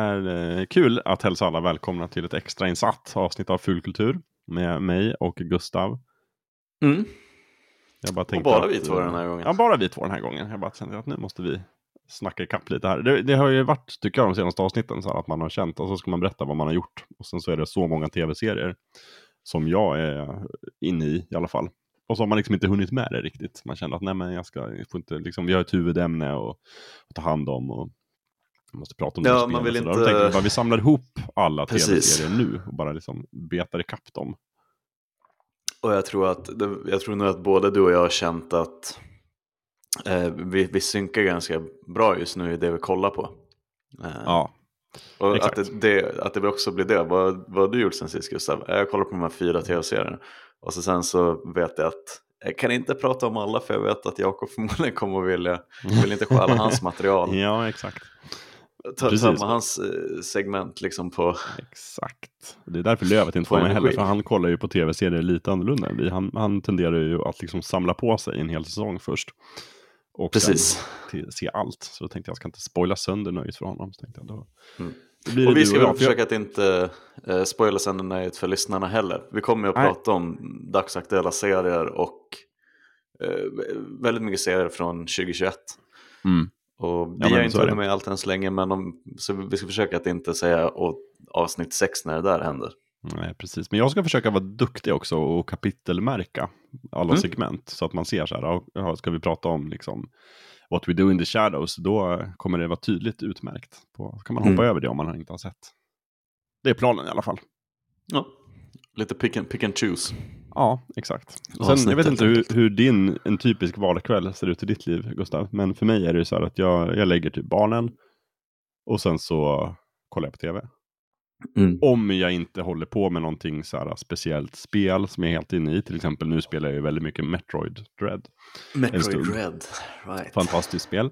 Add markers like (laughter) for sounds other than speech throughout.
Är eh, kul att hälsa alla välkomna till ett extrainsatt avsnitt av Fulkultur med mig och Gustav. Mm. Jag bara Och bara att, vi två eh, den här gången. Ja, bara vi två den här gången. Jag bara kände att nu måste vi snacka ikapp lite här. Det, det har ju varit, tycker jag, de senaste avsnitten så här, att man har känt och så ska man berätta vad man har gjort. Och sen så är det så många tv-serier som jag är inne i i alla fall. Och så har man liksom inte hunnit med det riktigt. Man känner att nej men jag ska, jag får inte, liksom, vi har ett huvudämne och, att ta hand om och jag måste prata om Ja, det man vill inte- tänkte jag bara vi samlar ihop alla tv-serier nu och bara liksom betar ikapp dem. Och jag tror, att, jag tror nog att både du och jag har känt att eh, vi, vi synkar ganska bra just nu i det vi kollar på. Eh, Ja, och exakt. att det, det, att det också blir det. Vad, vad har du gjort sen sist Gustav? Jag kollar på de här fyra tv-serierna. Och så sen så vet jag att jag kan inte prata om alla för jag vet att Jakob (laughs) förmodligen kommer att vilja, vill inte stjäla hans (laughs) material. ja exakt. Ta, med hans eh, segment liksom på... Exakt. Det är därför Lövet inte var med heller, för han kollar ju på tv-serier lite annorlunda än vi. Han, han tenderar ju att liksom samla på sig en hel säsong först. Och Precis. till, se allt. Så då tänkte jag, jag ska inte spoila sönder nöjet för honom. Så tänkte jag, då, Mm. Och vi ska väl försöka att inte eh, spoila sen nöjet för lyssnarna heller. Vi kommer ju att Nej. prata om dagsaktuella serier och eh, väldigt mycket serier från 2021. Mm. Och vi Ja, har inte hunnit med allt än så länge, men om, så vi ska försöka att inte säga avsnitt 6 när det där händer. Nej, precis. Men jag ska försöka vara duktig också och kapitelmärka alla Mm. segment. Så att man ser så här, ska vi prata om liksom what we do in the shadows, då kommer det vara tydligt utmärkt. På, så kan man hoppa Mm. över det om man inte har sett. Det är planen i alla fall. Ja, lite pick and, pick and choose. Ja, exakt. Sen, jag vet inte hur, hur din en typisk vardagskväll ser ut i ditt liv, Gustav. Men för mig är det så här att jag, jag lägger typ barnen och sen så kollar jag på tv. Mm. Om jag inte håller på med någonting så här speciellt spel som jag är helt inne i. Till exempel nu spelar jag ju väldigt mycket Metroid Dread. Metroid. Dread, right. Fantastiskt spel.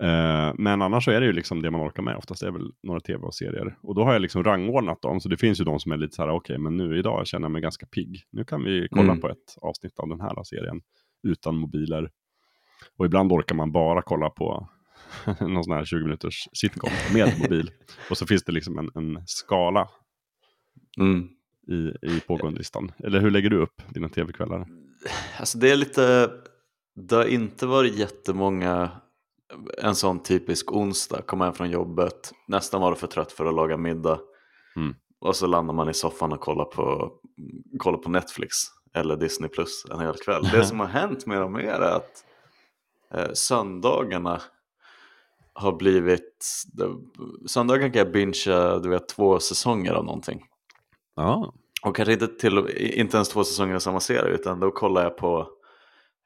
Eh, men annars så är det ju liksom det man orkar med. Oftast är det väl några tv och serier. Och då har jag liksom rangordnat dem. Så det finns ju de som är lite så här, okej, men nu idag känner jag mig ganska pigg. Nu kan vi kolla Mm. på ett avsnitt av den här serien utan mobiler. Och ibland orkar man bara kolla på (laughs) någon sån här 20 minuters sitcom med mobil. (laughs) och så finns det liksom en, en skala Mm. i, i pågående listan. Eller hur lägger du upp dina tv-kvällar? Alltså det är lite, det har inte varit jättemånga, en sån typisk onsdag, komma hem från jobbet, nästan vara för trött för att laga middag. Mm. Och så landar man i soffan och kollar på, kollar på Netflix eller Disney Plus en hel kväll. Det som har hänt mer och mer är att eh, söndagarna har blivit, söndagen kan jag bingea, du vet, två säsonger av någonting. Ja, Och kanske inte, till, inte ens två säsonger av samma serie utan då kollar jag på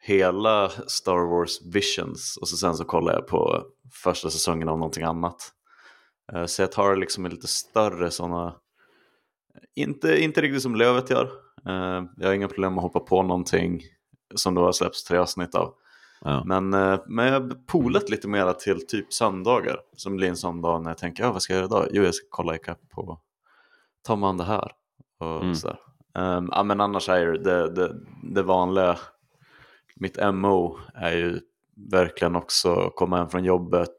hela Star Wars Visions och så sen så kollar jag på första säsongen av någonting annat. Eh, Så jag tar liksom lite större sådana, inte, inte riktigt som Lövet gör. Eh, Jag har inga problem att hoppa på någonting som då har släppts tre avsnitt av. ja. Men, eh, men jag har polat lite mera till typ söndagar. Som blir en sån dag när jag tänker, ja vad ska jag göra idag? Jo, jag ska kolla ikapp på, ta mig an det här. Och Mm. sådär. Ehm, ja, men annars är det, det, det vanliga, mitt MO är ju verkligen också komma hem från jobbet.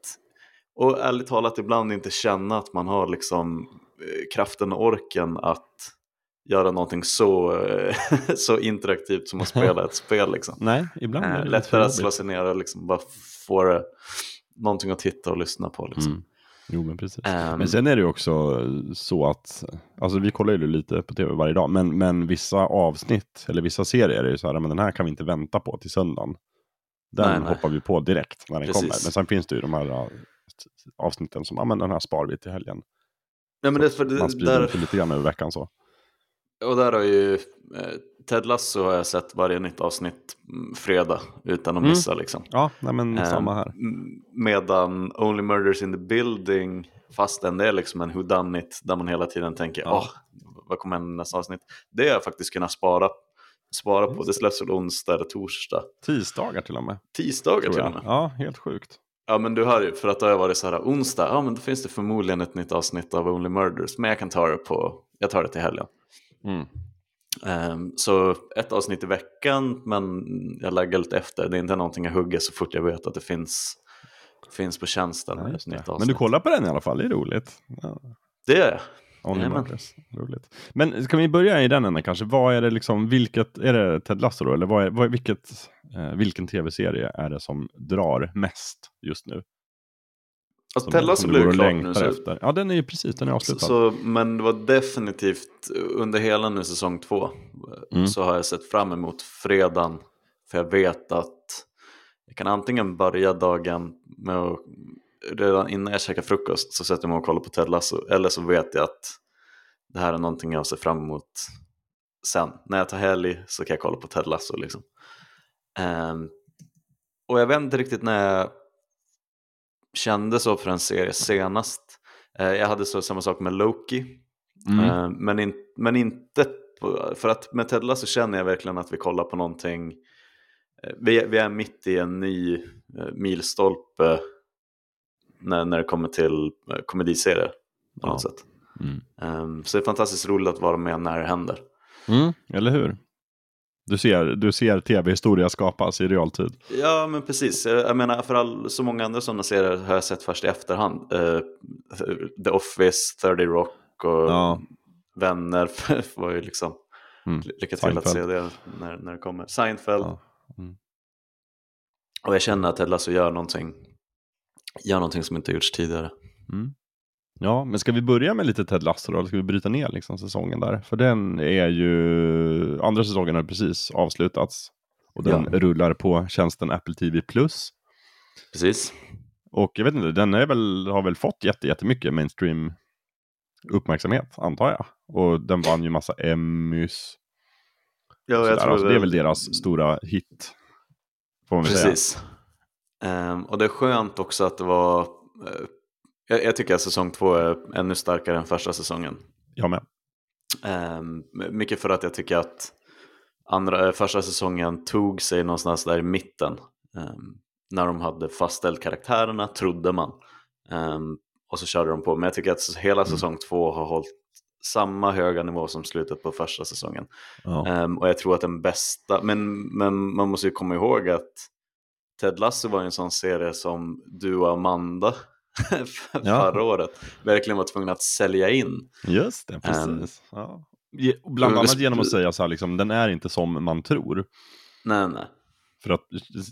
Och ärligt talat ibland inte känna att man har liksom eh, kraften och orken att göra någonting så, eh, (laughs) så interaktivt som att (laughs) spela ett spel liksom. Nej, ibland är Eh, det lättare att slå sig ner och liksom bara få det, någonting att titta och lyssna på. Liksom. Mm. Jo, men precis. Ehm, Men sen är det ju också så att, alltså vi kollar ju lite på tv varje dag, men, men vissa avsnitt, eller vissa serier är ju så här, men den här kan vi inte vänta på till söndagen. Den Nej, nej. hoppar vi på direkt när den Precis. kommer. Men sen finns det ju de här ja, avsnitten som, ja men den här spar vi till helgen. ja, men det, för Man det, sprider där, lite grann över veckan så. Och där har ju eh, Ted Lasso har jag sett varje nytt avsnitt mm, fredag utan att Mm. missa. Liksom. Ja, nej men Ehm, samma här. Medan Only Murders in the Building, fastän det är liksom en whodunit där man hela tiden tänker, Ja. åh, vad kommer hända nästa avsnitt? Det har jag faktiskt kunnat spara, spara på. Det släpps väl onsdag eller torsdag. Tisdagar till och med. Tisdagar till och med. Ja, helt sjukt. Ja men du hör ju, för att det har varit så här onsdag, ja men då finns det förmodligen ett nytt avsnitt av Only Murders, men jag kan ta det på, jag tar det till helgen. Mm. Ehm, så ett avsnitt i veckan, men jag lägger lite efter, det är inte någonting jag hugger så fort jag vet att det finns finns på tjänsten. Nytt Men du kollar på den i alla fall, det är roligt. Ja. Det gör jag. Roligt. Men ska vi börja i den änden kanske? Vad är det liksom, vilket, är det Ted Lasso då? Eller vad är, vad vilket, eh, vilken tv-serie är det som drar mest just nu? Alltså, som du blev klart nu. Så, efter. Ja, den är ju precis, den är så, avslutad. så, men det var definitivt under hela nu säsong två Mm. så har jag sett fram emot fredagen. För jag vet att jag kan antingen börja dagen med att redan innan jag käkar frukost så sätter jag mig och kollar på Ted Lasso. Eller så vet jag att det här är någonting jag ser fram emot sen. När jag tar helg så kan jag kolla på Ted Lasso liksom. Ehm, och jag vet inte riktigt när jag kände så för en serie senast. Eh, jag hade så samma sak med Loki. Mm. Eh, men, in, men inte, på, för att med Ted Lasso känner jag verkligen att vi kollar på någonting. eh, Vi, vi är mitt i en ny milstolpe när, när det kommer till komediserier på något Ja. sätt. Mm. Ehm, så det är fantastiskt roligt att vara med när det händer. Mm, eller hur? Du ser, du ser tv-historia skapas i realtid. Ja, men precis. Jag, menar, för all, så många andra sådana serier har jag sett först i efterhand. Eh, The Office, 30 Rock och Ja. Vänner (laughs) var ju liksom Mm. lycka till att se Seinfeld. det när, när det kommer. Seinfeld. Ja. Mm. Och jag känner att Ted Lasso gör någonting, gör någonting som inte gjorts tidigare. Mm. Ja, men ska vi börja med lite Ted Lasso då? Eller ska vi bryta ner liksom säsongen där? För den är ju, andra säsongen har precis avslutats. Och den Ja. rullar på tjänsten Apple TV+. Precis. Och jag vet inte, den är väl, har väl fått jätte, jättemycket mainstream uppmärksamhet, antar jag. Och den vann ju massa Emmys. Ja, jag tror alltså, det är väl deras stora hit. Får man väl säga. Precis. Ehm, och det är skönt också att det var, eh, jag, jag tycker att säsong två är ännu starkare än första säsongen. Jag med. Ehm, mycket för att jag tycker att andra, eh, första säsongen tog sig någonstans där i mitten. Ehm, när de hade fastställt karaktärerna, trodde man. Ehm, och så körde de på. Men jag tycker att hela säsong två har hållit samma höga nivå som slutet på första säsongen. Ja. Ehm, och jag tror att den bästa, men, men man måste ju komma ihåg att Ted Lasso var en sån serie som du och Amanda (laughs) Ja. förra året verkligen var tvungna att sälja in. Just det, precis. ja. Ge- Bland annat genom att säga så här, liksom, den är inte som man tror. Nej, nej. För att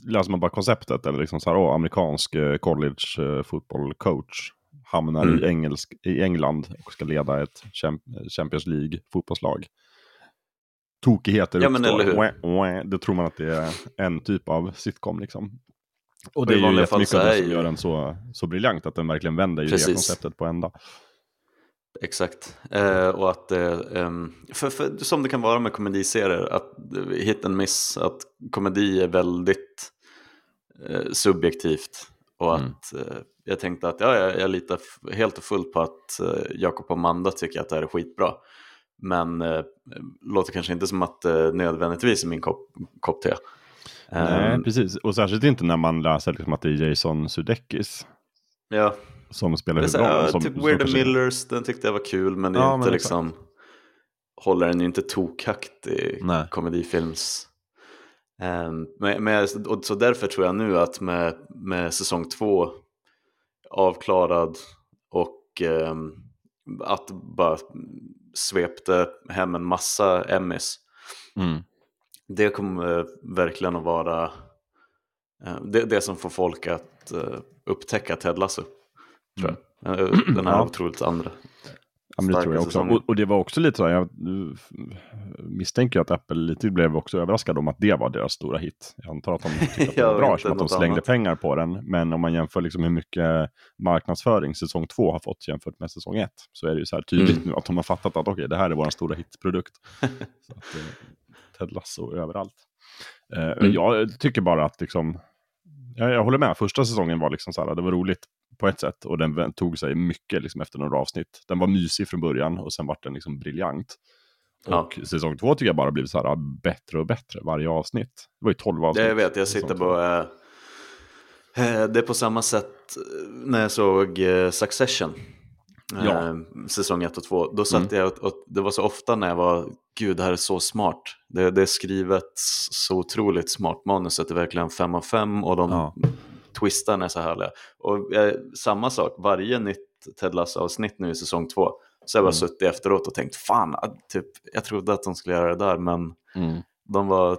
läser man bara konceptet, eller liksom så här, åh, amerikansk eh, college eh, football coach hamnar Mm. i, engelsk, i England och ska leda ett Champ- Champions League fotbollslag. Tokigheter Ja, men uppstår. Då tror man att det är en typ av sitcom liksom. Och Och det i är ju jättemycket av det som gör den så, så briljant, att den verkligen vänder ju det konceptet på ända. Exakt. Eh, och att ehm, för, för, som det kan vara med komediserier, att eh, hit and miss, att komedi är väldigt eh, subjektivt. Och Mm. att eh, jag tänkte att ja, jag, jag litar helt och fullt på att eh, Jakob och Amanda tycker att det här är skitbra. Men eh, låter kanske inte som att det nödvändigtvis är min kopp, kopp te. Nej, Ehm, precis. Och särskilt inte när man läser liksom att det är Jason Sudeikis ja, som spelar huvudrollen. ja, som- typ som Weird kanske- Millers, den tyckte jag var kul men Ja, inte men liksom håller den ju inte tokhögt i Nej. komedifilms. Um, men, men, och så därför tror jag nu att med, med säsong två avklarad och ehm, att bara svepte hem en massa Emmys. Mm. Det kommer verkligen att vara eh, det, det som får folk att eh, upptäcka Ted Lasso. Tror jag. Eh, Den här Ja. otroligt andra. Ja, men det tror jag också. Och, och det var också lite så här, jag eh, misstänker att Apple lite blev också överraskad om att det var deras stora hit. Jag antar att de (laughs) tyckte att det var bra eftersom att de slängde annat. pengar på den. Men om man jämför liksom hur mycket marknadsföring säsong två har fått jämfört med säsong ett så är det ju så här tydligt Mm. nu att de har fattat att okej, det här är vår stora hitprodukt. (laughs) så att, eh, Ted Lasso överallt. Eh, Mm. Jag tycker bara att liksom, jag, jag håller med, första säsongen var liksom så här, det var roligt på ett sätt och den tog sig mycket liksom efter några avsnitt. Den var mysig från början och sen var den liksom briljant. Ja. Och säsong två tycker jag bara blivit så här bättre och bättre varje avsnitt. Det var ju tolv avsnitt. Det jag vet, jag sitter på... eh, eh, det är på samma sätt när jag såg Succession. Eh, Ja. Säsong 1 och 2. Då satt jag och, och det var så ofta när jag var, gud det här är så smart. Det, det är skrivet så otroligt smart. Manuset är verkligen fem av fem och de Ja. twistarna är så härliga. Och eh, samma sak, varje nytt Ted Lasso-avsnitt nu i säsong två så har jag bara Mm. suttit efteråt och tänkt fan, typ, jag trodde att de skulle göra det där men Mm. De var eh,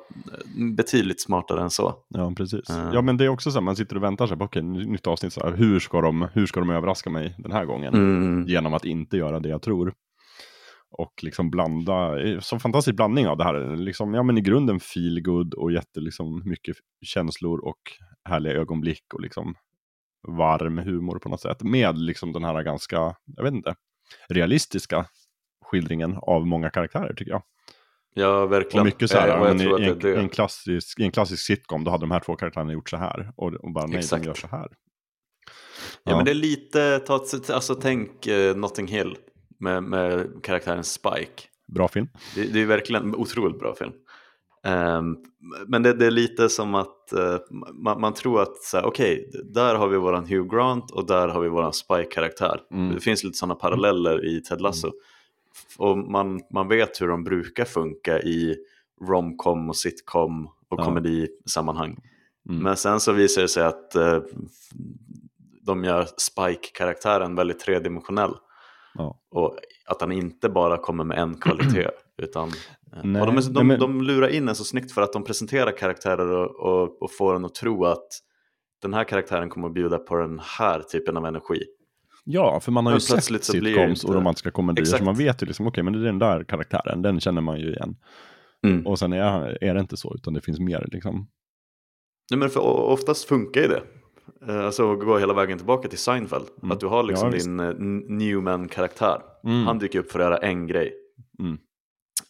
betydligt smartare än så. Ja, precis. Eh. Ja, men det är också så här, man sitter och väntar sig på, okej, ny- nytt avsnitt, så här, hur, ska de, hur ska de överraska mig den här gången? Mm. Genom att inte göra det jag tror. Och liksom blanda, eh, så fantastisk blandning av det här, liksom, ja men i grunden feel good och jätte, liksom, mycket känslor och härliga ögonblick och liksom varm humor på något sätt. Med liksom den här ganska, jag vet inte, realistiska skildringen av många karaktärer tycker jag. Ja, verkligen. Och mycket så här, Eh, jag men i, en, det en klassisk, i en klassisk sitcom, då hade de här två karaktärerna gjort så här. Och, och bara, nej, Exakt. de gör så här. Ja, men det är lite, ta, alltså tänk eh, Notting Hill med, med karaktären Spike. Bra film. Det, det är verkligen en otroligt bra film. Ehm, men det, det är lite som att eh, man, man tror att okej, där har vi våran Hugh Grant och där har vi våran Spike-karaktär. Mm. Det finns lite sådana paralleller i Ted Lasso. Och man, man vet hur de brukar funka i romcom och sitcom och Ja. komedisammanhang. Mm. Men sen så visar det sig att eh, de gör Spike-karaktären väldigt tredimensionell. Ja. Och att han inte bara kommer med en kvalitet. (clears throat) utan, eh, Nej, de, de, men- de lurar in en så snyggt för att de presenterar karaktärer och, och, och får en att tro att den här karaktären kommer att bjuda på den här typen av energi. Ja, för man har ju sett sitcoms och romantiska komedier, Exakt. så man vet ju liksom, okej, men det är den där karaktären, den känner man ju igen. Mm. Och sen är, är det inte så, utan det finns mer liksom. Nej, men för oftast funkar ju det. Eh, Alltså gå hela vägen tillbaka till Seinfeld. Mm. Att du har liksom Ja, din eh, Newman-karaktär. Mm. Han dyker upp för att göra en grej.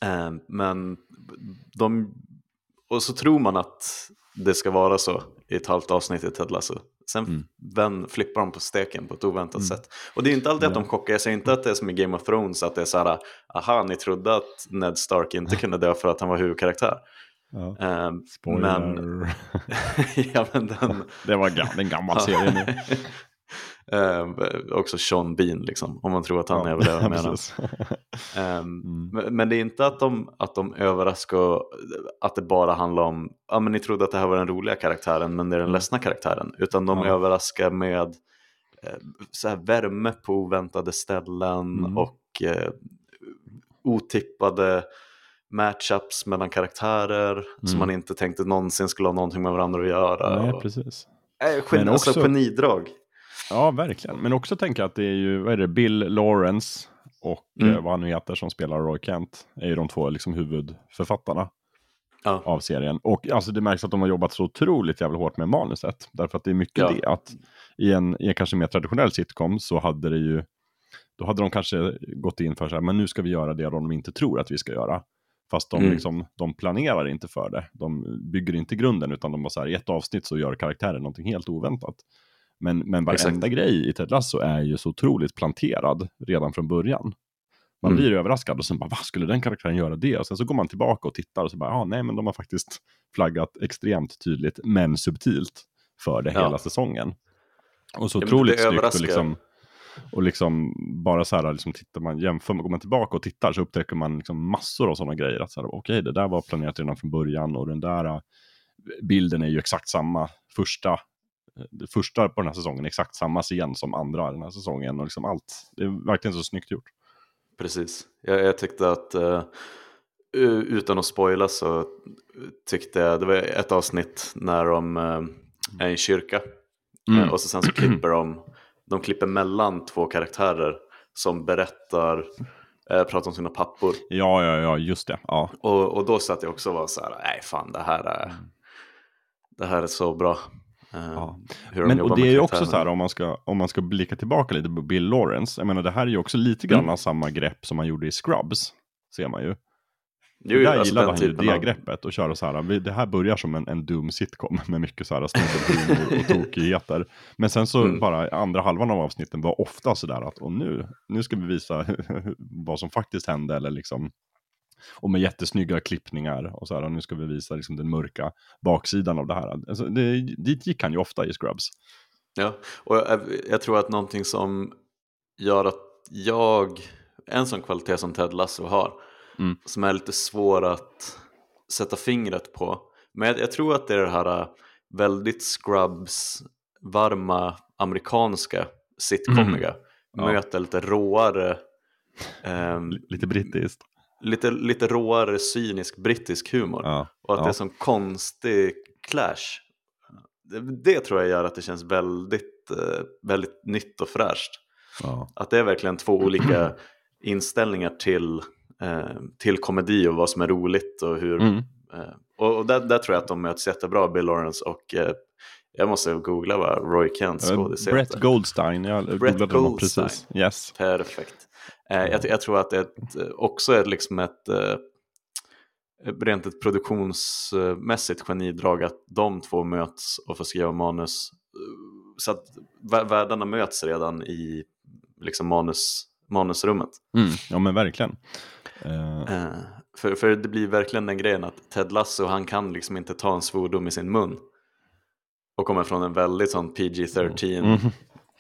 Eh, men de... Och så tror man att det ska vara så i ett halvt avsnitt i Ted Lasso. Sen Mm. vän, flippar de på steken på ett oväntat Mm. sätt. Och det är inte alltid att de chockar. Jag säger inte att det är som i Game of Thrones, att det är så här, aha, ni trodde att Ned Stark inte (laughs) kunde dö för att han var huvudkaraktär. Ja. Eh, Spoiler. men, (laughs) ja, men den, (laughs) det var en gammal serie nu. Eh, också Sean Bean, liksom, om man tror att han Ja, överlever (laughs) med. (laughs) Ehm, Mm. men, men det är inte att de, att de överraskar, att det bara handlar om, ja men ni trodde att det här var den roliga karaktären men det är den ledsna karaktären. Utan de Mm. Ja. överraskar med eh, så här värme på oväntade ställen Mm. och eh, otippade matchups mellan karaktärer som Mm. man inte tänkte någonsin skulle ha någonting med varandra att göra. Nej, och, precis. äh, gen- Men alltså också- genidrag. Ja, verkligen. Men också tänka att det är ju, vad är det, Bill Lawrence och Mm. eh, vad han nu heter som spelar Roy Kent, är ju de två liksom huvudförfattarna Ja. av serien. Och alltså det märks att de har jobbat så otroligt jävla hårt med manuset. Därför att det är mycket Ja. det att i en, i en kanske mer traditionell sitcom så hade det ju, då hade de kanske gått in för så här, men nu ska vi göra det de inte tror att vi ska göra. Fast de, Mm. liksom, de planerar inte för det. De bygger inte grunden, utan de bara så här, i ett avsnitt så gör karaktären någonting helt oväntat. Men, men varenda Exakt. grej i Ted Lasso är ju så otroligt planterad redan från början. Man Mm. blir överraskad och sen bara, vad skulle den karaktären göra det? Och sen så går man tillbaka och tittar och så bara, ja nej men de har faktiskt flaggat extremt tydligt, men subtilt för det Ja. hela säsongen. Och så Ja, otroligt snyggt och liksom, och liksom bara så här, liksom tittar man, jämför, går man tillbaka och tittar så upptäcker man liksom massor av sådana grejer. Att så här, okej, det där var planerat redan från början och den där äh, bilden är ju exakt samma. Första, första på den här säsongen exakt samma scen som andra den här säsongen och liksom allt. Det är verkligen så snyggt gjort. Precis. Jag, jag tyckte att, eh, utan att spoila så tyckte jag, det var ett avsnitt när de eh, är i en kyrka. Mm. Eh, och så sen så klipper de, de klipper mellan två karaktärer som berättar, eh, pratar om sina pappor. Ja, ja, ja, just det. Ja. Och, och då satt jag också och var så här, nej fan det här är, det här är så bra. Eh, Ja. Men, och det är ju också så här om man, ska, om man ska blicka tillbaka lite på Bill Lawrence. Jag menar det här är ju också lite grann Mm. samma grepp som man gjorde i Scrubs. Ser man ju. Jo, där alltså gillade han ju det av- greppet och köra så här. Det här börjar som en, en dum sitcom (laughs) med mycket så här snubbelhumor och tokigheter. Men sen så Mm. bara andra halvan av avsnitten var ofta så där att och nu, nu ska vi visa (laughs) vad som faktiskt hände eller liksom och med jättesnygga klippningar och så här, och nu ska vi visa liksom den mörka baksidan av det här. Alltså, det, dit gick han ju ofta i Scrubs. Ja, och jag, jag tror att någonting som gör att jag, en sån kvalitet som Ted Lasso har, Mm. som är lite svår att sätta fingret på, men jag, jag tror att det är det här äh, väldigt Scrubs varma amerikanska sitcomiga Mm. Ja. möter lite råare ehm, Lite brittiskt. Lite, lite råare cynisk brittisk humor Ja. och att ja. det är sån konstig clash. Det, det tror jag gör att det känns väldigt, eh, väldigt nytt och fräscht. Ja. Att det är verkligen två olika (clears throat) inställningar till, eh, till komedi och vad som är roligt och hur. Mm. Eh, och och där, där tror jag att de möts jättebra, Bill Lawrence och eh, jag måste googla vad Roy Kent skådis Brett heter. Goldstein, jag googlade honom Goldstein. precis. Yes. Perfekt. Eh, jag, jag tror att det eh, också är liksom ett eh, rent ett produktionsmässigt genidrag att de två möts och får skriva manus. Så att vä- världarna möts redan i liksom manus, manusrummet. Mm. Ja men verkligen. Eh, för, för det blir verkligen den grejen att Ted Lasso han kan liksom inte ta en svordom i sin mun. Och kommer från en väldigt sån PG-13 mm.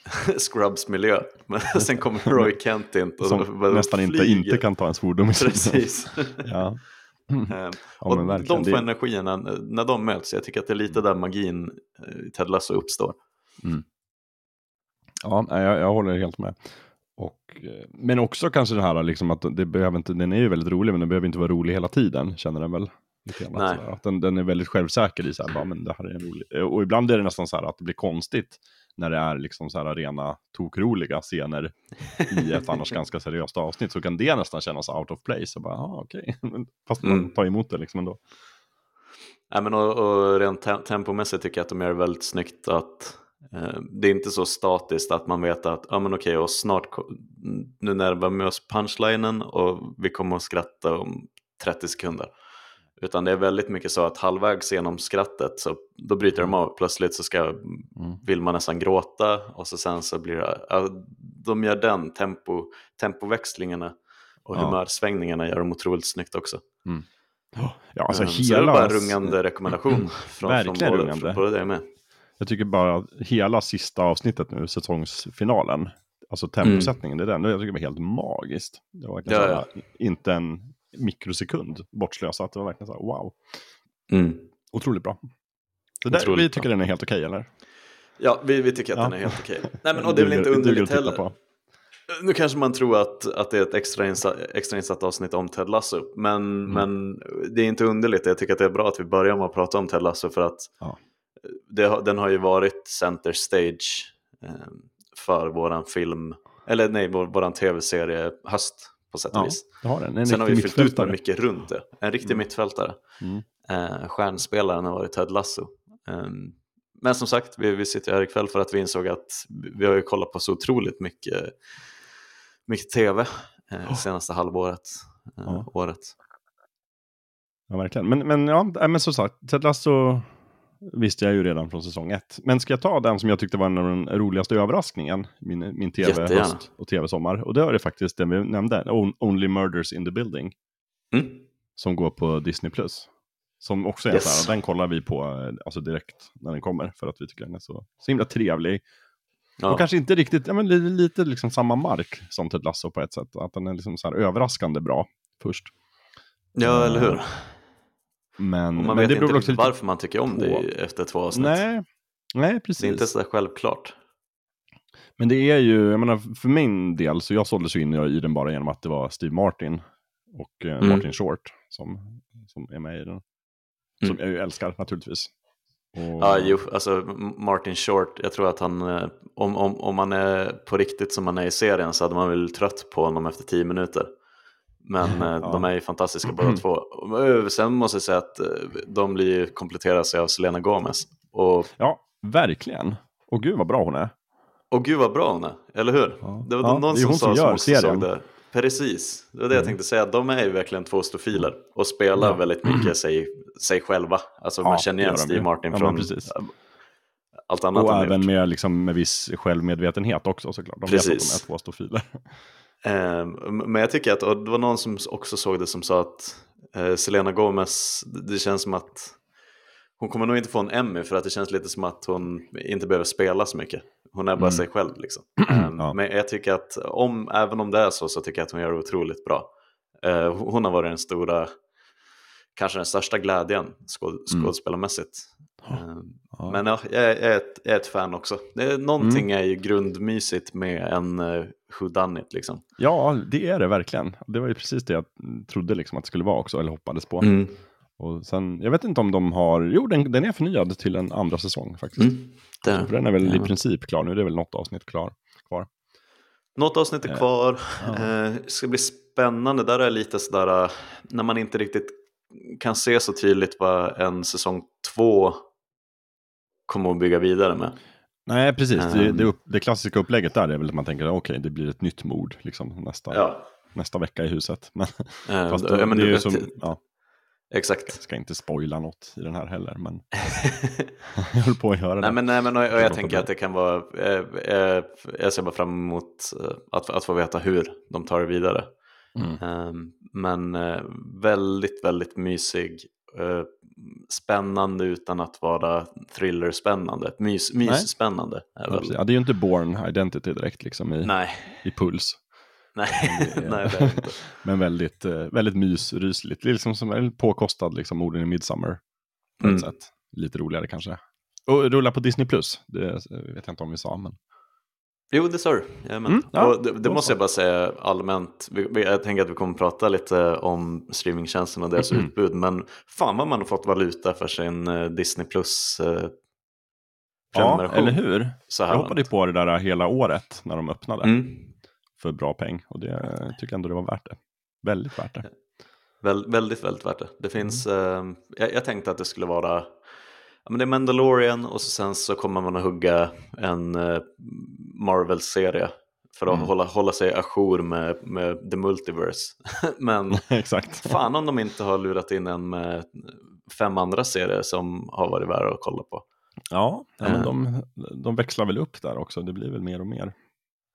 (laughs) Scrubs-miljö. Men (laughs) sen kommer Roy Kent in och Som bara nästan inte, flyger. inte kan ta en svordom i. Precis. (laughs) Ja. Eh, Ja, och verkligen. de två Det- energierna, när de möts, jag tycker att det är lite där magin eh, i Ted Lasso uppstår. Ja, nej, jag, jag håller helt med. Och, eh, men också kanske det här liksom att det behöver inte, den är ju väldigt rolig men den behöver inte vara rolig hela tiden, känner den väl. Att den, den är väldigt självsäker i så här, bara, men det här är en rolig. Eh, Och ibland är det nästan så här att det blir konstigt när det är liksom så här rena tokroliga scener i (laughs) ett annars ganska seriöst avsnitt. Så kan det nästan kännas out of place. Och bara, ah, okej. (laughs) Fast man Mm. tar emot det liksom ändå. Nej, men och, och rent te- tempomässigt tycker jag att de gör det väldigt snyggt att eh, det är inte så statiskt att man vet att ja men okej och snart nu närmar vi oss punchlinen och vi kommer att skratta om 30 sekunder. Utan det är väldigt mycket så att halvvägs genom skrattet så då bryter de av. Plötsligt så ska, vill man nästan gråta och så sen så blir det, ja, de gör den tempo, tempoväxlingarna och Ja. humörsvängningarna gör de otroligt snyggt också. Ja, alltså Eh, Så det är hela... bara en rungande rekommendation från, från Verkligen både, rungande. från både med. Jag tycker bara hela sista avsnittet nu, säsongsfinalen, alltså temposättningen, det är den, jag tycker det var helt magiskt. Det var Ja, här, inte en mikrosekund bortslösat, det var verkligen så här, wow, Mm. otroligt bra. Så där, Otroligt vi tycker den är helt okej, eller? Ja, vi, vi tycker att Ja. den är helt okej. Nej, men och (laughs) det är väl inte underligt heller. på. Nu kanske man tror att, att det är ett extra, insa, extra insatt avsnitt om Ted Lasso, men, Mm. men det är inte underligt. Jag tycker att det är bra att vi börjar med att prata om Ted Lasso för att Ja. det, har- den har ju varit center stage eh, för våran film, eller nej, vår, våran tv-serie Höst på sätt och Ja, vis. har den. En Sen har vi fyllt ut med mycket runt det. En riktig mittfältare. Mm. Eh, stjärnspelaren har varit Ted Lasso. Eh, men som sagt, vi, vi sitter här ikväll för att vi insåg att vi- har ju kollat på så otroligt mycket, mycket tv eh, senaste halvåret. Eh, Ja. året. Ja, verkligen. Men, men ja, men som sagt, Ted Lasso visste jag ju redan från säsong ett. Men ska jag ta den som jag tyckte var en av den roligaste överraskningen, min, min tv-höst och tv-sommar. Och det var det faktiskt den vi nämnde, On- Only Murders in the Building, Mm. som går på Disney+. Plus. Som också är Yes. så här, den kollar vi på eh, alltså direkt när den kommer, för att vi tycker den är så, så himla trevlig. Ja. Och kanske inte riktigt, ja, men lite, lite liksom samma mark som Ted Lasso på ett sätt. Att den är liksom så här överraskande bra först. ja, eller hur? Men, Och man men vet det inte beror lite varför man tycker om det på- i- efter två avsnitt. Nej, nej precis. Det är inte så självklart. Men det är ju, jag menar för min del, så jag såldes ju in i den bara genom att det var Steve Martin och eh, Mm. Martin Short som, som är med i den. Som jag ju älskar naturligtvis. Och, Ja, jo, alltså Martin Short, jag tror att han, eh, om, om, om man är på riktigt som man är i serien så hade man väl trött på honom efter tio minuter. Men (laughs) eh, de är ju fantastiska båda två. Och, eh, Sen måste jag säga att eh, de blir sig av Selena Gomez. Och, Ja, verkligen. Och gud vad bra hon är. och gud vad bra hon är, eller hur? Ja. Det var Ja, någon det som hon sa som som också serien. såg det. Precis, det var det jag tänkte säga. De är ju verkligen två stofiler och spelar Ja. väldigt mycket (clears throat) sig, sig själva. Alltså Ja, man känner igen Steve. Martin Ja, från precis. allt annat Och även med, liksom, med viss självmedvetenhet också såklart. De vet att de Precis. är två stofiler. (laughs) Eh, men jag tycker att, och det var någon som också såg det som sa att eh, Selena Gomez, det känns som att hon kommer nog inte få en Emmy för att det känns lite som att hon inte behöver spela så mycket. Hon är bara Mm. sig själv liksom. Eh, (clears throat) Ja. Men jag tycker att, om, även om det är så, så tycker jag att hon gör det otroligt bra. Eh, hon har varit den stora, kanske den största glädjen skåd, Mm. skådespelarmässigt Ehm, Ja. Men ja, jag är, ett, jag är ett fan också. Någonting är ju grundmysigt med en uh, Who Done It liksom. Ja, det är det verkligen. Det var ju precis det jag trodde liksom att det skulle vara också, eller hoppades på. Mm. Och sen, jag vet inte om de har, jo den, den är förnyad till en andra säsong faktiskt. Mm. Det. För den är väl i Jajamän. princip klar nu, det är väl något avsnitt klar, kvar. Något avsnitt är Eh, kvar. ja. Eh, ska bli spännande. Där är lite sådär, eh, när man inte riktigt kan se så tydligt vad en säsong två kommer att bygga vidare med. Nej, precis. det, Ehm. det, upp, det klassiska upplägget där är väl att man tänker, okej, det blir ett nytt mord liksom, nästa, Ja, nästa vecka i huset. Men, eh, fast ja, då, men det är ju som, ja, Exakt. ska inte spoila något i den här heller, men (laughs) (laughs) jag höll på att göra det. nej, men, nej, men och, och låter jag tänker att det kan vara, eh, eh, jag ser bara fram emot eh, att, att få veta hur de tar det vidare. Mm. Ehm, Men eh, väldigt, väldigt mysig. Eh, Spännande utan att vara thriller-spännande. Mys, mys-spännande. Är Ja, väl. ja, det är ju inte Born Identity direkt liksom i, Nej, i puls. nej, det är- (laughs) nej det är det inte. Men väldigt, eh, väldigt mysrysligt. Det är liksom som påkostad liksom, morden i Midsummer. På Mm. ett sätt. Lite roligare kanske. Och rulla på Disney+. Plus. Det vet jag inte om vi sa, men Jo, det sa du. Mm, ja, och det, det måste jag bara säga allmänt. Jag tänker att vi kommer prata lite om streamingtjänsten och deras Mm. utbud. Men fan vad man har fått valuta för sin eh, Disney Plus eh, ja, eller hur? Så här Jag hoppade på det där hela året när de öppnade Mm. för bra peng. Och det tycker jag ändå det var värt det. Väldigt värt det. Väl, väldigt, väldigt värt det. Det finns, Mm. eh, jag, jag tänkte att det skulle vara, men det är Mandalorian och så sen så kommer man att hugga en eh, Marvel-serie för att Mm. hålla, hålla sig ajour med, med the multiverse. (laughs) men (laughs) Exakt. fan om de inte har lurat in en med fem andra serier som har varit värda att kolla på. Ja, ja men Eh. de, de växlar väl upp där också. Det blir väl mer och mer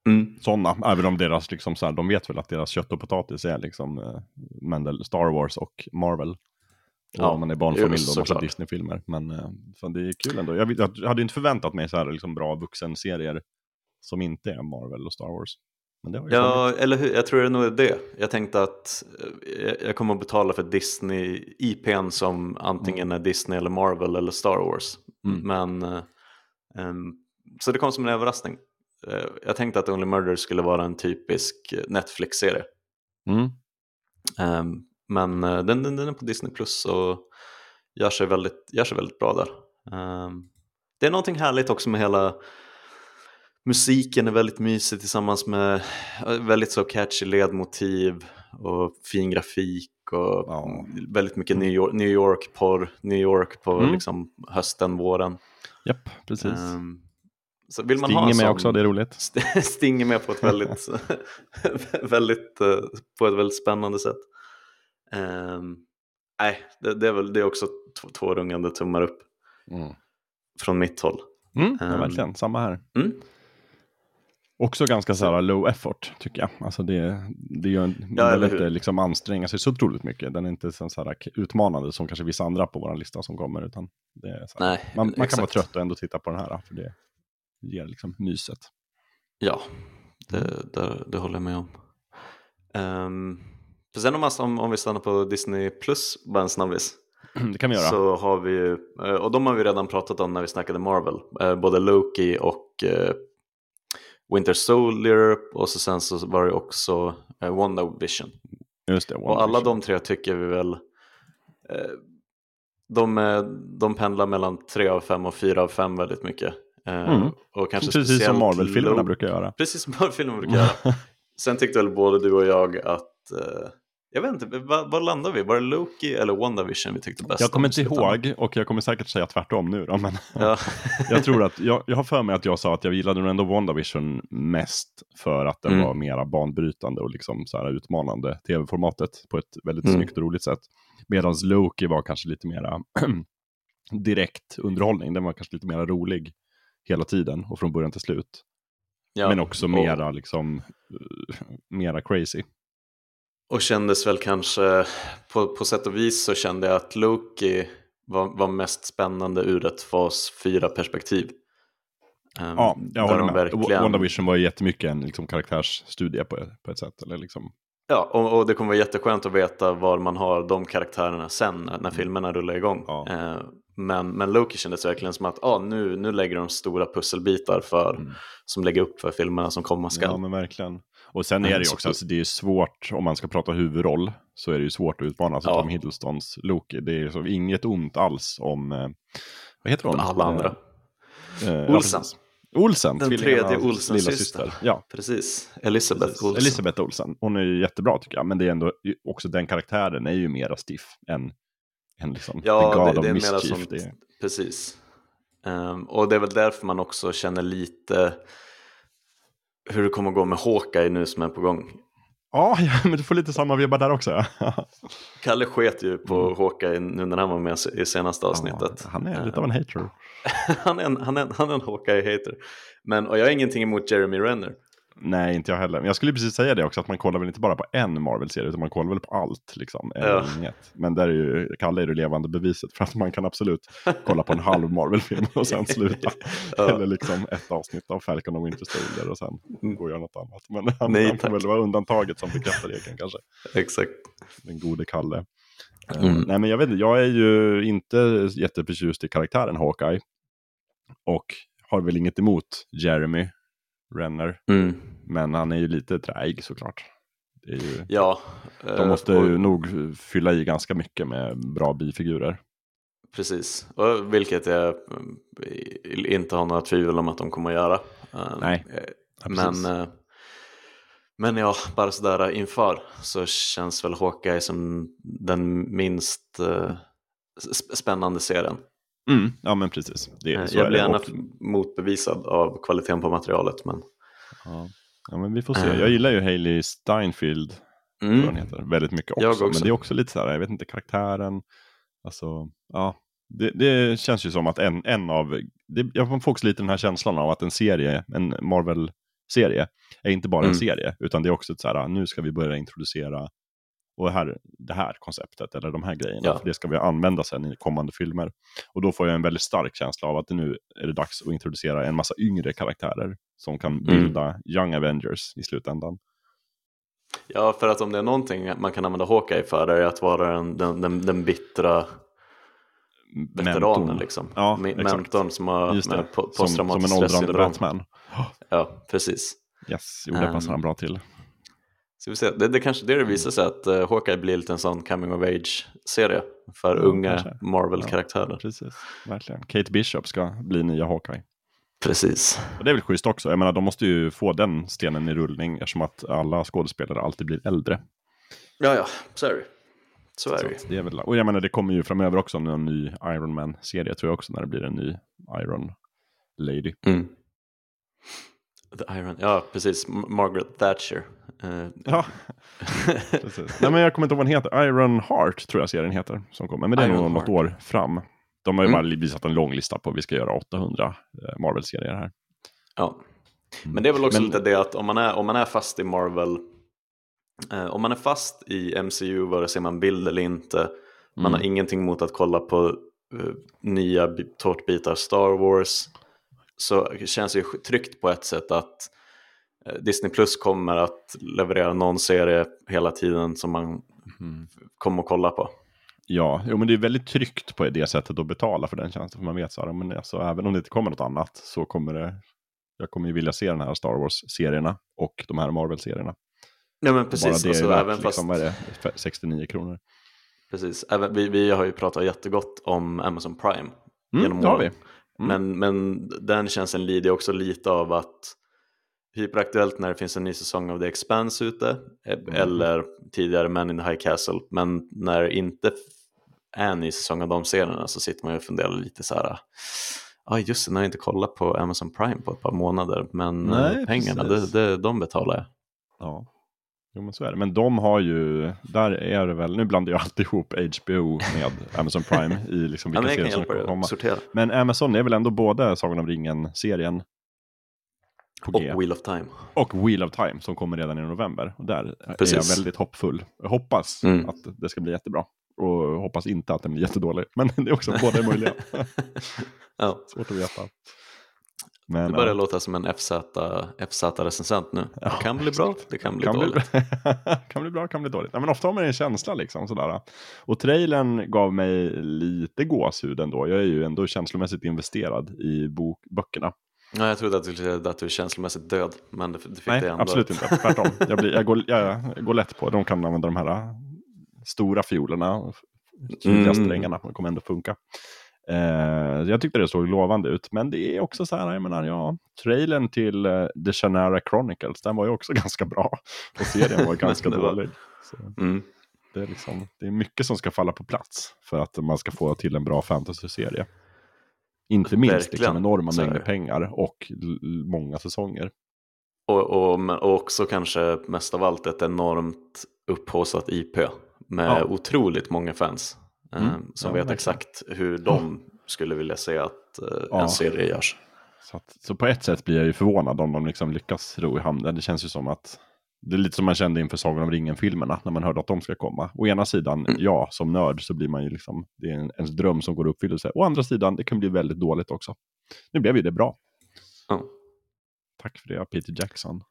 Mm. sådana. Även om deras, liksom, så här, de vet väl att deras kött och potatis är liksom eh, Mandel, Star Wars och Marvel. Ja, om man är barnfamilj och massa. Disney-filmer. Men eh, fan, det är kul ändå. Jag, jag hade inte förväntat mig så här liksom, bra vuxenserier som inte är Marvel och Star Wars. Ja, eller hur? Jag tror det nog är det. Jag tänkte att eh, jag- kommer att betala för Disney-IPn som antingen är Disney eller Marvel eller Star Wars. Mm. Men, ehm, så det kom som en överraskning. Jag tänkte att Only Murder skulle vara en typisk Netflix-serie. Mm. Ehm, men eh, den, den, den är på Disney Plus och gör sig väldigt, gör sig väldigt bra där. Ehm, det är någonting härligt också med hela musiken är väldigt mysig tillsammans med eh, väldigt så catchy ledmotiv och fin grafik och Ja. väldigt mycket New York, New York porr, New York på Mm. liksom hösten, våren. Japp, precis. Ehm, så vill man Sting ha med sån- också, det är roligt. (laughs) St- Sting är med på ett väldigt, (laughs) väldigt, eh, på ett väldigt spännande sätt. Ehm, nej, det, det är väl det är också två, rungande tummar upp Mm. från mitt håll. Mm, ja, Ehm. verkligen, samma här. Mm. Också ganska så här low effort tycker jag. Alltså det, det gör en, Ja, man behöver inte liksom anstränga sig så otroligt mycket. Den är inte så här utmanande som kanske vissa andra på vår lista som kommer. Utan här, Nej, man, man kan vara trött och ändå titta på den här. För det ger liksom myset. Ja, det, det, det håller jag med om. Um, för sen om, man, om, om vi stannar på Disney Plus bara en snabbis. (clears throat) det kan vi göra. Så har vi eh, och de har vi redan pratat om när vi snackade Marvel. Eh, Både Loki och eh, Winter Soldier och så sen så var det också WandaVision. Just det, Och alla de tre tycker vi väl de, de pendlar mellan 3 av 5 och 4 av 5 väldigt mycket. Mm. och kanske Precis som Marvel-filmerna brukar göra. Precis som Marvel-filmerna brukar göra. (laughs) Sen tyckte väl både du och jag att, jag vet inte, vad, landade vi? Var det Loki eller WandaVision vi tyckte bäst Jag kommer inte ihåg och jag kommer säkert säga tvärtom nu då, men (laughs) Ja. (laughs) jag tror att, jag, jag har för mig att jag sa att jag gillade ändå WandaVision mest för att den Mm. var mera banbrytande och liksom så här utmanande tv-formatet på ett väldigt Mm. snyggt och roligt sätt. Medan Loki var kanske lite mera (clears throat) direkt underhållning, den var kanske lite mera rolig hela tiden och från början till slut. Ja, Men också mera liksom, eh, mera crazy. Och kändes väl kanske, på, på sätt och vis så kände jag att Loki var, var mest spännande ur ett fas 4-perspektiv. Um, Ja, jag håller med. Verkligen, WandaVision var ju jättemycket en liksom, karaktärsstudie på, på ett sätt. Eller liksom Ja, och, och, det kommer vara jätteskönt att veta var man har de karaktärerna sen när, när filmerna rullar igång. Ja. Eh, men, men Loki kändes verkligen som att ah, nu, nu lägger de stora pusselbitar för, Mm. som lägger upp för filmerna som komma skall. Ja, men verkligen. Och sen är det ju så- också, alltså, det är svårt, om man ska prata huvudroll, så är det ju svårt att utmana sig Ja. Tom Hiddlestons Loki. Det är så, inget ont alls om, eh, vad heter hon? Alla andra. Eh, ja, Olsen. precis. Olsen, Den tredje Olsens syster. syster. Ja, Precis, Elisabeth precis. Olsen. Elisabeth Olsen. Hon är ju jättebra tycker jag, men det är ändå, också den karaktären är ju mera stiff än, än liksom Ja, det, det är mera som, Det precis. Ehm, och det är väl därför man också känner lite hur det kommer gå med Hawkeye nu som är på gång. Ja, (laughs) men du får lite samma vibbar där också. Ja. (laughs) Kalle sket ju på Hawkeye nu när han var med i senaste avsnittet. Mm. Ja, han är lite av en hater. (laughs) han, är en, han, är en, han är en Hawkeye-hater. Men, och jag har ingenting emot Jeremy Renner. Nej, inte jag heller. Men jag skulle precis säga det också, att man kollar väl inte bara på en Marvel-serie, utan man kollar väl på allt. Liksom, eller Ja. inget. Men där är ju, Kalle är det levande beviset för att man kan absolut kolla på en halv (laughs) Marvel-film och sen sluta. Ja. Eller liksom ett avsnitt av Falcon och Winter Soldier och sen gå och göra något annat. Men (laughs) han, Nej, han får väl vara undantaget som bekräftar regeln kanske. Exakt. Den gode Kalle. Eh, Mm. Nej, men jag vet jag är ju inte jätteförtjust i karaktären Hawkeye. Och har väl inget emot Jeremy Renner. Mm. Men han är ju lite träig såklart. Ju, Ja. de eh, måste och- ju nog fylla i ganska mycket med bra bifigurer. Precis, och vilket jag mm, inte har några tvivel om att de kommer att göra. Eh, Nej, eh, Ja, men, eh, men ja, bara sådär inför så känns väl Hawkeye som den minst eh, sp- spännande serien. Mm, ja men precis. Det, Eh, jag blir gärna motbevisad av kvaliteten på materialet. Men... ja. ja men vi får se. Eh. Jag gillar ju Hailey Steinfeld, Mm. heter, väldigt mycket också. Också. Men det är också lite så här, jag vet inte, karaktären. Alltså, ja. Det, det känns ju som att en, en av, det, jag får också lite den här känslan av att en serie, en Marvel-serie, är inte bara en Mm. serie, utan det är också ett så här, nu ska vi börja introducera och här, det här konceptet eller de här grejerna, Ja. för det ska vi använda sen i kommande filmer. Och då får jag en väldigt stark känsla av att det nu är det dags att introducera en massa yngre karaktärer som kan Mm. bilda Young Avengers i slutändan. Ja, för att om det är någonting man kan använda Hawkeye för är att vara den, den, den, den bittra veteranen. Mentorn. Liksom. Ja, mentorn som har Just det, med po- som, som posttraumatiskt en åldrande stressyndrom. Batman. (gasps) Ja, precis. Yes, jo, det passar Ehm, han bra till. Ska vi se. Det, det kanske det det visar sig att uh, Hawkeye blir lite en sån coming of age-serie för Ja, unga. Marvel-karaktärer. Precis, verkligen. Kate Bishop ska bli nya Hawkeye. Precis. Och det är väl schysst också. Jag menar, de måste ju få den stenen i rullning eftersom att alla skådespelare alltid blir äldre. Ja, ja, så är det. Så är Så det. att det är väl, och jag menar, det kommer ju framöver också en ny Iron Man-serie tror jag också när det blir en ny Iron Lady. Mm. The Iron, ja precis, Margaret Thatcher. Eh, Ja, (laughs) precis. Nej, men jag kommer inte ihåg vad den heter. Iron Heart tror jag serien heter som kommer. Men det är Iron nog något Heart. år fram. De har ju Mm. bara visat en lång lista på att vi ska göra 800 eh, Marvel-serier här. ja. Men det är väl också Men- lite det att om man är, om man är fast i Marvel, eh, om man är fast i MCU vare sig man vill eller inte, man Mm. har ingenting mot att kolla på eh, nya bi- tårtbitar Star Wars, så känns det ju tryggt på ett sätt att eh, Disney Plus kommer att leverera någon serie hela tiden som man Mm. kommer att kolla på. Ja, jo, men det är väldigt tryggt på det sättet att betala för den tjänsten. För man vet så här, men alltså, även om det inte kommer något annat så kommer det, jag kommer ju vilja se den här Star Wars-serierna och de här Marvel-serierna. Ja men Bara precis, det alltså, är värt, även fast, liksom, är det, 69 kronor. precis även, vi, vi har ju pratat jättegott om Amazon Prime Mm, genom det har vi. Åren. Men, men den tjänsten lider också lite av att hyperaktuellt när det finns en ny säsong av The Expanse ute eh, Mm. eller tidigare Men in the High Castle men när det inte är en ny säsong av de serierna så sitter man ju och funderar lite så här ah, just det, när jag inte kollat på Amazon Prime på ett par månader men Nej, eh, pengarna precis. det, det, de betalar jag. Ja. Jo men så är det. Men de har ju, där är det väl, nu blandar jag alltid ihop HBO med (laughs) Amazon Prime i liksom Ja, vilka kan serier som kommer komma. sortera. Men Amazon är väl ändå både Sagan om ringen-serien på G Och Wheel of Time. och Wheel of Time som kommer redan i november. Och där är Precis. jag väldigt hoppfull. Jag hoppas Mm. att det ska bli jättebra. Och hoppas inte att den blir jättedålig. Men (laughs) det är också båda är möjliga. (laughs) ja. Svårt att veta. Men, Det börjar ja, låta som en FZ, FZ-recensent nu. Ja, det kan bli bra, det kan bli kan bli, dåligt. (laughs) kan bli bra, kan bli dåligt. Ja, men ofta har man en känsla liksom sådär. Och trailern gav mig lite gåshud ändå. Jag är ju ändå känslomässigt investerad i bok, böckerna. Ja, jag trodde att du, att du är känslomässigt död, men du, du fick Nej, det ändå. absolut inte. Tvärtom. (laughs) Jag, blir, jag, går, jag, jag går lätt på. De kan använda de här stora fiolerna. Tydliga Mm. strängarna. Det kommer ändå funka. Eh, jag tyckte det såg lovande ut. Men det är också så här, jag menar, ja, trailern till eh, The Shannara Chronicles, den var ju också (laughs) ganska bra. Och serien var (laughs) ganska var- dålig. Mm. det, är liksom, det är mycket som ska falla på plats för att man ska få till en bra fantasy-serie. Inte minst liksom, enorma mängder pengar och många säsonger. Och, och, och också kanske mest av allt ett enormt upphaussat IP med Ja. otroligt många fans Mm, som ja, vet verkligen. exakt hur de skulle vilja se att eh, Ja. en serie görs. Så, att, så på ett sätt blir jag ju förvånad om de liksom lyckas ro i hamnen. Det känns ju som att det är lite som man kände inför Sagan om ringen-filmerna när man hörde att de ska komma. Å ena sidan, Mm. ja, som nörd så blir man ju liksom, det är en, ens dröm som går i uppfyllelse. Å andra sidan, det kan bli väldigt dåligt också. Nu blev ju det bra. Ja. Tack för det, Peter Jackson.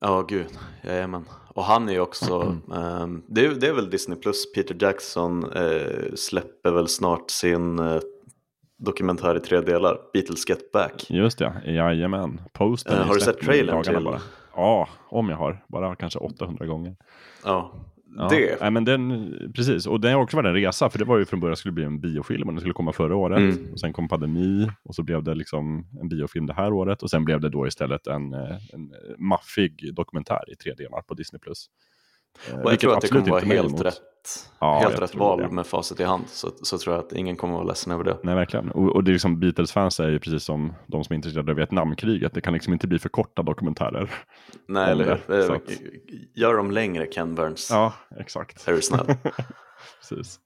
Ja, gud. Jajamän. Och han är ju också, (clears throat) ehm, det, är, det är väl Disney Plus, Peter Jackson eh, släpper väl snart sin eh, dokumentär i tre delar, Beatles Get Back. Just det, jajamän. Posten Eh, är har du sett trailern till- Bara. Ja, om jag har. Bara kanske 800 gånger. Ja, Ja. det. Nej, men den, precis, och den har också varit en resa, för det var ju från början skulle bli en biofilm och den skulle komma förra året. Mm. Och sen kom pandemi och så blev det liksom en biofilm det här året. Och sen blev det då istället en, eh, en maffig dokumentär i tre delar på Disney+. Eh, Och jag tror att det kommer vara helt rätt, Ja, helt rätt val det. med facit i hand. Så, så tror jag att ingen kommer att vara ledsen över det. Nej, verkligen. Och, och det är liksom Beatles-fans är ju precis som de som är intresserade av Vietnamkriget. Det kan liksom inte bli för korta dokumentärer. Nej, eller hur? så Eh, att- Gör dem längre, Ken Burns. Ja, exakt. Är du snäll? (laughs) Precis.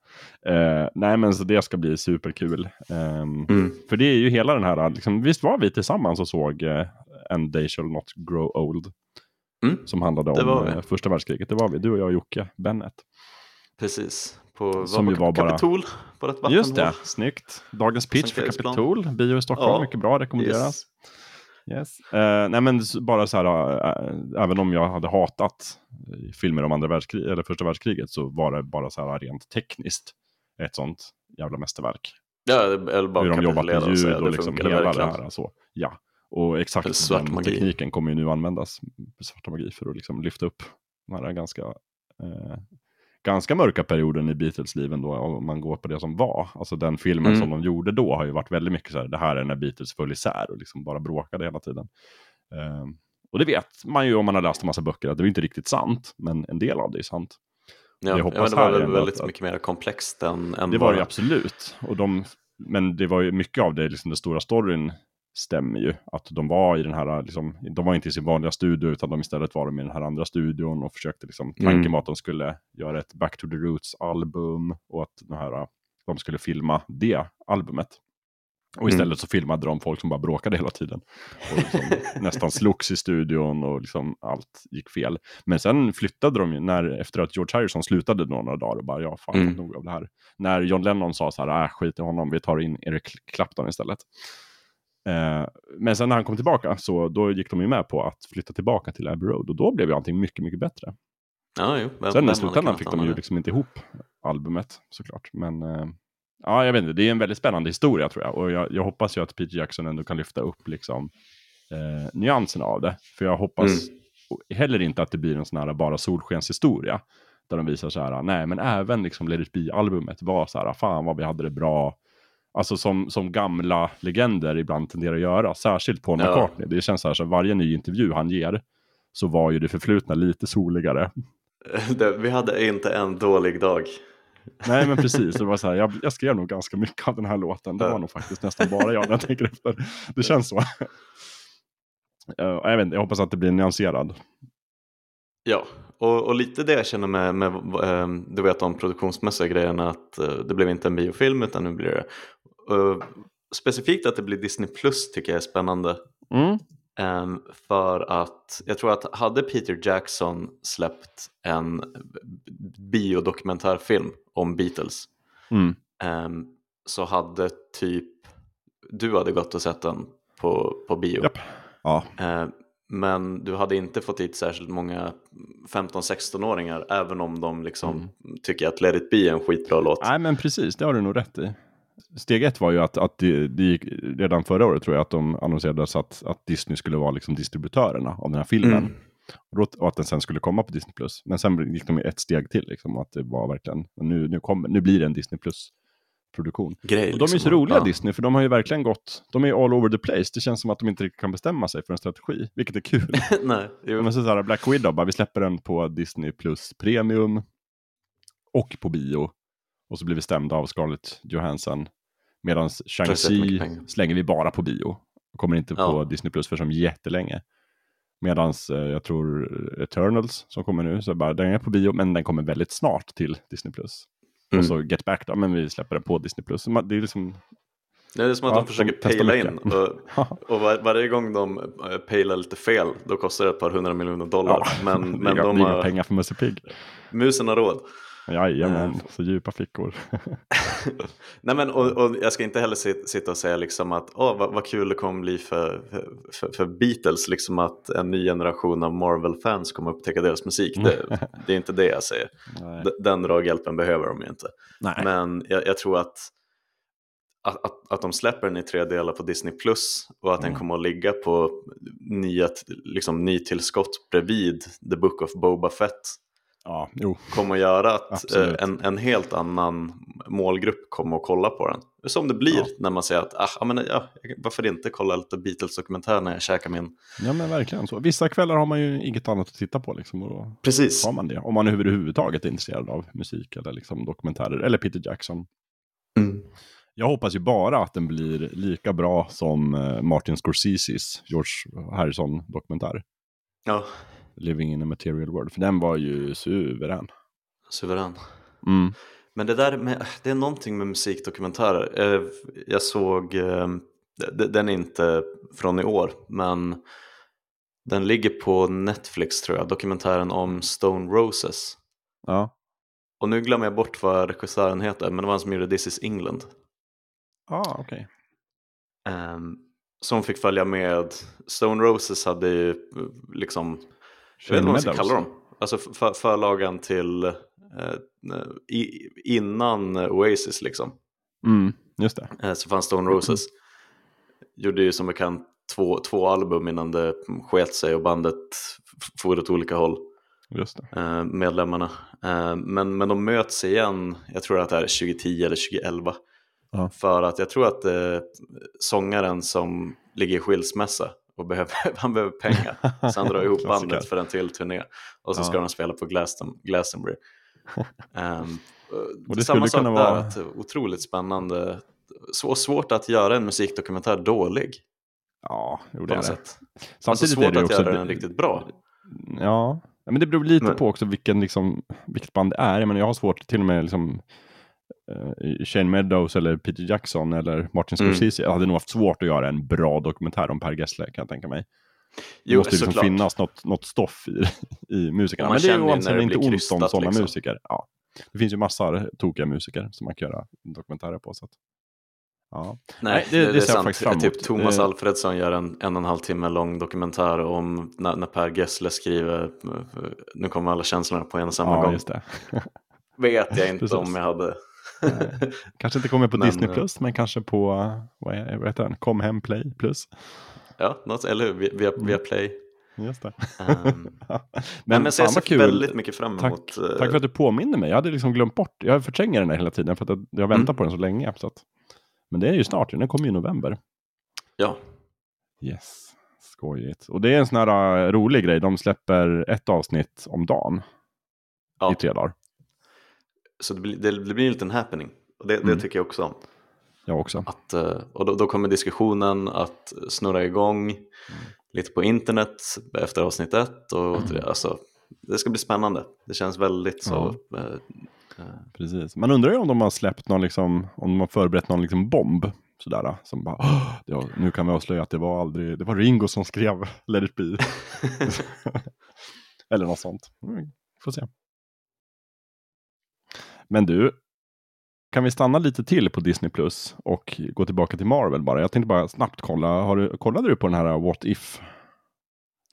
Eh, nej, men så det ska bli superkul. Ehm, Mm. För det är ju hela den här, liksom, visst var vi tillsammans och såg eh, And They Shall Not Grow Old? Mm. Som handlade om eh, första världskriget. Det var vi, du och jag och Jocke Bennet. Precis. På, Som var på var bara- Kapitol, på ett vattenhål. Just det, snyggt. Dagens pitch för. Kapitol, bio i Stockholm, Ja, mycket bra, rekommenderas. Yes. Yes. Eh, nej men bara så här, eh, även om jag hade hatat filmer om andra världskrig, eller första världskriget så var det bara så här rent tekniskt ett sånt jävla mästerverk. Ja, eller bara Hur de jobbat med och ljud och det liksom hela verkligen. det här. Så, ja. Och exakt den magi. tekniken kommer ju nu användas, svarta magi, för att liksom lyfta upp den här ganska, eh, ganska mörka perioden i Beatles liv ändå, om man går på det som var. Alltså den filmen Mm. som de gjorde då har ju varit väldigt mycket så här, det här är när Beatles föll isär och liksom bara bråkade hela tiden. Eh, och det vet man ju om man har läst en massa böcker, att det är inte riktigt sant, men en del av det är sant. Ja, Jag ja, hoppas men det var väl väldigt att- mycket mer komplext än, än Det var det ju bara- absolut. Och de, men det var ju mycket av det, liksom den stora storyn stämmer ju. Att de var i den här, liksom, de var inte i sin vanliga studio utan de istället var de i den här andra studion och försökte liksom, tanken Mm. var att de skulle göra ett Back to the Roots album och att den här, de skulle filma det albumet. Och Mm. istället så filmade de folk som bara bråkade hela tiden. Och liksom (laughs) nästan slogs i studion och liksom allt gick fel. Men sen flyttade de ju, när, efter att George Harrison slutade några dagar och bara, ja fan, Mm. mm. nog av det här. När John Lennon sa så här, äh, skit i honom, vi tar in Eric Clapton istället. Eh, men sen när han kom tillbaka så då gick de ju med på att flytta tillbaka till Abbey Road och då blev ju allting mycket, mycket bättre. Ja, jo, Sen i slutändan fick de ju liksom inte ihop albumet såklart. Men eh, ja, jag vet inte, det är en väldigt spännande historia tror jag. Och jag, jag hoppas ju att Peter Jackson ändå kan lyfta upp liksom eh, nyanserna av det. För jag hoppas heller inte att det blir en sån här bara solskenshistoria. Där de visar så här, nej men även liksom Let it be-albumet var så här, fan vad vi hade det bra. Alltså som, som gamla legender ibland tenderar att göra, särskilt Ja. McCartney. Det känns så här, så varje ny intervju han ger så var ju det förflutna lite soligare. (laughs) Vi hade inte en dålig dag. Nej men precis, (laughs) det var så här, jag, jag skrev nog ganska mycket av den här låten. Det var nog faktiskt nästan bara jag när jag tänker efter. Det känns så. (laughs) Eh, jag, vet jag hoppas att det blir nyanserad. Ja, och, och lite det jag känner med, med eh, du vet de produktionsmässiga grejerna att eh, det blev inte en biofilm utan nu blir det eh, specifikt att det blir Disney Plus tycker jag är spännande. Mm. Ehm, för att jag tror att hade Peter Jackson släppt en biodokumentärfilm om Beatles Mm. ehm, så hade typ du hade gått och sett den på, på bio. Japp. Ja, Eh, men du hade inte fått hit särskilt många 15-16-åringar även om de liksom tycker att Let it be är en skitbra låt. nej men precis, det har du nog rätt i. Steg ett var ju att, att det, det gick, redan förra året tror jag att de annonserade så att, att Disney skulle vara liksom distributörerna av den här filmen. Mm. Och, att den sen skulle komma på Disney+. Plus. Men sen gick de ett steg till, liksom, att det var verkligen, nu, nu, kommer, nu blir det en Disney Plus-produktion. Grej, Och de är ju så liksom. roliga Ja. Disney, för de har ju verkligen gått, de är all over the place. Det känns som att de inte riktigt kan bestämma sig för en strategi, vilket är kul. (laughs) Nej, jo. Men så, så här, Black Widow, bara, vi släpper den på Disney Plus Premium och på bio. Och så blir vi stämda av Scarlett Johansson. Medan Shang-Chi slänger vi bara på bio. Kommer inte på Ja. Disney Plus för som jättelänge. Medan eh, jag tror Eternals som kommer nu, så bara, den är på bio men den kommer väldigt snart till Disney Plus. Mm. Och så Get Back då, men vi släpper den på Disney Plus. Det är liksom, Det är som att Ja, de försöker de pejla in. (laughs) Och, och var, varje gång de eh, pejlar lite fel, då kostar det ett par hundra miljoner dollar. ja, men (laughs) det men de det har, pengar för Musse Pigg. musen har råd. Jajamän, Eh. så djupa fickor. (laughs) Nej, men, och, och jag ska inte heller sit, sitta och säga liksom att åh, vad, vad kul det kommer bli för, för, för Beatles, liksom att en ny generation av Marvel-fans kommer upptäcka deras musik. Det, (laughs) det är inte det jag säger. Nej. Den draghjälpen behöver de ju inte. Nej. Men jag, jag tror att, att, att, att de släpper den i tre delar på Disney Plus och att den Mm. kommer att ligga på nya, liksom, nytillskott bredvid The Book of Boba Fett Ja, jo. kommer att göra att eh, en, en helt annan målgrupp kommer att kolla på den. Som det blir Ja. när man säger att ah, men, ja, varför inte kolla lite Beatles-dokumentär när jag käkar min... Ja men verkligen så. Vissa kvällar har man ju inget annat att titta på liksom. Och då Precis. har man det. Om man överhuvudtaget är intresserad av musik eller liksom dokumentärer. Eller Peter Jackson. Mm. Jag hoppas ju bara att den blir lika bra som eh, Martin Scorseses George Harrison-dokumentär. Ja, Living in a material world. För den var ju suverän. suverän. Mm. Men det där med, det är någonting med musikdokumentärer. Eh, Jag såg, eh, den är inte från i år, men den ligger på Netflix tror jag, dokumentären om Stone Roses. Ja. Och nu glömmer jag bort vad regissören heter, men det var han som gjorde This is England. Ah, okej. Um, som fick följa med, Stone Roses hade ju eh, liksom, jag vet inte vad man ska kalla dem, alltså för, förlagan till eh, i, innan Oasis liksom. Mm, just det. Eh, så fanns Stone Roses. Gjorde ju som bekant två, två album innan det sket sig och bandet for åt olika håll, Just eh, medlemmarna. Eh, men, men de möts igen, jag tror att det är 2010 eller 2011. Ja. För att jag tror att eh, sångaren som ligger i skilsmässa och behöver, (laughs) han behöver pengar. Så han drar ihop (laughs) bandet för en till turné. Och så Ja. ska de spela på Glaston, Glastonbury. Um, (laughs) Och det samma sak där, vara- att otroligt spännande. Så svårt att göra en musikdokumentär dålig Ja, jo, det är det. sätt. Alltså Samtidigt svårt är det att också... göra den riktigt bra. Ja, Ja, men det beror lite Men- på också vilken, liksom, vilket band det är. Jag, menar, jag har svårt till och med liksom, Shane Meadows eller Peter Jackson eller Martin Mm. Scorsese. Jag hade nog haft svårt att göra en bra dokumentär om Per Gessle kan jag tänka mig. Det Jo, måste ju liksom finnas något, något stoff i, i musikerna. Men det är ju det inte ont om sådana liksom. musiker. Ja. Det finns ju massor tokiga musiker som man kan göra dokumentärer på. Så att, ja. Nej, Nej, det- det, det det, är ser jag faktiskt fram emot. Typ Thomas Eh. Alfredsson gör en en och en halv timme lång dokumentär om när, när Per Gessle skriver eh, Nu kommer alla känslorna på en och samma ja, gång. det. Vet jag (laughs) inte Precis. om jag hade. (laughs) Kanske inte kommer på Men, Disney eh, Plus, men kanske på, eh, vad, är, vad heter den? Kom hem Play Plus. ja, något, eller hur? Via, via, via Play. Just det. (laughs) Um, men men men så jag ser kul. väldigt mycket fram Tack, emot. eh, tack för att du påminner mig. Jag hade liksom glömt bort. Jag förtränger den här hela tiden för att jag, jag väntar Mm. på den så länge. Så att, men det är ju snart, den kommer ju i november. Ja, Yes, skojigt. Och det är en sån här uh, rolig grej. De släpper ett avsnitt om dagen ja. i tre dagar. Så det blir, det, det blir en liten happening. Och det, det Mm. tycker jag också om. Jag också. Att, eh, och då, då kommer diskussionen att snurra igång lite på internet efter avsnitt ett. Och, Mm. alltså, det ska bli spännande. Det känns väldigt så. eh, eh, Precis. Man undrar ju om de har släppt någon, liksom, om de har förberett någon liksom bomb. Sådär, som bara, "Åh, ja, nu kan vi avslöja att det var aldrig, det var Ringo som skrev Let it be. (laughs) (laughs) Eller något sånt. Mm, får se. Men du, kan vi stanna lite till på Disney Plus och gå tillbaka till Marvel bara? Jag tänkte bara snabbt kolla, har du, kollade du på den här What If?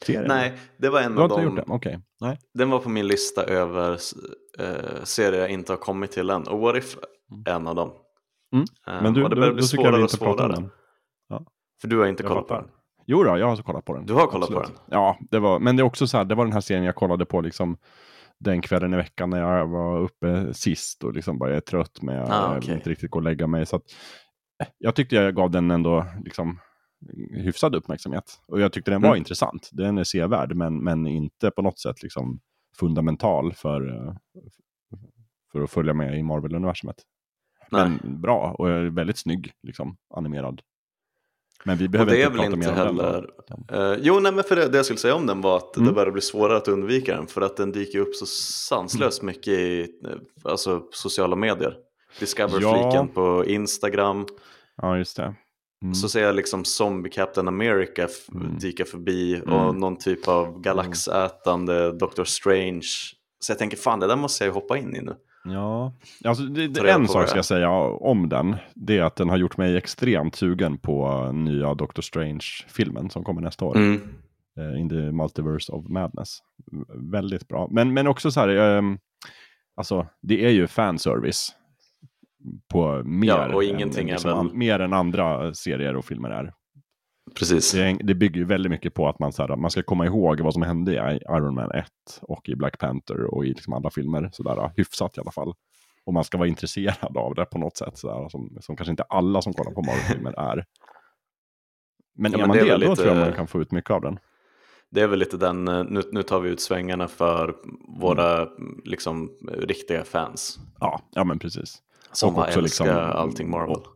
Serien? Nej, det var en Du av dem. den? Okej. Nej. Den var på min lista över eh, serier jag inte har kommit till än. Och What If är en av dem. Mm. Eh, Men du, och det börjar bli svårare och svårare. den. För du har inte Jag kollat på fattar. den. Jo då, jag har kollat på den. Du har kollat på Absolut. Ja, det var, men det är också så här, det var den här serien jag kollade på liksom den kvällen i veckan när jag var uppe sist och liksom bara är trött med Ah, jag vill okej. inte riktigt gå och lägga mig. Så att, eh, jag tyckte jag gav den ändå liksom hyfsad uppmärksamhet. Och jag tyckte den var Mm. intressant. Den är sevärd, men, men inte på något sätt liksom fundamental för, eh, för att följa med i Marvel-universumet. Men bra och väldigt snygg, liksom, animerad. Men vi behöver inte prata inte mer om den. heller... Eh, jo, nej, men för det, det jag skulle säga om den var att Mm. det börjar bli svårare att undvika den. För att den dyker upp så sanslöst Mm. mycket i eh, alltså, sociala medier. Discover Ja. på Instagram. Ja, just det. Mm. Så ser jag liksom Zombie Captain America Mm. dyka förbi och Mm. någon typ av galaxätande Doctor Strange. Så jag tänker fan det där måste jag hoppa in i nu. Ja, alltså det, det, en sak ska jag säga om den. Det är att den har gjort mig extremt sugen på nya Doctor Strange-filmen som kommer nästa år. Mm. eh, In the Multiverse of Madness. Väldigt bra. Men, men också så här, ehm, alltså det är ju fanservice. På mer, Ja, och än, ingenting är liksom, mer än andra serier och filmer är. Precis. Det, bygger ju väldigt mycket på att man, så här, man ska komma ihåg vad som hände i Iron Man 1 och i Black Panther och i liksom alla filmer. Sådär, hyfsat i alla fall. Och man ska vara intresserad av det på något sätt. Sådär, som, som kanske inte alla som kollar på Marvel-filmer är. Men Ja, är man det det, då lite- tror jag man kan få ut mycket av den. Det är väl lite den, eh, nu, nu tar vi ut svängarna för våra mm, liksom, riktiga fans. Ja, ja men precis. Som Och också älskar liksom- allting Marvel. och-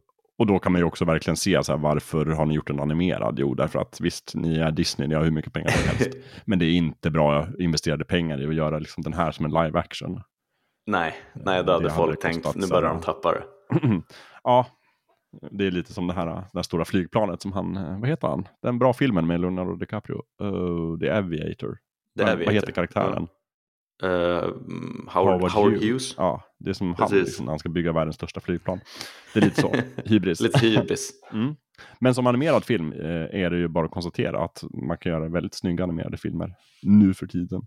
Och då kan man ju också verkligen se så här, varför har ni gjort en animerad? Jo, därför att visst, ni är Disney, ni har hur mycket pengar som helst. (laughs) men det är inte bra investerade pengar i att göra liksom den här som en live action. Nej, nej, det Det hade hade folk det tänkt. Nu börjar de tappa det. (clears throat) ja, det är lite som det här, det här stora flygplanet som han, eh, vad heter han? Den bra filmen med Leonardo DiCaprio, uh, The Aviator. Det är vi vad heter karaktären? Ja. Eh, mm, Howard, Howard, Hughes. Ja, det är som han liksom, när han ska bygga världens största flygplan. Det är lite så, (laughs) hybris. Lite hybris. Mm. Men som animerad film eh, är det ju bara att konstatera att man kan göra väldigt snygga animerade filmer nu för tiden.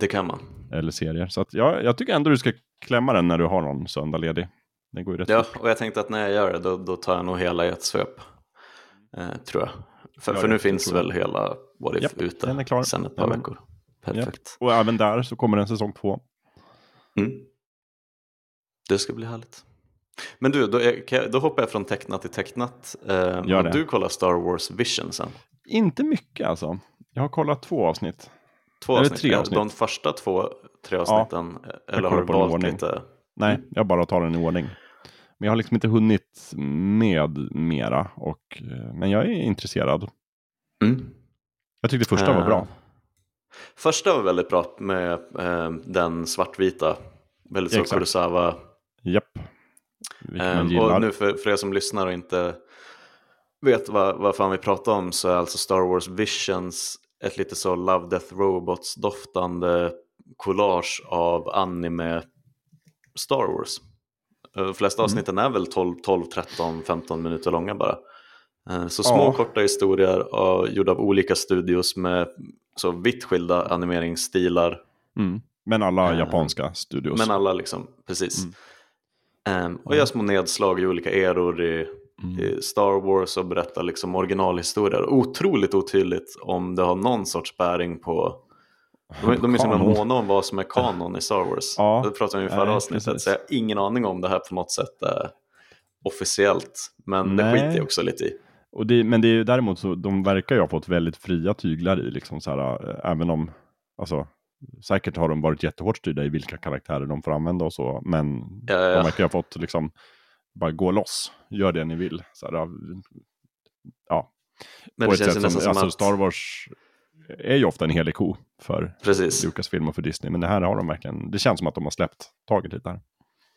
Det kan man. Eller serier. Så att, ja, jag tycker ändå du ska klämma den när du har någon söndag ledig. Den går ju rätt Ja, fort. och jag tänkte att när jag gör det då, då tar jag nog hela i ett svep. Eh, tror jag. För, Ja, för nu finns jag. väl hela What If Japp, ute sen ett par Ja, men- veckor. Perfekt. Och även där så kommer en säsong två. Mm. Det ska bli härligt. Men du, då, jag, då hoppar jag från tecknat till tecknat. Eh, Gör och det. du kollar Star Wars Vision sen. Inte mycket alltså. Jag har kollat två avsnitt. Två Eller avsnitt. tre avsnitt. De första två, tre avsnitten. eh, eller har du valt ordning. lite? Nej, Mm. jag bara tar den i ordning. Men jag har liksom inte hunnit med mera. Och, eh, men jag är intresserad. Mm. Jag tyckte första var Eh, bra. Första var väldigt bra med eh, den svartvita. Väldigt så. Kurosawa. Japp. Gillar. och nu för, för er som lyssnar och inte vet vad, vad fan vi pratar om så är alltså Star Wars Visions ett lite så Love Death Robots doftande collage av anime Star Wars. Eh, De flesta Mm. avsnitten är väl 12, 12, 13, 15 minuter långa bara. Eh, Så små Ja. korta historier av, gjorda av olika studios med så vitt skilda animeringsstilar. Mm. Men alla Eh, japanska studios. Men alla liksom, precis. Mm. Ehm, och gör små nedslag i olika eror i, Mm. i Star Wars och berättar liksom originalhistorier. Otroligt otydligt om det har någon sorts bäring på... De, de är så måna om vad som är kanon i Star Wars. Ja. Det pratade vi om i förra avsnittet, så jag har ingen aning om det här på något sätt är officiellt. Men det Nej. skiter jag också lite i. Och det, men det är däremot så, de verkar ju ha fått väldigt fria tyglar i, liksom så här, äh, även om, alltså, säkert har de varit jättehårt styrda i vilka karaktärer de får använda och så, men Ja, ja, de verkar ha fått liksom, bara gå loss, gör det ni vill. Så här, av- ja, Men på det ett känns sätt som, som alltså att... Star Wars är ju ofta en helig ko för Precis. Lucasfilm och för Disney, men det här har de verkligen, det känns som att de har släppt taget lite här.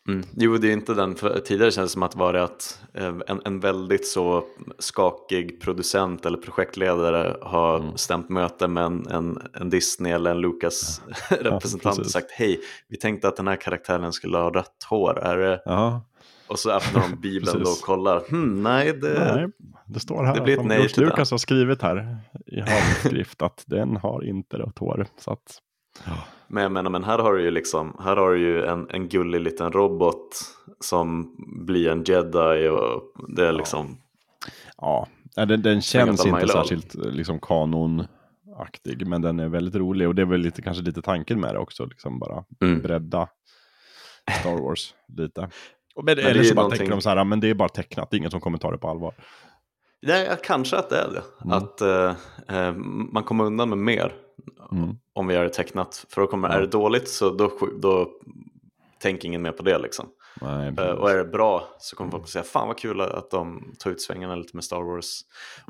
Mm. Jo, det är inte den, för tidigare kändes det som att var det att eh, en, en väldigt så skakig producent eller projektledare har Mm. stämt möte med en, en, en Disney eller en Lucas (laughs) representant och sagt hej, vi tänkte att den här karaktären skulle ha rött hår, är det, Ja, Och så öppnar de (laughs) Bibeln och kollar. Hmm, nej, det... Nej, det står här det blir ett nej George. Lucas har skrivit här i handskrift att den har inte rött hår. Så att, Men jag menar, men här har du ju liksom, här har du ju en, en gullig liten robot som blir en jedi och det är liksom, ja, nej, den, den känns inte särskilt eh, liksom, kanonaktig, men den är väldigt rolig. Och det är väl lite, kanske lite tanken med det också, liksom bara Mm. bredda Star Wars lite. (laughs) Men, är eller så bara någonting- tänker de så här, "Ja, men det är bara tecknat, det är ingen som kommer ta det på allvar. nej, kanske att det är det. Mm. Att eh, eh, man kommer undan med mer Mm. om vi gör det tecknat. För då kommer, är det dåligt så då, då tänker ingen mer på det liksom. Nej, Eh, och är det bra så kommer folk att säga fan vad kul att de tar ut svängarna lite med Star Wars.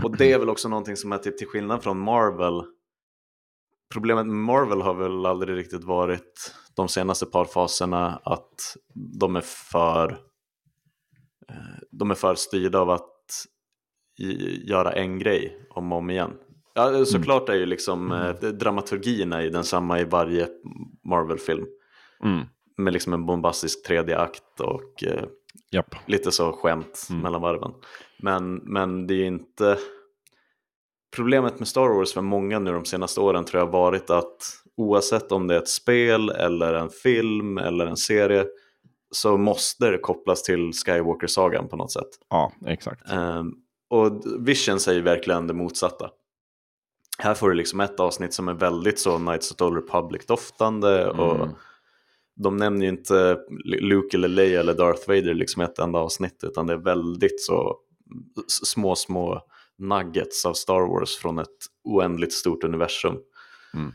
Och det är väl också någonting som är typ till skillnad från Marvel. Problemet med Marvel har väl aldrig riktigt varit de senaste par faserna att de är för eh, de är för styrda av att göra en grej om och om igen. Ja, såklart är ju liksom eh, dramaturgin är ju densamma i varje Marvel-film Mm. med liksom en bombastisk tredje akt och eh, Japp. lite så skämt Mm. mellan varven. Men, men det är ju inte... Problemet med Star Wars för många nu de senaste åren tror jag har varit att oavsett om det är ett spel eller en film eller en serie så måste det kopplas till Skywalker-sagan på något sätt. Ja, exakt. Ehm, och Vision säger verkligen det motsatta. Här får du liksom ett avsnitt som är väldigt så Knights of the Republic-doftande och Mm. de nämner ju inte Luke eller Leia eller Darth Vader liksom ett enda avsnitt utan det är väldigt så små, små nuggets av Star Wars från ett oändligt stort universum. Mm.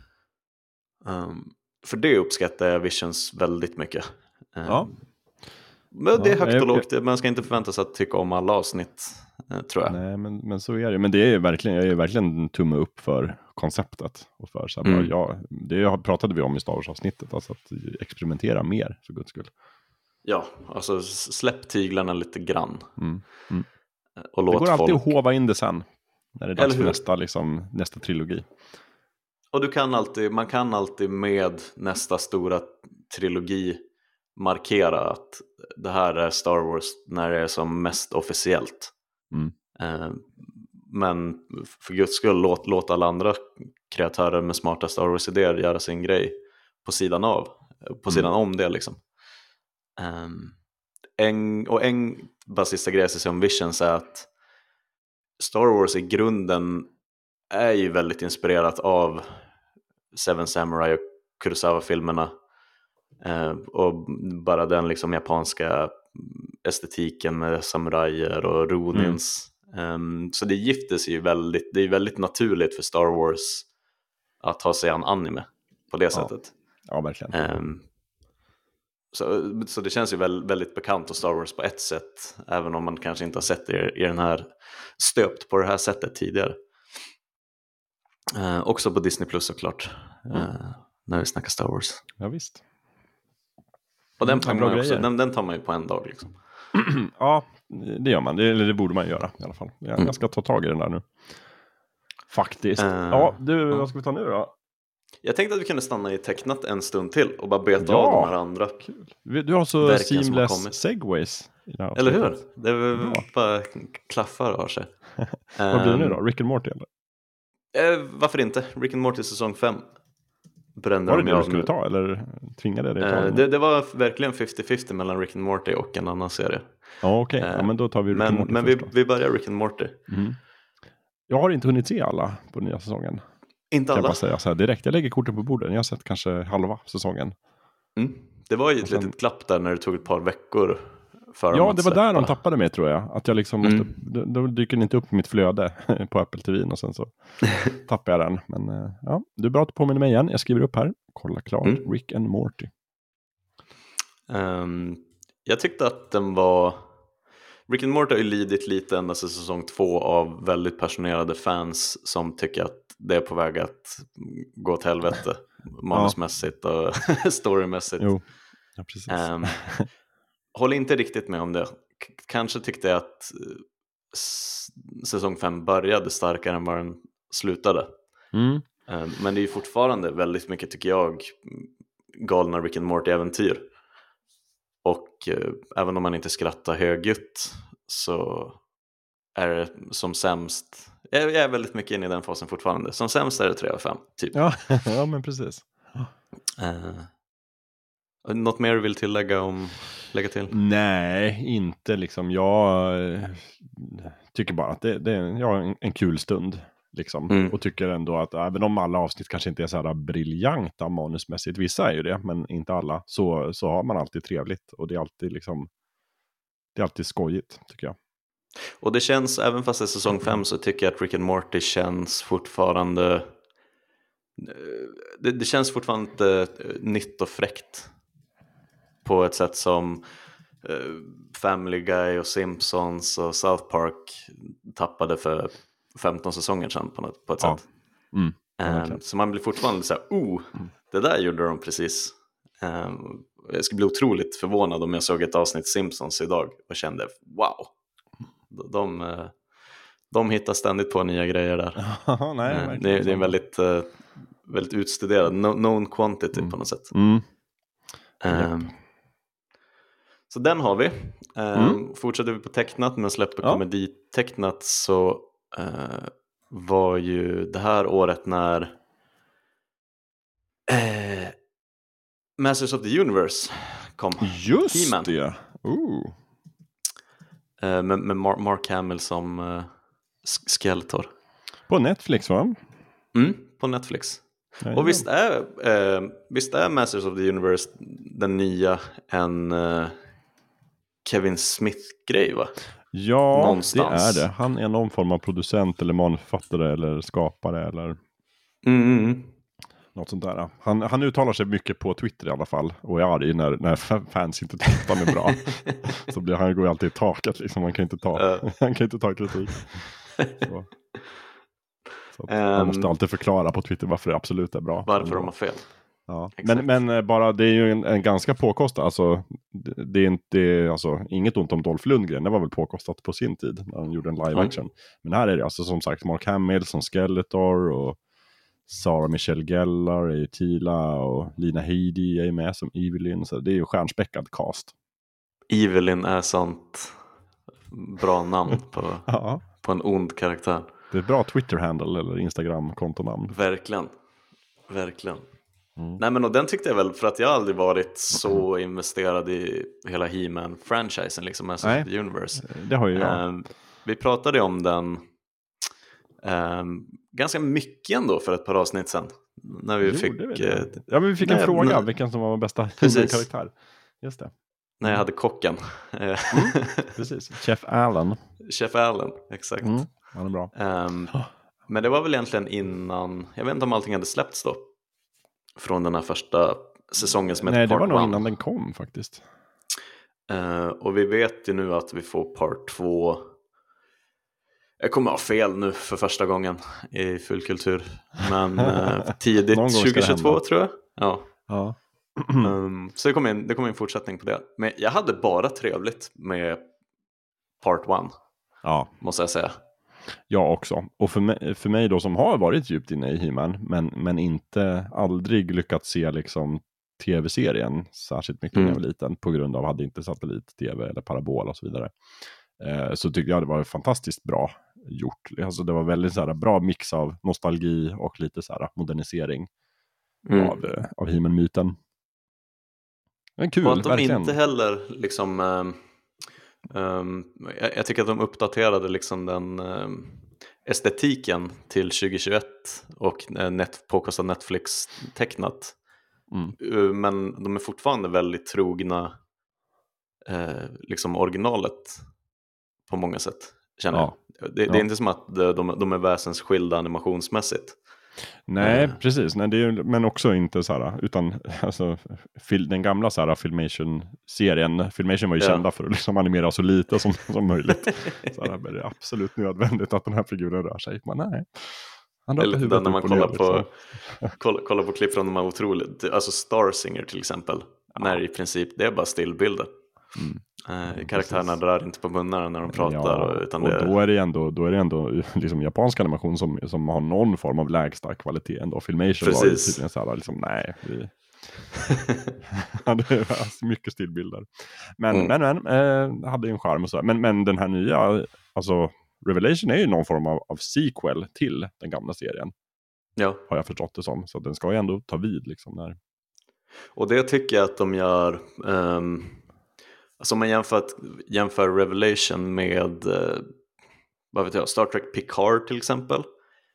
Ehm, för det uppskattar jag Visions väldigt mycket. Ehm, Ja. Men det är högt och lågt, man ska inte förvänta sig att tycka om alla avsnitt, eh, tror jag. Nej, men, men så är det. Men det är verkligen, jag är verkligen en tumme upp för konceptet. Och för så här, Mm. bara, ja, det pratade vi om i Star Wars-avsnittet, alltså att experimentera mer för guds skull. Ja, alltså släpp tyglarna lite grann. Mm. Och Det låt går alltid folk... att hova in det sen. När det är dags för nästa, liksom, nästa trilogi. Och du kan alltid, man kan alltid med nästa stora trilogi markera att det här är Star Wars när det är som mest officiellt. Mm. Eh, men för guds skull, låt, låt alla andra kreatörer med smarta Star Wars-idéer göra sin grej på sidan av, på sidan om det liksom. Ehm, en, och en bara sista grej jag ska säga om Visions är att Star Wars i grunden är ju väldigt inspirerat av Seven Samurai och Kurosawa-filmerna. Eh, och bara den liksom japanska estetiken med samurajer och ronins. Ehm, så det gifter sig ju väldigt, det är väldigt naturligt för Star Wars att ta sig an anime på det Ja. sättet. Ja, verkligen. Ehm, så, så det känns ju väl, väldigt bekant och Star Wars på ett sätt, även om man kanske inte har sett det i, den här stöpt på det här sättet tidigare. Eh, också på Disney Plus såklart, eh, när vi snackar Star Wars. Ja, visst. Och den tar, man ju också, den, den tar man ju på en dag. Liksom. (clears throat) Ja, det gör man. Det, eller det borde man göra i alla fall. Jag, Mm. jag ska ta tag i den där nu. Faktiskt. Eh, ja, du, ja. vad ska vi ta nu då? Jag tänkte att vi kunde stanna i tecknat en stund till och bara beta Ja. av de här andra. Kul. Du har så Verken seamless segways. Eller hur? Det är väl Bra. bara klaffar och har sig. (laughs) Vad blir det nu Ehm, då? Rick and Morty eller? Eh, varför inte? Rick and Morty säsong 5. Brände Var det de det du skulle ta eller tvingade dig att ta Eh, det, det var verkligen 50-50 mellan Rick and Morty och en annan serie. Ja, okej. eh, Ja, men då tar vi Rick and Men, Morty men vi, först då. vi börjar Rick and Morty. Mm. Jag har inte hunnit se alla på nya säsongen. Inte Kan jag alla. bara säga så här direkt. Jag lägger korten på bordet. Jag har sett kanske halva säsongen. Mm. Det var ju ett sen- litet glapp där när det tog ett par veckor för Ja, det var där de tappade mig tror jag. Att jag liksom måste, Mm. då, då dyker den inte upp i mitt flöde (laughs) på Apple TV och sen så (laughs) tappar jag den. Men eh, ja, du är bra att du påminner mig igen. Jag skriver upp här. Kolla klart. Mm. Rick and Morty. Ehm, jag tyckte att den var... Rick and Morty har ju lidit lite ända sedan säsong två av väldigt passionerade fans som tycker att det är på väg att gå åt helvete (laughs) manusmässigt och storymässigt. Jo, ja, precis. Um, håller inte riktigt med om det. Kanske tyckte jag att eh, säsong 5 började starkare än vad den slutade. Mm. Um, men det är ju fortfarande väldigt mycket, tycker jag, galna Rick and Morty-äventyr. Och eh, även om man inte skrattar högljutt så är det som sämst, jag är väldigt mycket inne i den fasen fortfarande, som sämst är det 3 av 5, typ. Ja, (laughs) ja men precis. Eh, något mer du vill tillägga om, lägga till? Nej, inte liksom. Jag eh, tycker bara att det, det är ja, en, en kul stund. Liksom. Mm. Och tycker ändå att även om alla avsnitt kanske inte är så här briljanta manusmässigt, vissa är ju det, men inte alla, så, så har man alltid trevligt. Och det är alltid liksom, det är alltid skojigt tycker jag. Och det känns, även fast det är säsong 5 så tycker jag att Rick and Morty känns fortfarande eh, det, det känns fortfarande eh, nytt och fräckt på ett sätt som eh, Family Guy och Simpsons och South Park tappade för 15 säsonger sedan på, något, på ett Ja. sätt. Mm. Verkligen. så man blir fortfarande så här, oh, det där gjorde de precis. Eh, jag skulle bli otroligt förvånad om jag såg ett avsnitt Simpsons idag och kände, wow, de, de, eh, de hittar ständigt på nya grejer där. (laughs) Nej, verkligen. det, det är en väldigt, eh, väldigt utstuderad, no, known quantity på något sätt. Mm. Så den har vi. Ehm, Fortsätter vi på tecknat men släpper Mm. Ja. komeditecknat så eh, var ju det här året när eh, Masters of the Universe kom. Just He-Man. det. Ooh. Eh, med med Mar- Mark Hamill som eh, Skeletor. På Netflix va? Mm, på Netflix. Och visst är, eh, visst är Masters of the Universe den nya en eh, Kevin Smith-grej va? Ja, någonstans. det är det. Han är någon form av producent eller manusförfattare eller skapare eller Mm, mm, något sånt där. Han, han uttalar sig mycket på Twitter i alla fall och är arg när, när fa- fans inte han är bra. (laughs) Så blir, han går ju alltid i taket liksom. Han kan inte ta, Ja. (laughs) han kan inte ta kritik. (laughs) Så. Så att Ehm. han måste alltid förklara på Twitter varför det absolut är bra. Varför de har fel. Ja. Exakt. Men, men eh, bara det är ju en, en ganska påkostad, alltså det, det är inte, alltså inget ont om Dolph Lundgren, det var väl påkostat på sin tid när han gjorde en live Mm. action. Men här är det alltså som sagt Mark Hamill som Skeletor och Sarah Michelle Gellar är ju Tila och Lina Headey är ju med som Evelyn, så det är ju stjärnspäckad cast. Evelyn är sånt bra namn på, (laughs) Ja. på en ond karaktär. Det är ett bra Twitter-handle eller Instagram-kontonamn. Verkligen. Verkligen. Mm. Nej men och den tyckte jag väl för att jag aldrig varit så investerad i hela He-Man-franchisen, liksom Masters Nej. of the Universe. Det har ju jag. Ehm, vi pratade om den ehm, ganska mycket ändå för ett par avsnitt sedan. När vi Gjorde fick, eh, ja men vi fick en nej, fråga, nej. vilken som var bästa Precis. karaktär. Just det, när jag hade kocken. Eh, (laughs) precis. Chef Allen. Chef Allen, exakt. Mm. Han är bra. Ehm, men det var väl egentligen innan, jag vet inte om allting hade släppts då. Från den här första säsongen som Nej, heter det var Part nog 1. innan den kom faktiskt. Eh, och vi vet ju nu att vi får Part 2. Jag kommer ha fel nu för första gången i fullkultur. Men (laughs) eh, tidigt Någon gång ska det 2022 hända. tror jag. Ja. Ja. (clears throat) Ehm, så det kommer in, det kommer en fortsättning på det. Men jag hade bara trevligt med Part 1, ja, måste jag säga. Jag också. Och för mig, för mig då som har varit djupt inne i He-Man, men, men inte aldrig lyckats se liksom tv-serien särskilt mycket när jag var liten på grund av hade inte satellit-tv eller parabol och så vidare. Eh, så tyckte jag det var fantastiskt bra gjort. Alltså det var väldigt så här, bra mix av nostalgi och lite så här, modernisering Mm. av, eh, av He-Man-myten. Men kul, Och att de verkligen. inte heller liksom ehm, ehm, jag, jag tycker att de uppdaterade liksom den ehm, estetiken till 2021 och eh, net, påkostad Netflix tecknat. Mm. Uh, Men de är fortfarande väldigt trogna eh, liksom originalet på många sätt. Känner Ja. jag. Det, det Ja. är inte som att de, de, de är väsensskilda animationsmässigt. Nej, Eh. precis. Nej, det är, men också inte så här, utan (laughs) alltså, fil, den gamla så här, Filmation-serien, Filmation var ju Ja. kända för att liksom animera så lite som, (laughs) som möjligt. Så här, men det är absolut nödvändigt att den här figuren rör sig. Men nej. Han huvudet när man kollar på, liksom. (laughs) kolla, kolla på klipp från de här otroligt, alltså Starsinger till exempel. När i princip det är bara stillbilder. Mm. Eh, karaktärerna drar inte på munnarna när de pratar. Ja, utan och det, då är det ändå, då är det ändå (laughs) liksom japansk animation som, som har någon form av lägsta kvalitet ändå. Filmation var ju Precis. tydligen så här, liksom, nej, vi, (laughs) (laughs) är alltså mycket stillbilder. Men, Mm. men, men eh, hade ju en charm och så. Men, men den här nya, alltså Revelation är ju någon form av, av sequel till den gamla serien. ja, Har jag förstått det som. Så den ska ju ändå ta vid liksom. När... och det tycker jag att de gör. Um, alltså om man jämför, jämför Revelation med eh, vad vet jag, Star Trek Picard till exempel.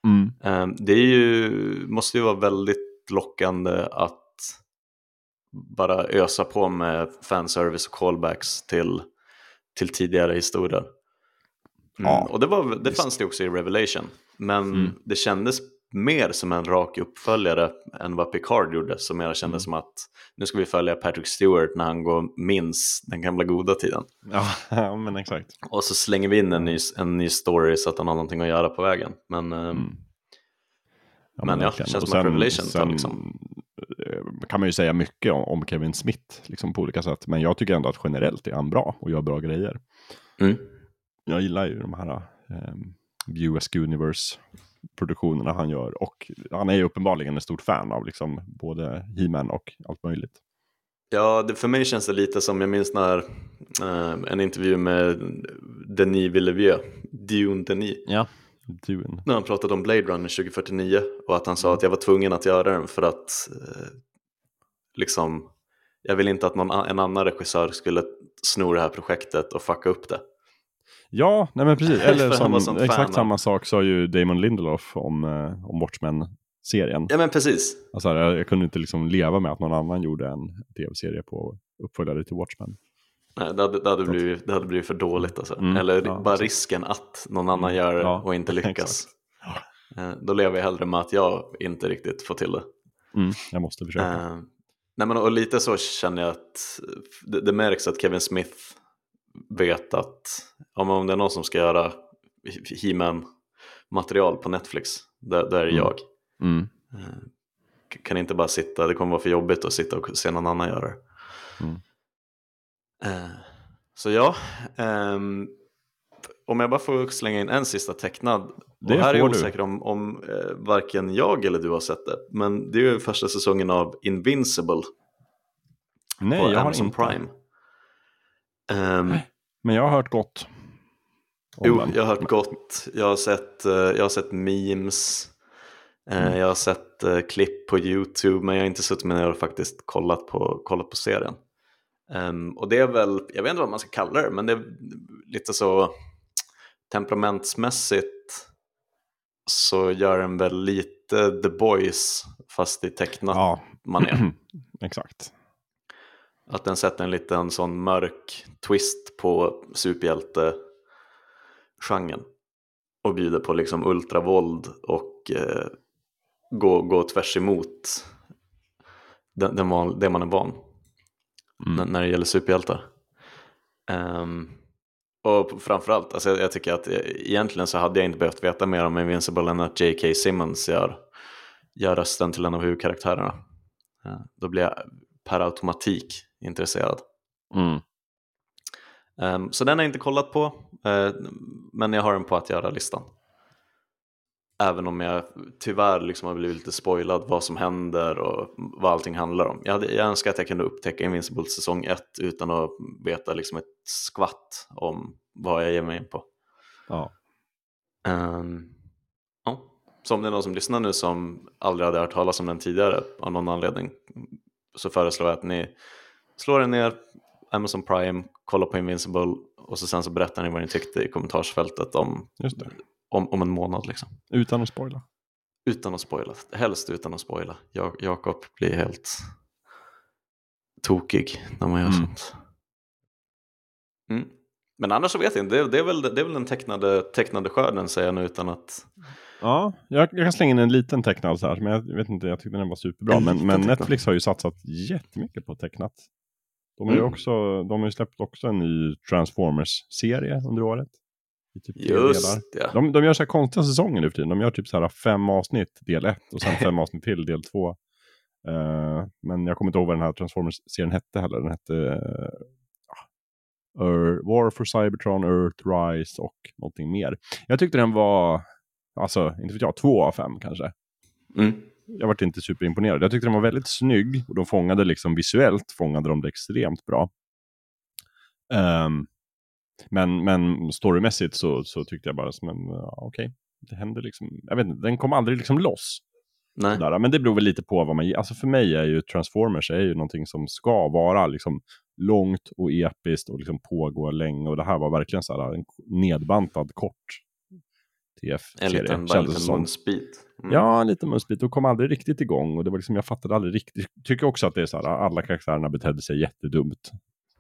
Mm. Ehm, det ju, måste ju vara väldigt lockande att bara ösa på med fanservice och callbacks till, till tidigare historier. Mm, Ja, och det, var, det fanns det också i Revelation. Men Mm. det kändes mer som en rak uppföljare än vad Picard gjorde. Som mer kändes Mm. som att nu ska vi följa Patrick Stewart när han går minns den gamla goda tiden. Ja, (laughs) ja, men exakt. Och så slänger vi in en ny, en ny story så att han har någonting att göra på vägen. Men ehm, Mm. Men ja, det känns Och som att Revelation tar liksom- eh, kan man ju säga mycket om, Kevin Smith liksom på olika sätt. Men jag tycker ändå att generellt är han bra och gör bra grejer. mm. Jag gillar ju de här um, US Universe-produktionerna han gör. Och han är ju uppenbarligen ett stort fan av liksom både He-Man och allt möjligt. Ja, det, för mig känns det lite som, jag minns när eh, en intervju med Denis Villeneuve, Dune Denis, Ja. Dune. när han pratade om Blade Runner 2049 och att han sa att jag var tvungen att göra den för att eh, liksom, jag vill inte att någon, en annan regissör skulle sno det här projektet och fucka upp det. Ja, nej men precis. (laughs) Eller som, exakt samma sak sa ju Damon Lindelof om, eh, om Watchmen-serien. Ja men precis, Alltså, jag, jag kunde inte liksom leva med att någon annan gjorde en tv-serie på uppföljare till Watchmen. Nej, det, hade, det, hade blivit, det hade blivit för dåligt alltså. Mm, Eller ja, bara risken att någon annan gör det Ja, och inte lyckas. exakt. Eh, Då lever jag hellre med att jag inte riktigt får till det. Mm, jag måste försöka. Eh, nej men och lite så känner jag att det, det märks att Kevin Smith vet att om, om det är någon som ska göra He-Man material på Netflix, där, där är Mm. jag. Mm. Eh, kan inte bara sitta, det kommer vara för jobbigt att sitta och se någon annan göra det. Mm. Eh, så ja, ehm, om jag bara får slänga in en sista tecknad. Och Det här är jag osäker om, om eh, varken jag eller du har sett det. Men det är ju första säsongen av Invincible Nej, på jag har Amazon inte. Prime. Ehm, Men jag har hört gott. jo, jag har hört gott. Jag har sett, eh, jag har sett memes. Eh, Mm. Jag har sett eh, klipp på YouTube men jag har inte suttit med ner och faktiskt kollat på, kollat på serien. Ehm, och det är väl, jag vet inte vad man ska kalla det, men det är lite så temperamentsmässigt så gör den väl lite The Boys fast i tecknat Ja, manér. (clears throat) exakt. Att den sätter en liten sån mörk twist på superhjälte-genren. Och bjuder på liksom ultravåld och eh, gå, gå tvärs emot den, den van, det man är van Mm. när, det gäller superhjältar. Ehm, och framförallt, alltså jag, jag tycker att eh, egentligen så hade jag inte behövt veta mer om Invincible än att J.K. Simmons gör, gör rösten till en av huvudkaraktärerna. Eh, då blir jag per automatik intresserad. Mm. Ehm, så den har jag inte kollat på, eh, men jag har den på att göra-listan. Även om jag tyvärr liksom har blivit lite spoilad vad som händer och vad allting handlar om. Jag, hade, jag önskar att jag kunde upptäcka Invincible säsong 1 utan att veta liksom ett skvatt om vad jag ger mig in på. Ja. Ehm, ja. Så om det är någon som lyssnar nu som aldrig hade hört talas om den tidigare av någon anledning så föreslår jag att ni slår er ner Amazon Prime, kollar på Invincible och så sen så berättar ni vad ni tyckte i kommentarsfältet om, om, om en månad. Liksom. Utan att spoila. Utan att spoila, helst utan att spoila. Jag, Jakob blir helt tokig när man gör Mm. sånt. Mm. Men annars så vet jag inte, det, det, är väl, det är väl den tecknade, tecknade skörden säger jag nu utan att Ja, jag, jag kan slänga in en liten tecknad så här, men jag vet inte, jag tyckte den var superbra. En Men, men. Netflix har ju satsat jättemycket på tecknat. De har ju Mm. också, de har ju släppt också en ny Transformers-serie under året. I typ. Just ja. De, de gör så här konstiga säsonger nu för tiden. De gör typ så här fem avsnitt, del ett, och sen (laughs) fem avsnitt till, del två. Eh, men jag kommer inte ihåg vad den här Transformers-serien hette heller. Den hette uh, War for Cybertron, Earth Rise och någonting mer. Jag tyckte den var, alltså, inte vet jag, två av fem kanske. Mm. jag vart inte superimponerad. Jag tyckte den var väldigt snygg och de fångade liksom visuellt fångade de det extremt bra. Um, men, men storymässigt så, så tyckte jag bara som en, ja, okej, det hände liksom, jag vet inte, den kom aldrig liksom loss. Nej. Där, men det beror väl lite på vad man Alltså för mig är ju Transformers är ju någonting som ska vara liksom långt och episkt och liksom pågå länge. Och det här var verkligen så här en nedbantad kort TF-serie. En liten, bara en liten munsbit. Mm. Ja, en liten munsbit. Och kom aldrig riktigt igång. Och det var liksom, jag fattade aldrig riktigt. Tycker också att det är så här, alla karaktärerna betedde sig jättedumt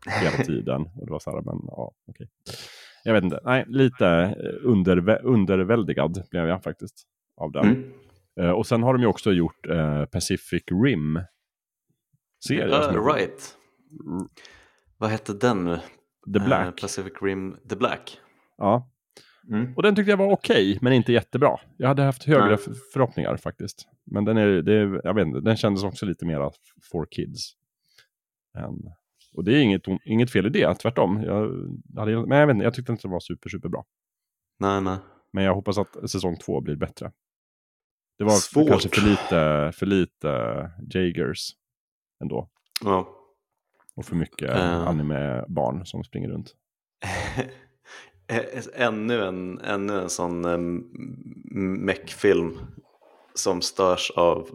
hela (laughs) tiden. Och det var så här, men ja, okej. Okay. Jag vet inte, nej, lite under, underväldigad blev jag faktiskt av den. Mm. Uh, och sen har de ju också gjort uh, Pacific Rim. Serien. Uh, right. Vad hette den nu? The Black. Pacific Rim The Black. Ja. Mm. Och den tyckte jag var okej, okay, men inte jättebra. Jag hade haft högre Nej. förhoppningar faktiskt. Men den, är, är, jag vet inte, den kändes också lite mera for kids. Än, och det är inget, inget fel i det, tvärtom. Jag, hade, men jag, vet inte, jag tyckte inte det var super, super bra. Nej, nej. Men jag hoppas att säsong två blir bättre. Det var Svårt. kanske för lite, för lite Jagers ändå. Ja. Och för mycket uh. anime-barn som springer runt. (laughs) ännu, en, ännu en sån um, meckfilm som störs av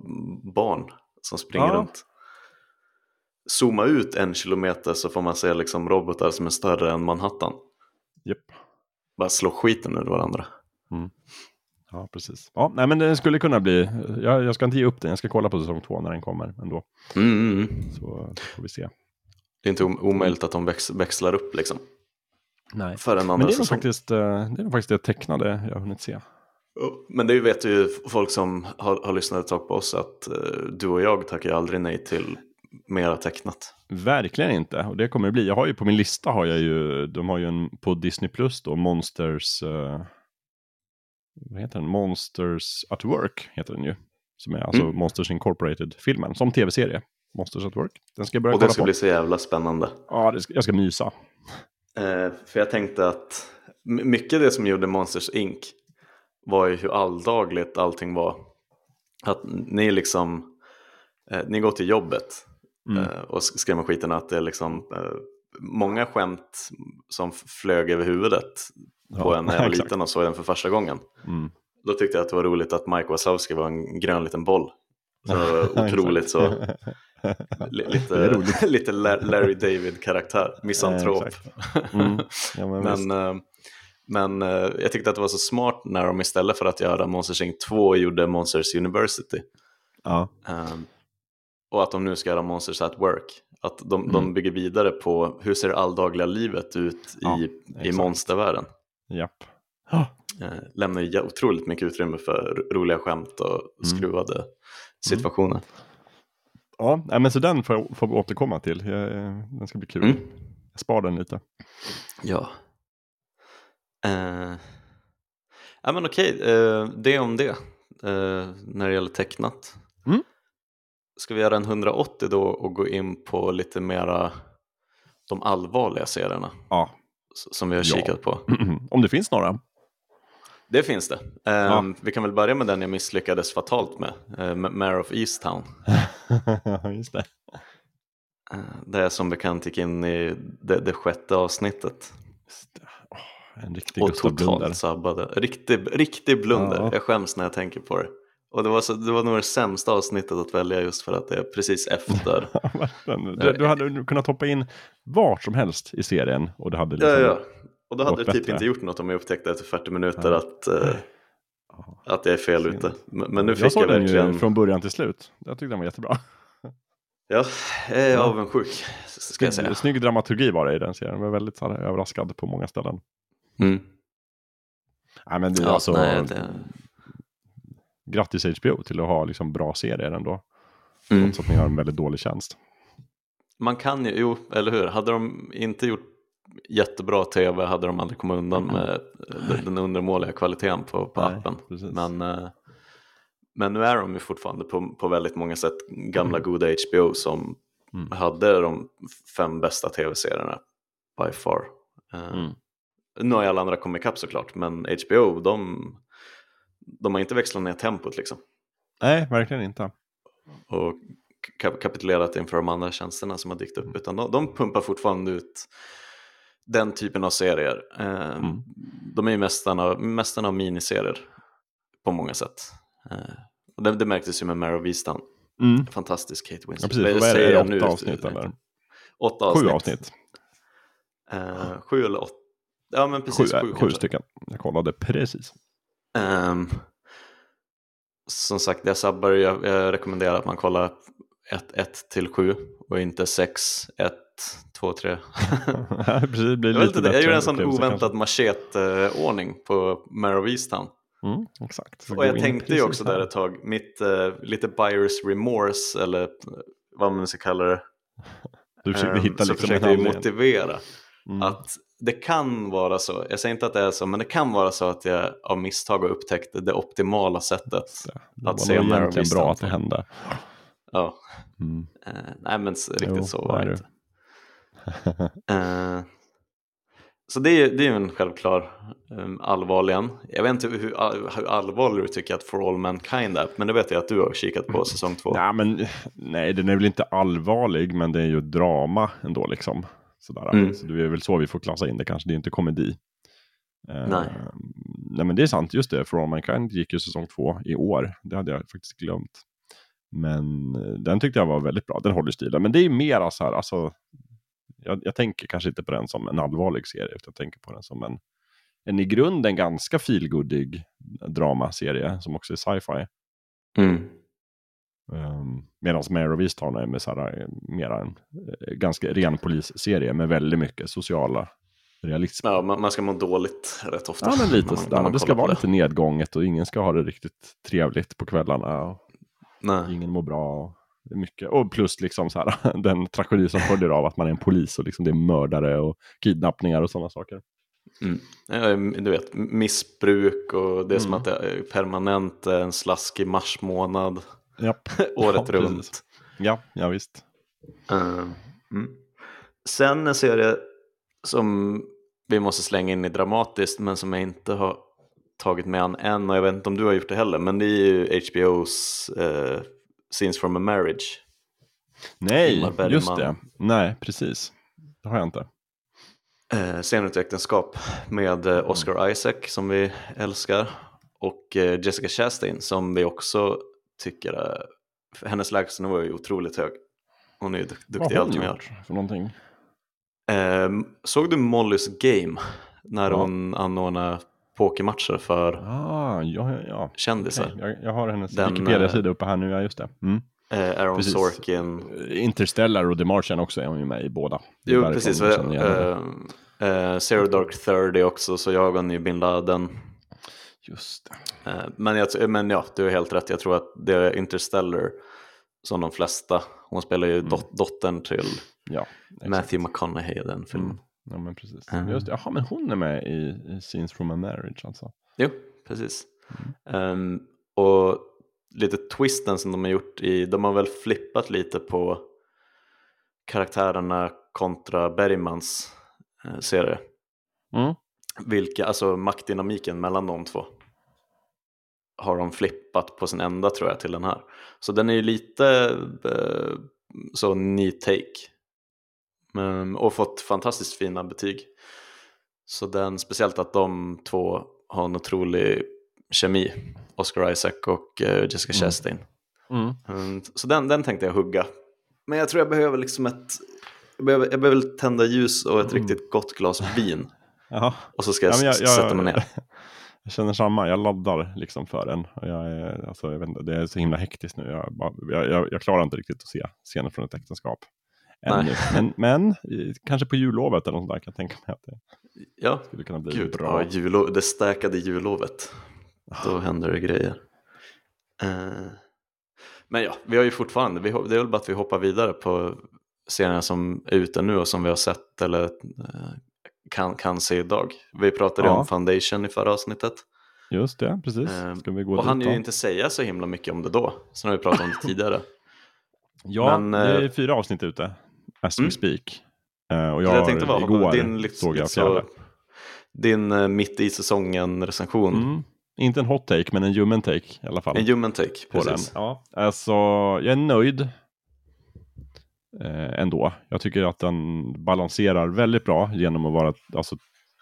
barn som springer ja. runt. Zooma ut en kilometer så får man se liksom robotar som är större än Manhattan. Yep. Bara slå skiten ur varandra. Mm. Ja, precis. Ja, nej, men det skulle kunna bli, jag, jag, ska inte ge upp den, jag ska kolla på säsong två när den kommer ändå. Mm, mm, mm. Så får vi se. Det är inte omöjligt att de väx, växlar upp liksom. Nej, för en andra men det är, nog faktiskt, eh, det är nog faktiskt det tecknade jag har hunnit se. Men det vet ju folk som har, har lyssnat ett tag på oss att uh, du och jag tackar aldrig nej till mera tecknat. Verkligen inte, och det kommer det bli. Jag har ju på min lista har jag ju, de har ju en på Disney Plus då, Monsters, uh, vad heter den? Monsters at Work heter den ju. Som är alltså mm. Monsters Incorporated-filmen, som tv-serie. Monsters at Work. Den ska jag börja Och det ska på. bli så jävla spännande. Ja, ska, jag ska mysa. Eh, för jag tänkte att mycket av det som gjorde Monsters Inc var ju hur alldagligt allting var. Att ni liksom, eh, ni går till jobbet mm. eh, och skrämmer skiten att det är liksom eh, många skämt som flög över huvudet ja, på en när (laughs) jag var liten och såg den för första gången. Mm. Då tyckte jag att det var roligt att Mike Wazowski var en grön liten boll. Så (laughs) otroligt så lite, (laughs) lite Larry David-karaktär, misantrop. Mm. Ja, men (laughs) men, äh, men äh, jag tyckte att det var så smart när de istället för att göra Monsters Inc 2 gjorde Monsters University. Ja. Um, och att de nu ska göra Monsters at Work. Att de, mm. de bygger vidare på hur ser det alldagliga livet ut ja, i, i monstervärlden. Japp. Oh. Eh, lämnar ju otroligt mycket utrymme för roliga skämt och mm. skruvade mm. situationer. Ja, men så den får, får vi återkomma till. Den ska bli kul. Mm. Jag spar den lite. Ja. Uh, ja men okej, uh, det om det. Uh, när det gäller tecknat. Mm. Ska vi göra en 180 då och gå in på lite mera de allvarliga serierna? Ja. Som vi har ja. kikat på. (clears throat) om det finns några. Det finns det. Ja. Um, vi kan väl börja med den jag misslyckades fatalt med, uh, Mare of Easttown. (laughs) Just det. Uh, det är som bekant gick in i det, det sjätte avsnittet. Oh, en riktig Och totalt blunder. sabbade. Riktig, riktig blunder. Ja. Jag skäms när jag tänker på det. Och det var, så, det var nog det sämsta avsnittet att välja just för att det är precis efter. (laughs) du, du hade kunnat hoppa in vart som helst i serien. Och det hade liksom... ja, ja. Och då hade det typ inte gjort något om jag upptäckte efter 40 minuter ja. att, uh, att jag är fel ute. Men, nu fick jag, såg jag verkligen... Den från början till slut. Jag tyckte den var jättebra. Ja, jag är avundsjuk ska jag säga. Snygg dramaturgi var det i den serien. Jag var väldigt här, överraskad på många ställen. Mm. Nej, men det, ja, alltså, nej, det... Grattis HBO till att ha liksom bra serier ändå. Mm. Trots att ni har en väldigt dålig tjänst. Man kan ju, jo, eller hur, hade de inte gjort jättebra tv hade de aldrig kommit undan med den undermåliga kvaliteten på, på Nej, appen. Men, eh, men nu är de ju fortfarande på, på väldigt många sätt gamla mm. goda HBO som mm. hade de fem bästa tv-serierna by far. Eh, mm. Nu har ju alla andra kommit ikapp såklart, men HBO de, de har inte växlat ner tempot liksom. Nej, verkligen inte. och kap- kapitulerat inför de andra tjänsterna som har dykt upp. Utan de, de pumpar fortfarande ut den typen av serier. Eh, Mm. De är ju mästarna, av- mästarna av miniserier på många sätt. Eh, och det, det märktes ju med Mare of Easttown. Mm. Fantastisk Kate Ja, Winslet. precis. Det Vad är det? jag Åtta nu. avsnitt eller? Åtta Sju avsnitt. avsnitt. Eh, sju eller åtta. Ja men Sju, precis, sju, sju kanske. stycken. Jag kollade precis. Ehm, som sagt, jag sabbar, jag, jag rekommenderar att man kollar 1 till 7 och inte 6, 1, 2, 3. (laughs) precis, det blir Jag, lite inte, jag gjorde en sån oväntad machete-ordning på Mare of Easttown. Mm, exakt. Så Och jag tänkte ju också där ett tag, mitt eh, lite buyers remorse eller vad man ska kalla det. Du försökte Ehm, hitta så liksom försökte jag motivera Mm. att det kan vara så, jag säger inte att det är så, men det kan vara så att jag av misstag har upptäckt det optimala sättet. Det det att var se nog Mare of egentligen Easttown bra att det hände. Ja, Mm. eh, nej men riktigt Jo, så det var det det. inte. (laughs) Eh, så det är, det är ju en självklar um, allvarlig en. Jag vet inte hur, hur allvarlig du tycker att For All Mankind är, men det vet jag att du har kikat på säsong två. Nej, men, nej, den är väl inte allvarlig, men det är ju drama ändå liksom. Sådär. Mm. Så det är väl så vi får klassa in det kanske, det är inte komedi. Eh, Nej. nej, men det är sant, just det. For All Mankind gick ju säsong två i år. Det hade jag faktiskt glömt. Men eh, den tyckte jag var väldigt bra, den håller stilen. Men det är mer så här, alltså. Jag, jag tänker kanske inte på den som en allvarlig serie, utan jag tänker på den som en, en i grunden ganska feelgoodig dramaserie, som också är sci-fi. Mm. Um, Medan Mare of Easttown är med så här, mera en eh, ganska ren polisserie med väldigt mycket sociala realism. Ja, man, man ska må dåligt rätt ofta. Ja, men lite sådär. man Det ska vara lite nedgånget och ingen ska ha det riktigt trevligt på kvällarna. Nej. ingen mår bra. Det är mycket. Och plus liksom så här, (laughs) den tragedi som följer av att man är en polis och liksom det är mördare och kidnappningar och sådana saker. Ja, Du vet, missbruk och det är som Mm. att det är permanent eh, en slaskig marsmånad Japp. (laughs) året Ja, runt. precis. Ja, ja visst. Eh, mm. Sen en serie som vi måste slänga in i dramatiskt men som jag inte har tagit med an än och jag vet inte om du har gjort det heller men det är ju HBOs eh, Scenes from a Marriage. Nej, just det. Nej, precis. Det har jag inte. Eh, Scener äktenskap med eh, Oscar Isaac som vi älskar och eh, Jessica Chastain som vi också tycker är, för hennes lägstanivå är ju otroligt hög. Hon är ju Vad duktig i allt hon gör. för någonting? Eh, såg du Mollys Game när Ja. hon anordnade pokermatcher för Ah, ja, ja, kändisar? Okej, jag, jag har hennes Den, Wikipedia-sida uppe här nu, ja just det. Mm. Eh, Aaron Precis. Sorkin. Interstellar och The Martian också är hon ju med i båda. Jo, precis. jag henne. Eh, eh, Zero Dark Thirty också, så jag och bin Laden. Just det. Eh, men, jag, men ja, du har helt rätt. Jag tror att det är Interstellar som de flesta. Hon spelar ju dot, dottern till Ja. Matthew McConaughey i den filmen. Mm. Ja, men precis. Mm. Just. Jaha, men hon är med i, i Scenes from a Marriage alltså. Jo, precis. Ehm, och lite twisten som de har gjort i, de har väl flippat lite på karaktärerna kontra Bergmans eh, serie. Mm. Vilka, alltså maktdynamiken mellan de två har de flippat på sin ända tror jag till den här. Så den är ju lite eh, så neat take. Men, och fått fantastiskt fina betyg. Så den, speciellt att de två har en otrolig kemi, Oscar Isaac och eh, Jessica Mm. Chastain. Mm. Mm, Så den, den tänkte jag hugga. Men jag tror jag behöver liksom ett, jag behöver, jag behöver tända ljus och ett Mm. riktigt gott glas vin. (laughs) Jaha. Och så ska jag, Ja, jag, jag, sätta mig ner. (laughs) Jag känner samma, jag laddar liksom för den. Jag är, alltså, jag vet inte, det är så himla hektiskt nu. Jag, jag, jag klarar inte riktigt att se scener från ett äktenskap. Ännu. Men, men kanske på jullovet eller något där kan jag tänka mig att det Ja, skulle kunna bli gud, bra. ja, julo, det stäkade jullovet. Då händer det grejer. Eh, men ja, vi har ju fortfarande, vi, det är väl bara att vi hoppar vidare på serierna som är ute nu och som vi har sett eller eh, kan, kan se idag. Vi pratade Ja. om Foundation i förra avsnittet. Just det, precis. Eh, Ska vi gå Och han ju inte säga så himla mycket om det då. Sen har vi pratat om det (laughs) tidigare. Ja, men, det är fyra avsnitt ute. As mm. we speak. Eh, och jag, jag tänkte bara, igår din, lite, såg jag så, din eh, mitt i säsongen recension. Mm. Inte en hot take, men en human take i alla fall. En human take, på precis. den. Ja, alltså, jag är nöjd eh, ändå. Jag tycker att den balanserar väldigt bra genom att vara, alltså,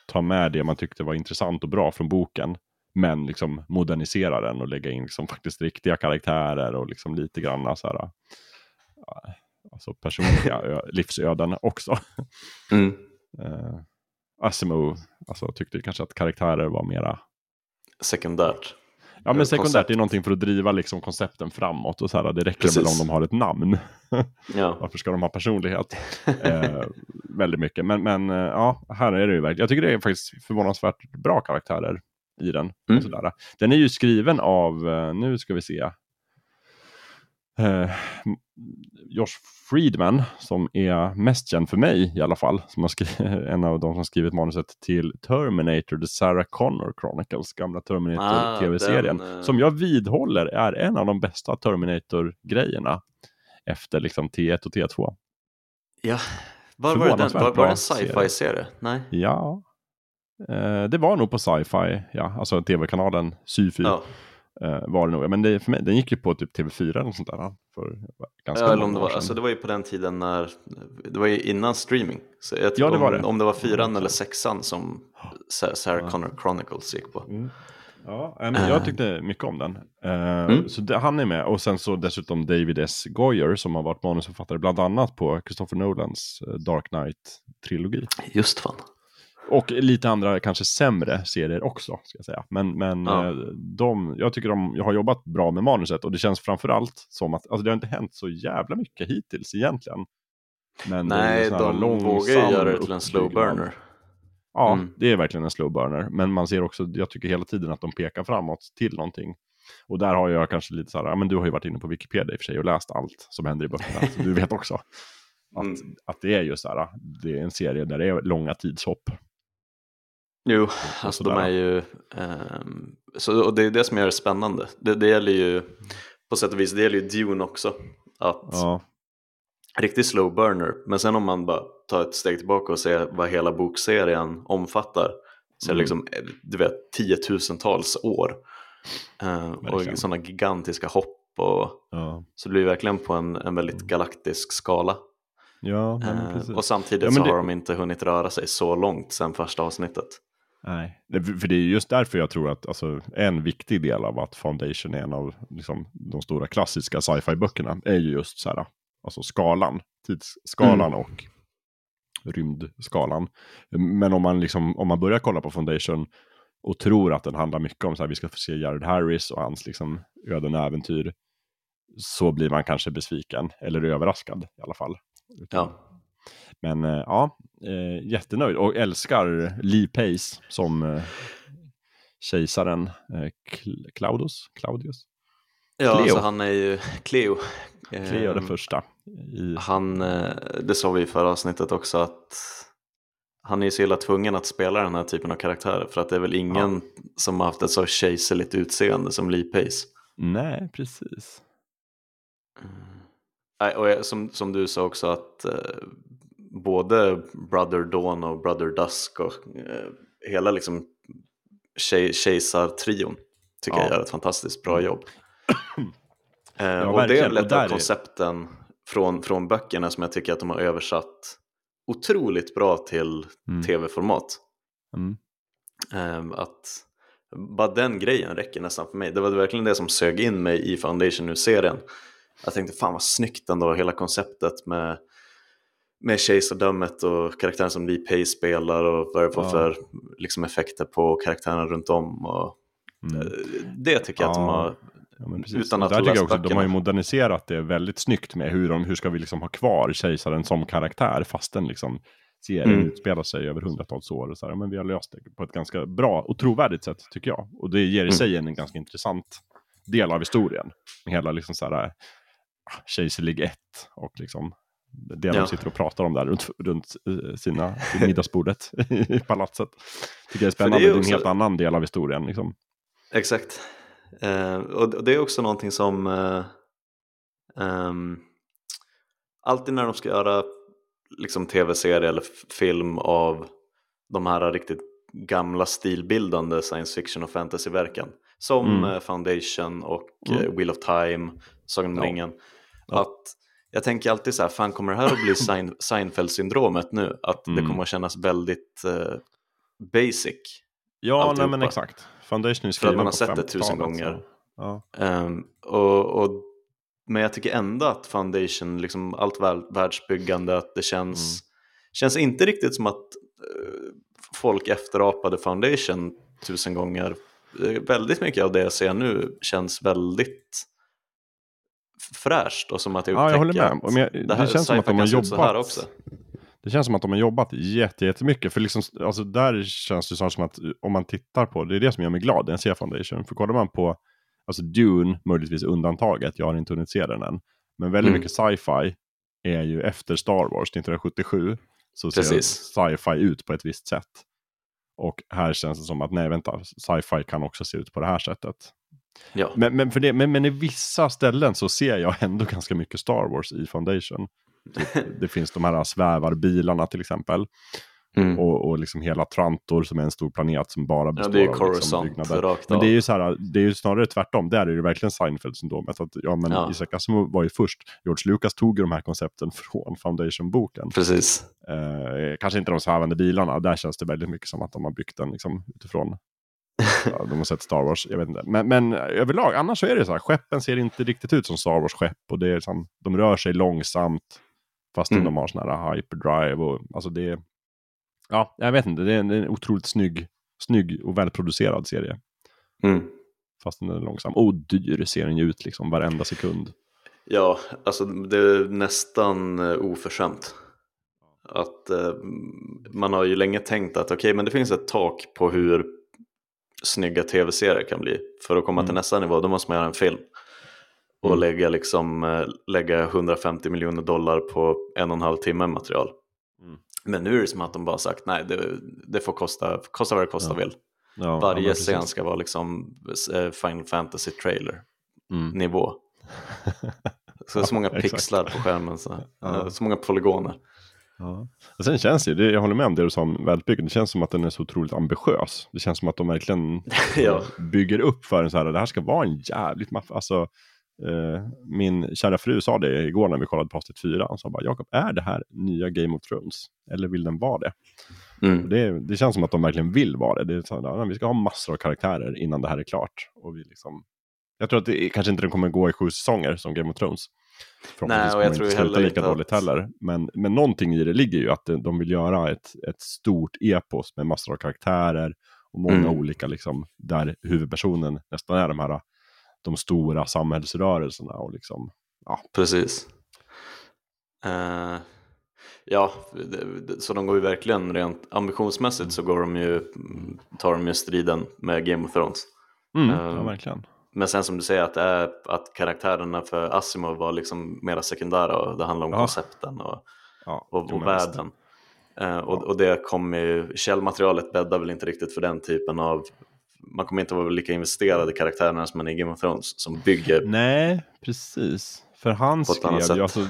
ta med det man tyckte var intressant och bra från boken. Men liksom modernisera den och lägga in liksom faktiskt riktiga karaktärer och liksom lite grann så här, alltså personliga livsöden också. Mm. Uh, Asimo alltså, tyckte kanske att karaktärer var mera sekundärt. Ja men sekundärt koncept. är någonting för att driva liksom koncepten framåt och så här, det räcker Precis. väl om de har ett namn. (laughs) Ja. Varför ska de ha personlighet? (laughs) eh, väldigt mycket, men, men eh, ja, här är det ju verkligen, jag tycker det är faktiskt förvånansvärt bra karaktärer i den. Mm. Och sådär. Den är ju skriven av, eh, nu ska vi se, eh, Josh Friedman som är mest känd för mig i alla fall. Som har (laughs) en av de som skrivit manuset till Terminator, The Sarah Connor Chronicles, gamla Terminator-tv-serien. Ah, uh... Som jag vidhåller är en av de bästa Terminator-grejerna efter liksom T1 och T2. Ja, var var, den, var, var det en sci-fi-serie? Nej. Ja, eh, det var nog på sci-fi, ja, alltså tv-kanalen Syfy. Ja. Uh, var det nog. Men det, för mig, den gick ju på typ TV4 eller något sånt där. För ganska ja, eller om det, var, alltså det var ju på den tiden när, det var ju innan streaming. Så jag ja, det var om, det. Om det var fyran eller sexan som Sarah ja. Connor Chronicles gick på. Mm. Ja, men jag eh. tyckte mycket om den. Uh, mm. Så det, han är med och sen så dessutom David S. Goyer som har varit manusförfattare bland annat på Christopher Nolans Dark Knight-trilogi. Just fan. Och lite andra kanske sämre serier också, ska jag säga. Men, men ja. Eh, de, jag tycker de jag har jobbat bra med manuset och det känns framförallt som att, alltså det har inte hänt så jävla mycket hittills egentligen. Men Nej, de vågar ju göra det till en slow burner. Ja, mm. det är verkligen en slow burner. Men man ser också, jag tycker hela tiden att de pekar framåt till någonting. Och där har jag kanske lite så här, men du har ju varit inne på Wikipedia i och för sig och läst allt som händer i böckerna. så du vet också. (laughs) Att, mm. att det är just så här, det är en serie där det är långa tidshopp. Jo, alltså de är ju, eh, så, och det är det som gör det spännande. Det, det gäller ju, på sätt och vis, det gäller ju Dune också. Att ja. Riktigt slow burner, men sen om man bara tar ett steg tillbaka och ser vad hela bokserien omfattar. Så är det mm. liksom, du vet, tiotusentals år. Eh, och sådana gigantiska hopp. Och, ja. Så det blir verkligen på en, en väldigt mm. galaktisk skala. Ja, eh, och samtidigt ja, så det... har de inte hunnit röra sig så långt sedan första avsnittet. Nej, för det är just därför jag tror att alltså, en viktig del av att Foundation är en av liksom, de stora klassiska sci-fi böckerna är ju just så här, alltså skalan, tidsskalan mm. och rymdskalan. Men om man, liksom, om man börjar kolla på Foundation och tror att den handlar mycket om så här, vi ska få se Jared Harris och hans liksom, öden och äventyr, så blir man kanske besviken, eller överraskad i alla fall. Ja. Men eh, ja, eh, jättenöjd och älskar Lee Pace som eh, kejsaren Claudius. Claudius. Ja, Cleo. Alltså han är ju Cleo. Cleo den första. I... Han, det sa vi i förra avsnittet också att han är så illa tvungen att spela den här typen av karaktärer för att det är väl ingen ja. som har haft ett så kejserligt utseende som Lee Pace. Nej, precis. Mm. Och som, som du sa också att både Brother Dawn och Brother Dusk och eh, hela liksom kejsartrion tycker ja. jag gör ett fantastiskt bra jobb. (clears throat) eh, och det är lätt av koncepten från, från böckerna som jag tycker att de har översatt otroligt bra till mm. tv-format. Mm. Eh, att bara den grejen räcker nästan för mig. Det var verkligen det som sög in mig i Foundation nu-serien. Jag tänkte fan vad snyggt ändå, hela konceptet med med kejsardömet och karaktären som Lee Pace spelar och vad det ja. för liksom, effekter på karaktärerna runt om. Och, mm. Eh, det tycker jag att de har Ja, utan att där tycker jag också, De har ju moderniserat det väldigt snyggt med hur, de, hur ska vi liksom ha kvar kejsaren som karaktär fastän liksom serien mm. utspelar sig över hundratals år. Och så här, men vi har löst det på ett ganska bra och trovärdigt sätt tycker jag. Och det ger i mm. sig en ganska intressant del av historien. Med hela liksom så här, ah, kejserlig ett och liksom det ja. de sitter och pratar om där runt, runt eh, sina, middagsbordet (laughs) i palatset. Tycker jag är spännande, det är, också... det är en helt annan del av historien. Liksom. Exakt. Eh, och det är också någonting som eh, um, alltid när de ska göra liksom tv-serie eller film av de här riktigt gamla stilbildande science fiction och fantasyverken som Mm. Foundation och Mm. Wheel of Time, Sagan om ringen. Att jag tänker alltid så här, fan kommer det här att bli (laughs) Sein- Seinfeld-syndromet nu? Att det Mm. kommer att kännas väldigt eh, basic. Ja, nej, men exakt. Foundation är För att man har sett det tusen 50-talet, så- gånger. Ja. Ehm, och, och, men jag tycker ändå att Foundation, liksom allt världsbyggande, att det känns, Mm. känns inte riktigt som att eh, folk efterapade Foundation tusen gånger. Eh, väldigt mycket av det jag ser nu känns väldigt fräscht och som att jag Ja, jag håller upptäcker med. Men jag- det, här, det känns som att de har jobbat- också. Det känns som att de har jobbat jätte- jättemycket. För liksom, alltså där känns det som att om man tittar på, det är det som gör mig glad jag ser Foundation. För kollar man på, alltså Dune, möjligtvis undantaget, jag har inte hunnit se den än. Men väldigt Mm. mycket sci-fi är ju efter Star Wars 1977. Så ser Precis. sci-fi ut på ett visst sätt. Och här känns det som att nej vänta, sci-fi kan också se ut på det här sättet. Ja. Men, men, för det, men, men i vissa ställen så ser jag ändå ganska mycket Star Wars i Foundation. Typ, (laughs) det finns de här svävarbilarna till exempel. Mm. Och, och liksom hela Trantor som är en stor planet som bara Ja, består det är av liksom byggnader. Men det är ju så här, det är ju snarare tvärtom. Där är det verkligen Seinfeld-syndromet. Att, ja, men Ja. Isaac Asimov var ju först. George Lucas tog ju de här koncepten (laughs) från Foundation-boken. Precis. Eh, kanske inte de svävande bilarna. Där känns det väldigt mycket som att de har byggt den liksom, utifrån. Ja, de har sett Star Wars, jag vet inte. Men, men överlag, annars så är det så här. Skeppen ser inte riktigt ut som Star Wars-skepp. Och det är liksom, de rör sig långsamt. Fastän Mm. de har sån här hyperdrive. Och, alltså det, ja, jag vet inte. Det är en, en otroligt snygg, snygg och välproducerad serie. Mm. Fastän den är långsam. Och dyr ser den ju ut liksom varenda sekund. Ja, alltså det är nästan eh, oförskämt. Att eh, man har ju länge tänkt att okej, men det finns ett tak på hur snygga tv-serier kan bli. För att komma Mm. till nästa nivå, då måste man göra en film. Och Mm. lägga, liksom, eh, lägga 150 miljoner dollar på en och en halv timme material. Mm. Men nu är det som att de bara sagt nej, det, det får kosta, kosta vad det kosta Ja. vill. Ja, ja, Varje precis. scen ska vara liksom eh, Final Fantasy trailer Mm. nivå. (laughs) Så, så många pixlar på skärmen, så, Ja. eh, så många polygoner. Ja. Och sen känns det jag håller med om det du sa om världsbygget, det känns som att den är så otroligt ambitiös. Det känns som att de verkligen (laughs) Ja. bygger upp för en så här, det här ska vara en jävligt maff... Alltså, eh, min kära fru sa det igår när vi kollade på avsnitt 4. Hon sa bara, Jakob, är det här nya Game of Thrones? Eller vill den vara det? Mm. det? Det känns som att de verkligen vill vara det. det är så ja, vi ska ha massor av karaktärer innan det här är klart. Och vi liksom... Jag tror att det kanske inte den kommer gå i sju säsonger som Game of Thrones. Förhoppningsvis Nej, och jag kommer inte sluta heller lika att- dåligt heller. Men, men någonting i det ligger ju att de vill göra ett, ett stort epos med massor av karaktärer och många Mm. olika, liksom, där huvudpersonen nästan är de här de stora samhällsrörelserna och liksom, Precis. Eh, ja, så de går ju verkligen rent ambitionsmässigt så går de ju, mm, tar de ju striden med Game of Thrones. mm, Ehm, ja verkligen. Men sen som du säger att, är, att karaktärerna för Asimov var liksom mera sekundära och det handlar om Ja. koncepten och, Ja, och, och världen. Eh, och, och det kommer ju, källmaterialet bäddar väl inte riktigt för den typen av, man kommer inte vara lika investerad i karaktärerna som man är i Game of Thrones som bygger Nej, precis. För han skrev ju, alltså,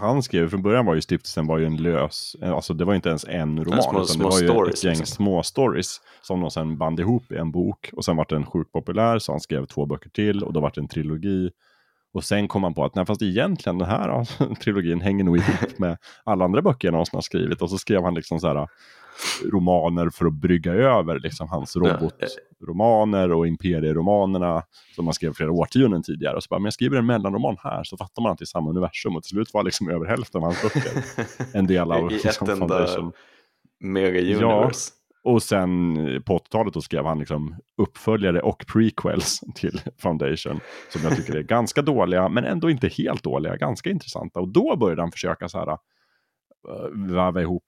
han skrev, från början var ju stiftelsen var ju en lös, alltså det var ju inte ens en roman, små- utan det var ju stories, ett gäng liksom. små stories som de sen band ihop i en bok. Och sen var den sjukt populär, så han skrev två böcker till och då var det en trilogi. Och sen kom han på att nej, fast egentligen den här alltså, (laughs) trilogin hänger nog ihop med alla andra böcker jag någonsin har skrivit. Och så skrev han liksom så här romaner för att brygga över liksom hans eh. robotromaner och imperieromanerna som man skrev flera årtionden tidigare. Och så bara, men jag skriver en mellanroman här så fattar man att det är samma universum. Och till slut var liksom över hälften av hans böcker en del av (laughs) I ett liksom, enda Foundation. mega Ja. Och sen eh, på 80-talet då skrev han liksom uppföljare och prequels till (laughs) Foundation. Som jag tycker är ganska dåliga, men ändå inte helt dåliga, ganska intressanta. Och då började han försöka så här, äh, väva ihop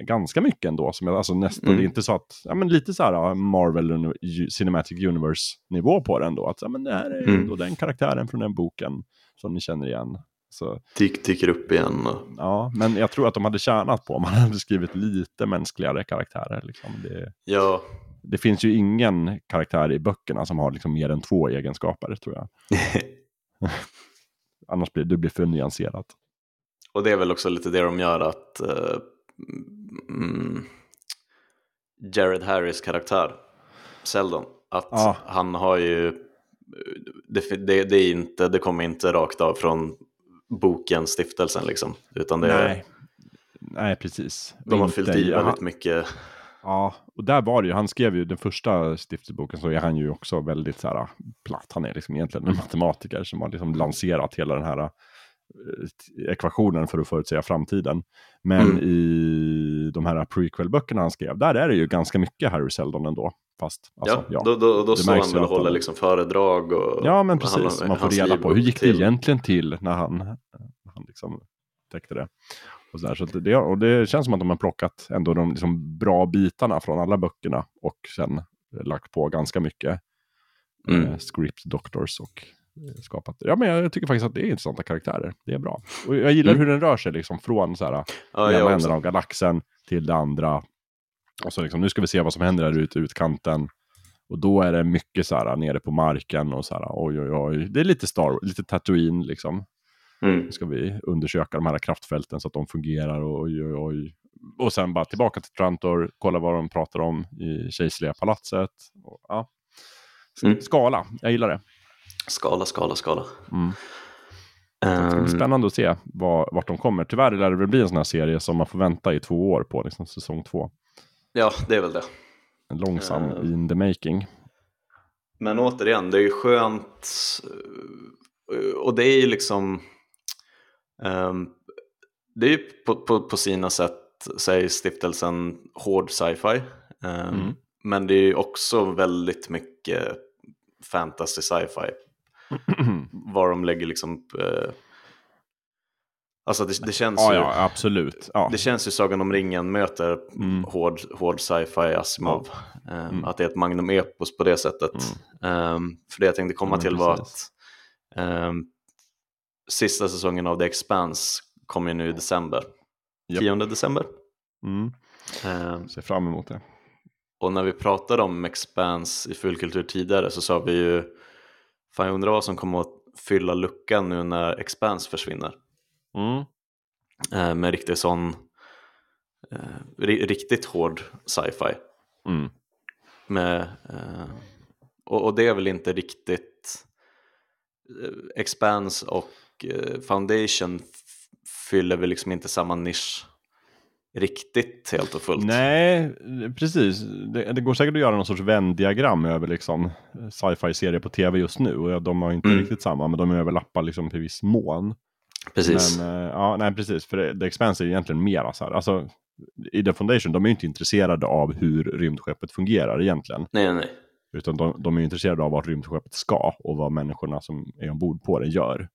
ganska mycket ändå. Som jag, alltså nästan, Mm. det är inte så att, ja men lite så här Marvel Cinematic Universe-nivå på den då. Att ja, men det här är Mm. ändå den karaktären från den boken som ni känner igen. Så, Dyk, dyker upp igen. Ja, men jag tror att de hade tjänat på om man (laughs) hade skrivit lite mänskligare karaktärer. Liksom. Det, ja, det finns ju ingen karaktär i böckerna som har liksom mer än två egenskaper, tror jag. (laughs) Annars blir det blir för nyanserat. och det är väl också lite det de gör att eh, mm, Jared Harris karaktär, Seldon, Att Ja. han har ju, det, det, det, är inte, det kommer inte rakt av från boken Stiftelsen liksom. Utan det, Nej. Nej, precis. de har Inte- fyllt i väldigt mycket. Ja, och där var det ju, han skrev ju den första stiftelseboken så är han ju också väldigt så här platt. Han är liksom egentligen en matematiker som har liksom lanserat hela den här ekvationen för att förutsäga framtiden. Men Mm. i de här prequel-böckerna han skrev, där är det ju ganska mycket Harry Seldon ändå. Fast, alltså, ja, då, då, då Det står han väl och han- håller liksom föredrag. Och, Ja, men han- precis. Man får reda på hur gick det till. egentligen till när han, när han liksom täckte det. Och, så där. Så det, och det känns som att de har plockat ändå de liksom bra bitarna från alla böckerna och sen lagt på ganska mycket Mm. eh, script doctors och eh, skapat. Ja, men jag tycker faktiskt att det är intressanta karaktärer. Det är bra. Och jag gillar Mm. hur den rör sig liksom från så här, Ja, ena änden av galaxen till det andra. Och så liksom, nu ska vi se vad som händer där ute i utkanten. Och då är det mycket så här nere på marken och så här, oj oj oj. Det är lite Star lite Tatooine liksom. Mm. Nu ska vi undersöka de här kraftfälten så att de fungerar och oj oj oj. Och sen bara tillbaka till Trantor, kolla vad de pratar om i kejserliga palatset. Och, ja. Mm. Skala, jag gillar det. Skala, skala, skala. Mm. Det ska bli Ehm, spännande att se var, vart de kommer. Tyvärr lär det väl bli en sån här serie som man får vänta i två år på, liksom säsong två. ja, det är väl det. En långsam Eh. in the making. Men återigen, det är ju skönt. eh, Och det är ju liksom... ehm, det är ju på, på, på sina sätt, säger stiftelsen, hård sci-fi. Ehm, Mm. Men det är ju också väldigt mycket fantasy sci-fi. (clears throat) Var de lägger liksom... eh, alltså det, det känns ja, ju... ja, absolut. Ja. Det känns ju Sagan om ringen möter Mm. hård, hård sci-fi Asimov. Ehm, Mm. Att det är ett magnum epos på det sättet. Ehm, för det jag tänkte komma Ja, till var att precis. ehm, sista säsongen av The Expanse kommer ju nu i december. Japp. 10 december. Mm. Ehm, Ser fram emot det. och när vi pratade om Expanse i fullkultur tidigare så sa vi ju Fan jag undrar vad som kommer att fylla luckan nu när Expanse försvinner. Mm. Eh, med riktigt sån eh, ri- riktigt hård sci-fi. Mm. Med, eh, och, och det är väl inte riktigt eh, Expanse och eh, Foundation fyller väl liksom inte samma nisch riktigt helt och fullt. Nej, precis. Det, det går säkert att göra någon sorts vändiagram över liksom sci-fi-serier på tv just nu. Och de har inte Mm. riktigt samma, men de överlappar liksom i viss mån. Precis. Men, eh, ja, nej, precis. För det, The Expanse är ju egentligen mera så här. Alltså, i The Foundation, de är ju inte intresserade av hur rymdskeppet fungerar egentligen. Nej, nej. Utan de, de är intresserade av vart rymdskeppet ska och vad människorna som är ombord på det gör.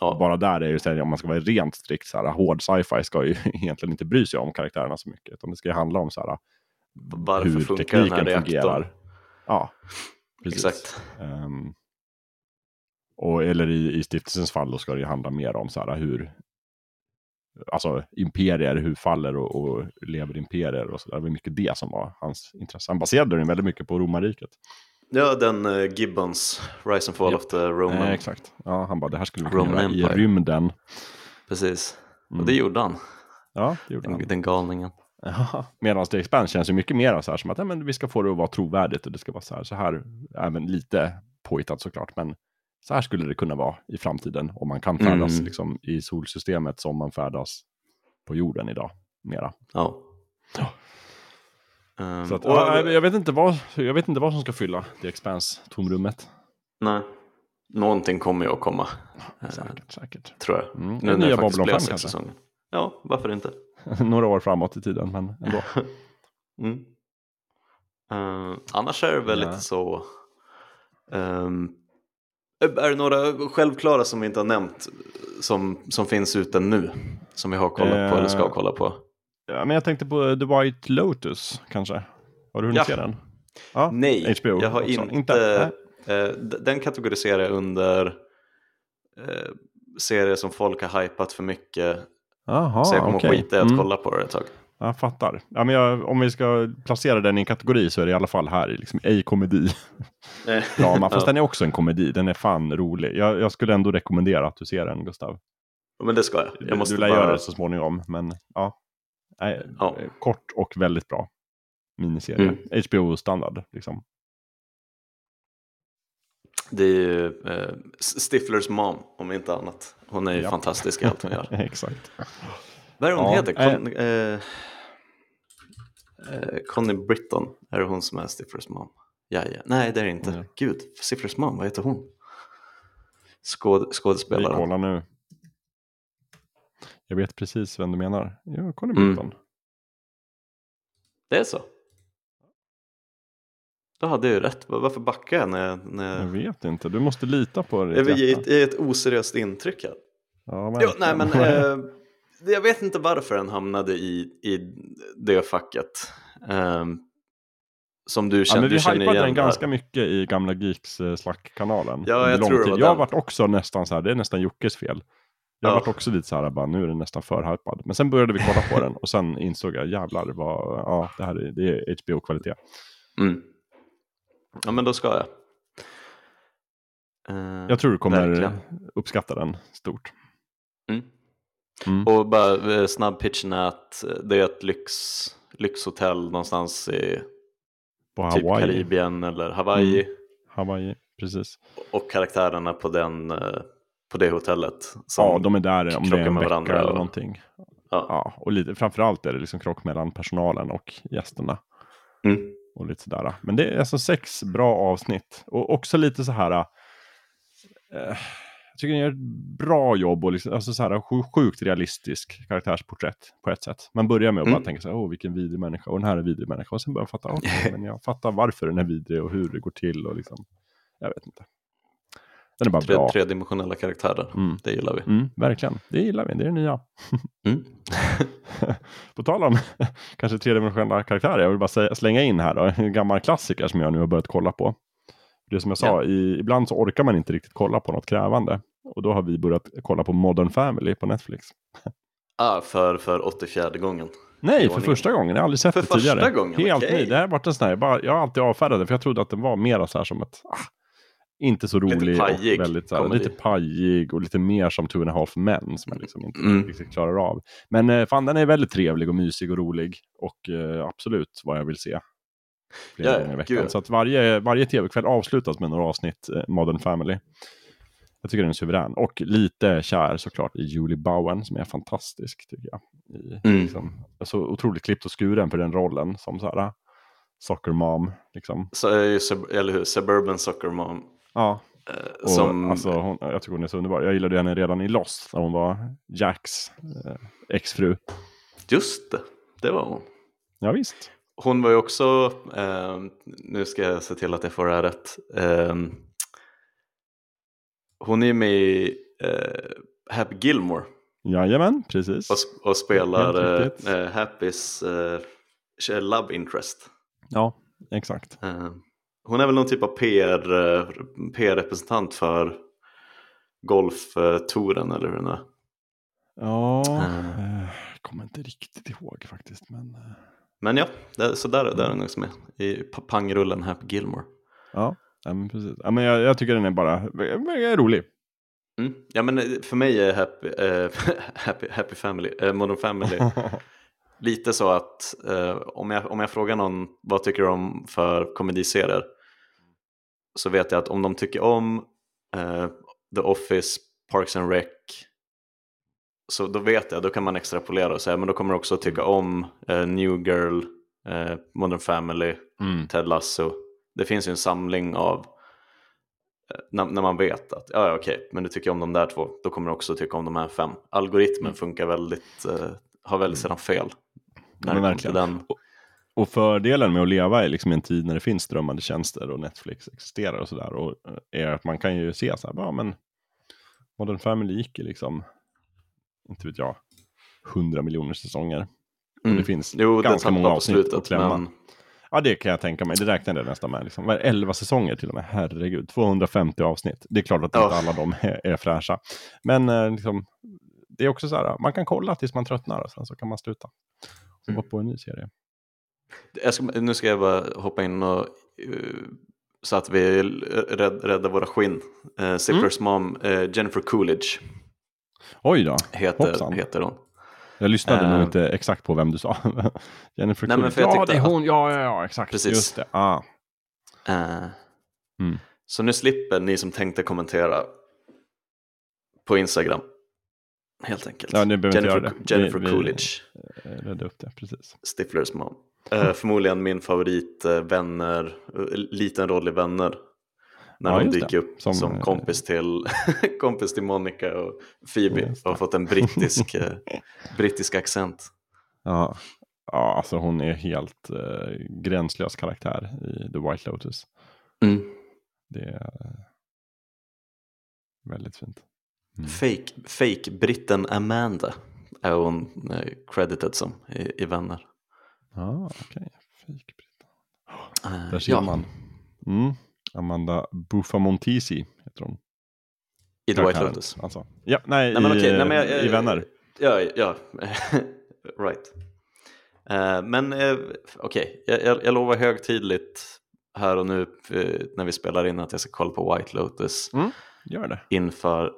Ja, Bara där är det så här, om man ska vara rent strikt så här, hård sci-fi ska ju (laughs) egentligen inte bry sig om karaktärerna så mycket. Utan det ska ju handla om så här, varför hur funkar den här tekniken reaktorn? fungerar. Ja, precis. Exakt. Ehm, och, eller i, i stiftelsens fall då ska det ju handla mer om så här, hur alltså imperier, hur faller och, och lever imperier och så där. Det var mycket det som var hans intresse. Han baserade den väldigt mycket på romarriket. Ja, den eh, Gibbons, Rise and Fall Japp. of the Roman. Eh, exakt. Ja, han bara, det här skulle vi kunna göra i rymden. Precis. Mm. Och det gjorde han, Ja, det gjorde han. den, den galningen. Ja, Medan The Expanse känns ju mycket mer så här som att ja, men vi ska få det att vara trovärdigt och det ska vara så här, så här även lite påhittat såklart, men så här skulle det kunna vara i framtiden om man kan färdas Mm. liksom, i solsystemet som man färdas på jorden idag. Mera. Ja. Ja. Ehm, Så att, och- ja, jag, vet inte vad, jag vet inte vad som ska fylla The Expanse-tomrummet. Nej, någonting kommer ju att komma, eh, Säkert, säkert. tror jag. Mm. Nu när det faktiskt blev 5 sex säsonger. Ja, varför inte? (laughs) Några år framåt i tiden, men ändå. (laughs) Mm. Eh, annars är det väl Ja. lite så... ehm, är det några självklara som vi inte har nämnt som, som finns ute nu? Som vi har kollat på eller ska Eh, kolla på? Ja, men jag tänkte på The White Lotus, kanske. Har du hunnit Ja. se den? Ja, Nej, HBO jag har också. inte... Inte? eh, den kategoriserar jag under eh, serier som folk har hypat för mycket. Jaha, så jag kommer att skita i att Mm. kolla på det ett tag. Jag fattar. Ja, men jag, om vi ska placera den i en kategori så är det i alla fall här, liksom, ej komedi. (laughs) Eh, Drama, fast ja. den är också en komedi. Den är fan rolig. Jag, jag skulle ändå rekommendera att du ser den, Gustav. Men det ska jag. Jag måste du lär bara... göra det så småningom, men ja. Nej, Ja. Kort och väldigt bra miniserie. Mm. HBO-standard, liksom. Det är ju eh, Stiflers mom, om inte annat. Hon är ju Ja. fantastisk i allt hon gör. (laughs) Exakt. Vad är hon Ja, heter? Con, eh, eh, Connie Britton, är det hon som är Stiflers mom? Ja, ja. Nej, det är det inte. Ja. Gud, Stiflers mom, vad heter hon? Skåd, Vi skådespelaren. kollar nu. Jag vet precis vem du menar. Ja, Conny Mm. Britton. Det är så? Då hade jag ju rätt. Varför backar jag när jag... När Jag vet inte, du måste lita på ditt jag hjärta. ett, ett oseriöst intryck här. Ja, Jo, nej, men (laughs) eh, jag vet inte varför den hamnade i, i det facket. Ehm, som du Ja, känner, men vi hypade den där. ganska mycket i gamla Geeks eh, Slack-kanalen. Ja, jag tror det var Jag har varit också nästan så här, det är nästan Jockes fel. Jag Ja. varit också lite så här, bara, nu är den nästan för hypad. Men sen började vi kolla på den och sen insåg jag, jävlar, vad, ja, det här är, det är HBO-kvalitet. Mm. Ja, men då ska jag. Eh, Jag tror du kommer Verkligen. uppskatta den stort. Mm. Mm. Och bara eh, snabb pitchen är att eh, det är ett lyx, lyxhotell någonstans i På typ Hawaii. Karibien eller Hawaii. Hawaii, precis. Och karaktärerna på, den, på det hotellet. Ja, de är där om det är en med vecka eller och- någonting. ja. Ja, och lite, framförallt är det liksom krock mellan personalen och gästerna. Mm. Och lite sådär. Men det är alltså sex bra avsnitt. Och också lite så här. Eh, jag tycker ni gör ett bra jobb och liksom, alltså så här, sj- sjukt realistisk karaktärsporträtt på ett sätt. Man börjar med att Mm. bara tänka så här, åh vilken vidrig människa, och den här är vidrig människa. Och sen börjar man fatta, okej, (laughs) men jag fattar varför den är vidrig och hur det går till och liksom, jag vet inte. Den är bara Tre, bra. tredimensionella karaktärer, Mm. det gillar vi. Mm, verkligen, det gillar vi, det är det nya. Mm. (laughs) På tal om (laughs) kanske tredimensionella karaktärer, jag vill bara säga, slänga in här då, en gammal klassiker som jag nu har börjat kolla på. Det som jag sa, Ja. i, ibland så orkar man inte riktigt kolla på något krävande. Och då har vi börjat kolla på Modern Family på Netflix. Ah, för, för 84 gången. Nej, för första gången. Jag har aldrig sett För det tidigare. första gången, Helt okej. ny. Det här varit en sån här, jag, bara, jag har alltid avfärdat det, för jag trodde att den var mera så här som ett, ah, inte så Lite rolig pajig och väldigt så här, lite pajig och lite mer som Two and a half men som jag liksom inte Mm. riktigt klarar av. Men eh, fan, den är väldigt trevlig och mysig och rolig och eh, absolut vad jag vill se. Flera ja, gånger i veckan. gud. Så att varje, varje tv-kväll avslutas med några avsnitt eh, Modern Family. Jag tycker den är suverän. Och lite kär såklart i Julie Bowen som är fantastisk tycker jag. I, Mm. liksom, så otroligt klippt och skuren för den rollen som så här soccer mom. Liksom. Så sub- eller hur, Suburban Soccer Mom. Ja, eh, och, som, alltså, hon, jag tycker hon är så underbar. Jag gillade henne redan i Lost när hon var Jacks eh, exfru. Just det, det var hon. Ja, visst. Hon var ju också, eh, nu ska jag se till att jag får det här rätt. Eh, hon är ju med i eh, Happy Gilmore Jajamän, precis. och, och spelar eh, eh, Happys eh, love interest. Ja, exakt. Hon är väl någon typ av PR, PR-representant för golftouren eller hur den är. Ja, Mm. jag kommer inte riktigt ihåg faktiskt. Men eh, Men ja, det, så där, där är hon också med i pa- pangrullen Happy Gilmore. ja, ja men precis. Ja, men jag, jag tycker den är bara är rolig. Mm. Ja men för mig är Happy, eh, (laughs) happy, happy Family, eh, Modern Family (laughs) lite så att eh, om, jag, om jag frågar någon vad tycker du om för komediserier så vet jag att om de tycker om eh, The Office, Parks and Rec så då vet jag, då kan man extrapolera och säga men då kommer du också tycka om eh, New Girl, eh, Modern Family, Mm. Ted Lasso. Det finns ju en samling av eh, när, när man vet att ja, ja, okej, men du tycker om de där två, då kommer du också tycka om de här fem. Algoritmen funkar väldigt, eh, har väldigt sällan fel. När men verkligen. Den. Och fördelen med att leva i liksom en tid när det finns strömmande tjänster och Netflix existerar och sådär. Och eh, är att man kan ju se så här, ja men Modern Family gick ju liksom, inte vet jag, 100 miljoner säsonger. Och det finns Mm. Jo, den ganska många avsnitt slutet, att klämma. men Ja, det kan jag tänka mig. Det räknade jag nästan med. Liksom. Vad är det, 11 säsonger till och med. Herregud, 250 avsnitt. Det är klart att Ja. inte alla de (laughs) är, är fräscha. Men eh, liksom, det är också så här, man kan kolla tills man tröttnar och sen så kan man sluta. Och Mm. på en ny serie. Ska, nu ska jag bara hoppa in och eh, så att vi rädd, räddar våra skinn. Uh, Zippers Mm. mom, eh, Jennifer Coolidge, Oj då, heter, Hoppsan. heter hon. jag lyssnade Eh. nog inte exakt på vem du sa. (laughs) Jennifer Nej, men Coolidge. Ja, det är att- hon. Ja, ja, ja, exakt. Precis. Just det. Ah. Eh, Mm. Så nu slipper ni som tänkte kommentera på Instagram. Helt enkelt. Ja, Jennifer. Jennifer Vi- vi- Coolidge, Eh, Rädda upp det, precis. Stiflers mom. Eh, förmodligen min favorit eh, vänner, eh, liten roll i vänner. När Ja, hon dyker det. upp Som, som, kompis, till, (laughs) kompis till Monica och Phoebe och har fått en brittisk, brittisk accent. Ja. ja, alltså hon är helt gränslös karaktär i The White Lotus. Mm. Det är väldigt fint. Mm. Fake, fake britten Amanda är hon credited som i, i Vänner. Ja, okej. Fejkbritt. Eh, Där ser ja, man. Mm. Amanda Buffamontisi heter hon. I The White Lotus. Alltså. Ja, nej, Nej, men i, okej, nej, men jag- i Vänner. Ja, ja. (laughs) right. Eh, men eh, okej, jag, jag, jag lovar högtidligt här och nu eh, när vi spelar in att jag ska kolla på White Lotus Gör det. inför,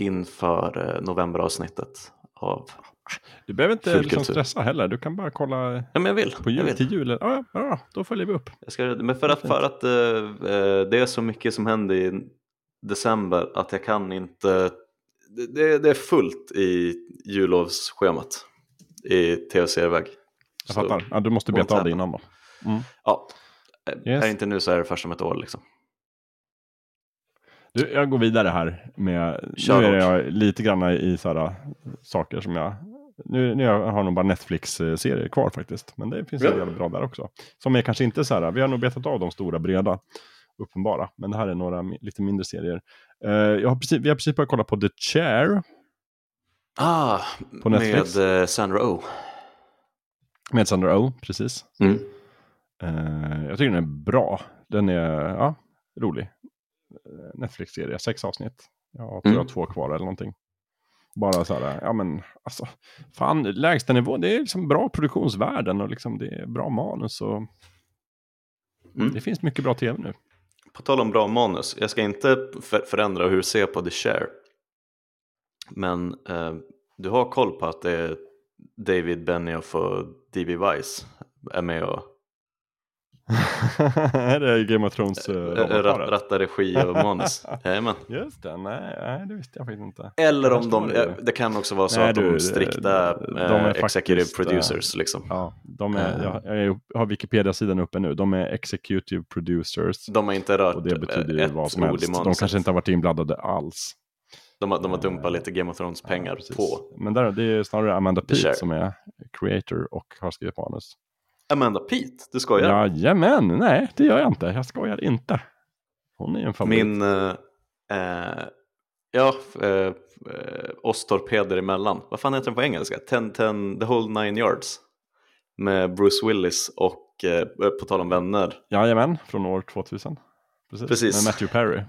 inför novemberavsnittet av... Du behöver inte liksom stressa heller. Du kan bara kolla Ja, men jag vill. på jag jul, vill. till julen. Ja, ja, då följer vi upp. Jag ska, men för att, för att eh, det är så mycket som händer i december att jag kan inte... Det, det, är fullt i jullovsschemat i tv-serieväg. Jag Så- fattar. Ja, du måste beta av det innan då. Mm. Ja, Yes. är inte nu så är det först om ett år liksom. Du, jag går vidare här med, Kör nu är jag lite grann i sådana saker som jag, nu, nu jag har nog bara Netflix-serier kvar faktiskt, men det finns Ja. en del bra där också. Som är kanske inte så här, vi har nog betat av de stora breda, uppenbara, men det här är några lite mindre serier. Eh, jag har precis, vi har precis börjat kolla på The Chair Ah, På Netflix? med eh, Sandra Oh. med Sandra Oh, precis. Mm. Eh, jag tycker den är bra, den är ja, rolig. Netflix-serie, sex avsnitt. Jag tror jag har Mm. två kvar eller någonting. Bara så här, ja men alltså, fan, lägsta nivå, det är liksom bra produktionsvärden och liksom det är bra manus och Mm. det finns mycket bra tv nu. På tal om bra manus, jag ska inte för förändra hur du ser på The Share. Men eh, du har koll på att det är David Benioff och D.B. Weiss är med och (laughs) är det Game of Thrones uh, äh, rat, rattar regi och (laughs) manus. Jajamän. Just det, nej, nej, det visste jag faktiskt inte. Eller om de, det kan också vara så Nej, att de du, strikta de eh, är executive faktiskt, eh, producers liksom. Ja, de är, Eh. jag, jag har Wikipedia-sidan uppe nu. De är executive producers. De har inte rört Och det betyder eh, ett vad som helst. De kanske inte har varit inblandade alls. De har, de har dumpat lite Game of Thrones pengar Ja, på Men där, det är snarare Amanda Peet som är creator och har skrivit manus. Amanda Peet. Du skojar? Jajamän, nej det gör jag inte. Jag skojar inte. Hon är en favorit. Min, eh, eh, ja, eh, eh, oss torpeder emellan. Vad fan heter den på engelska? Ten, ten, the whole nine yards. Med Bruce Willis och, eh, på tal om vänner, Jajamän, från år 2000. Precis, Precis. med Matthew Perry.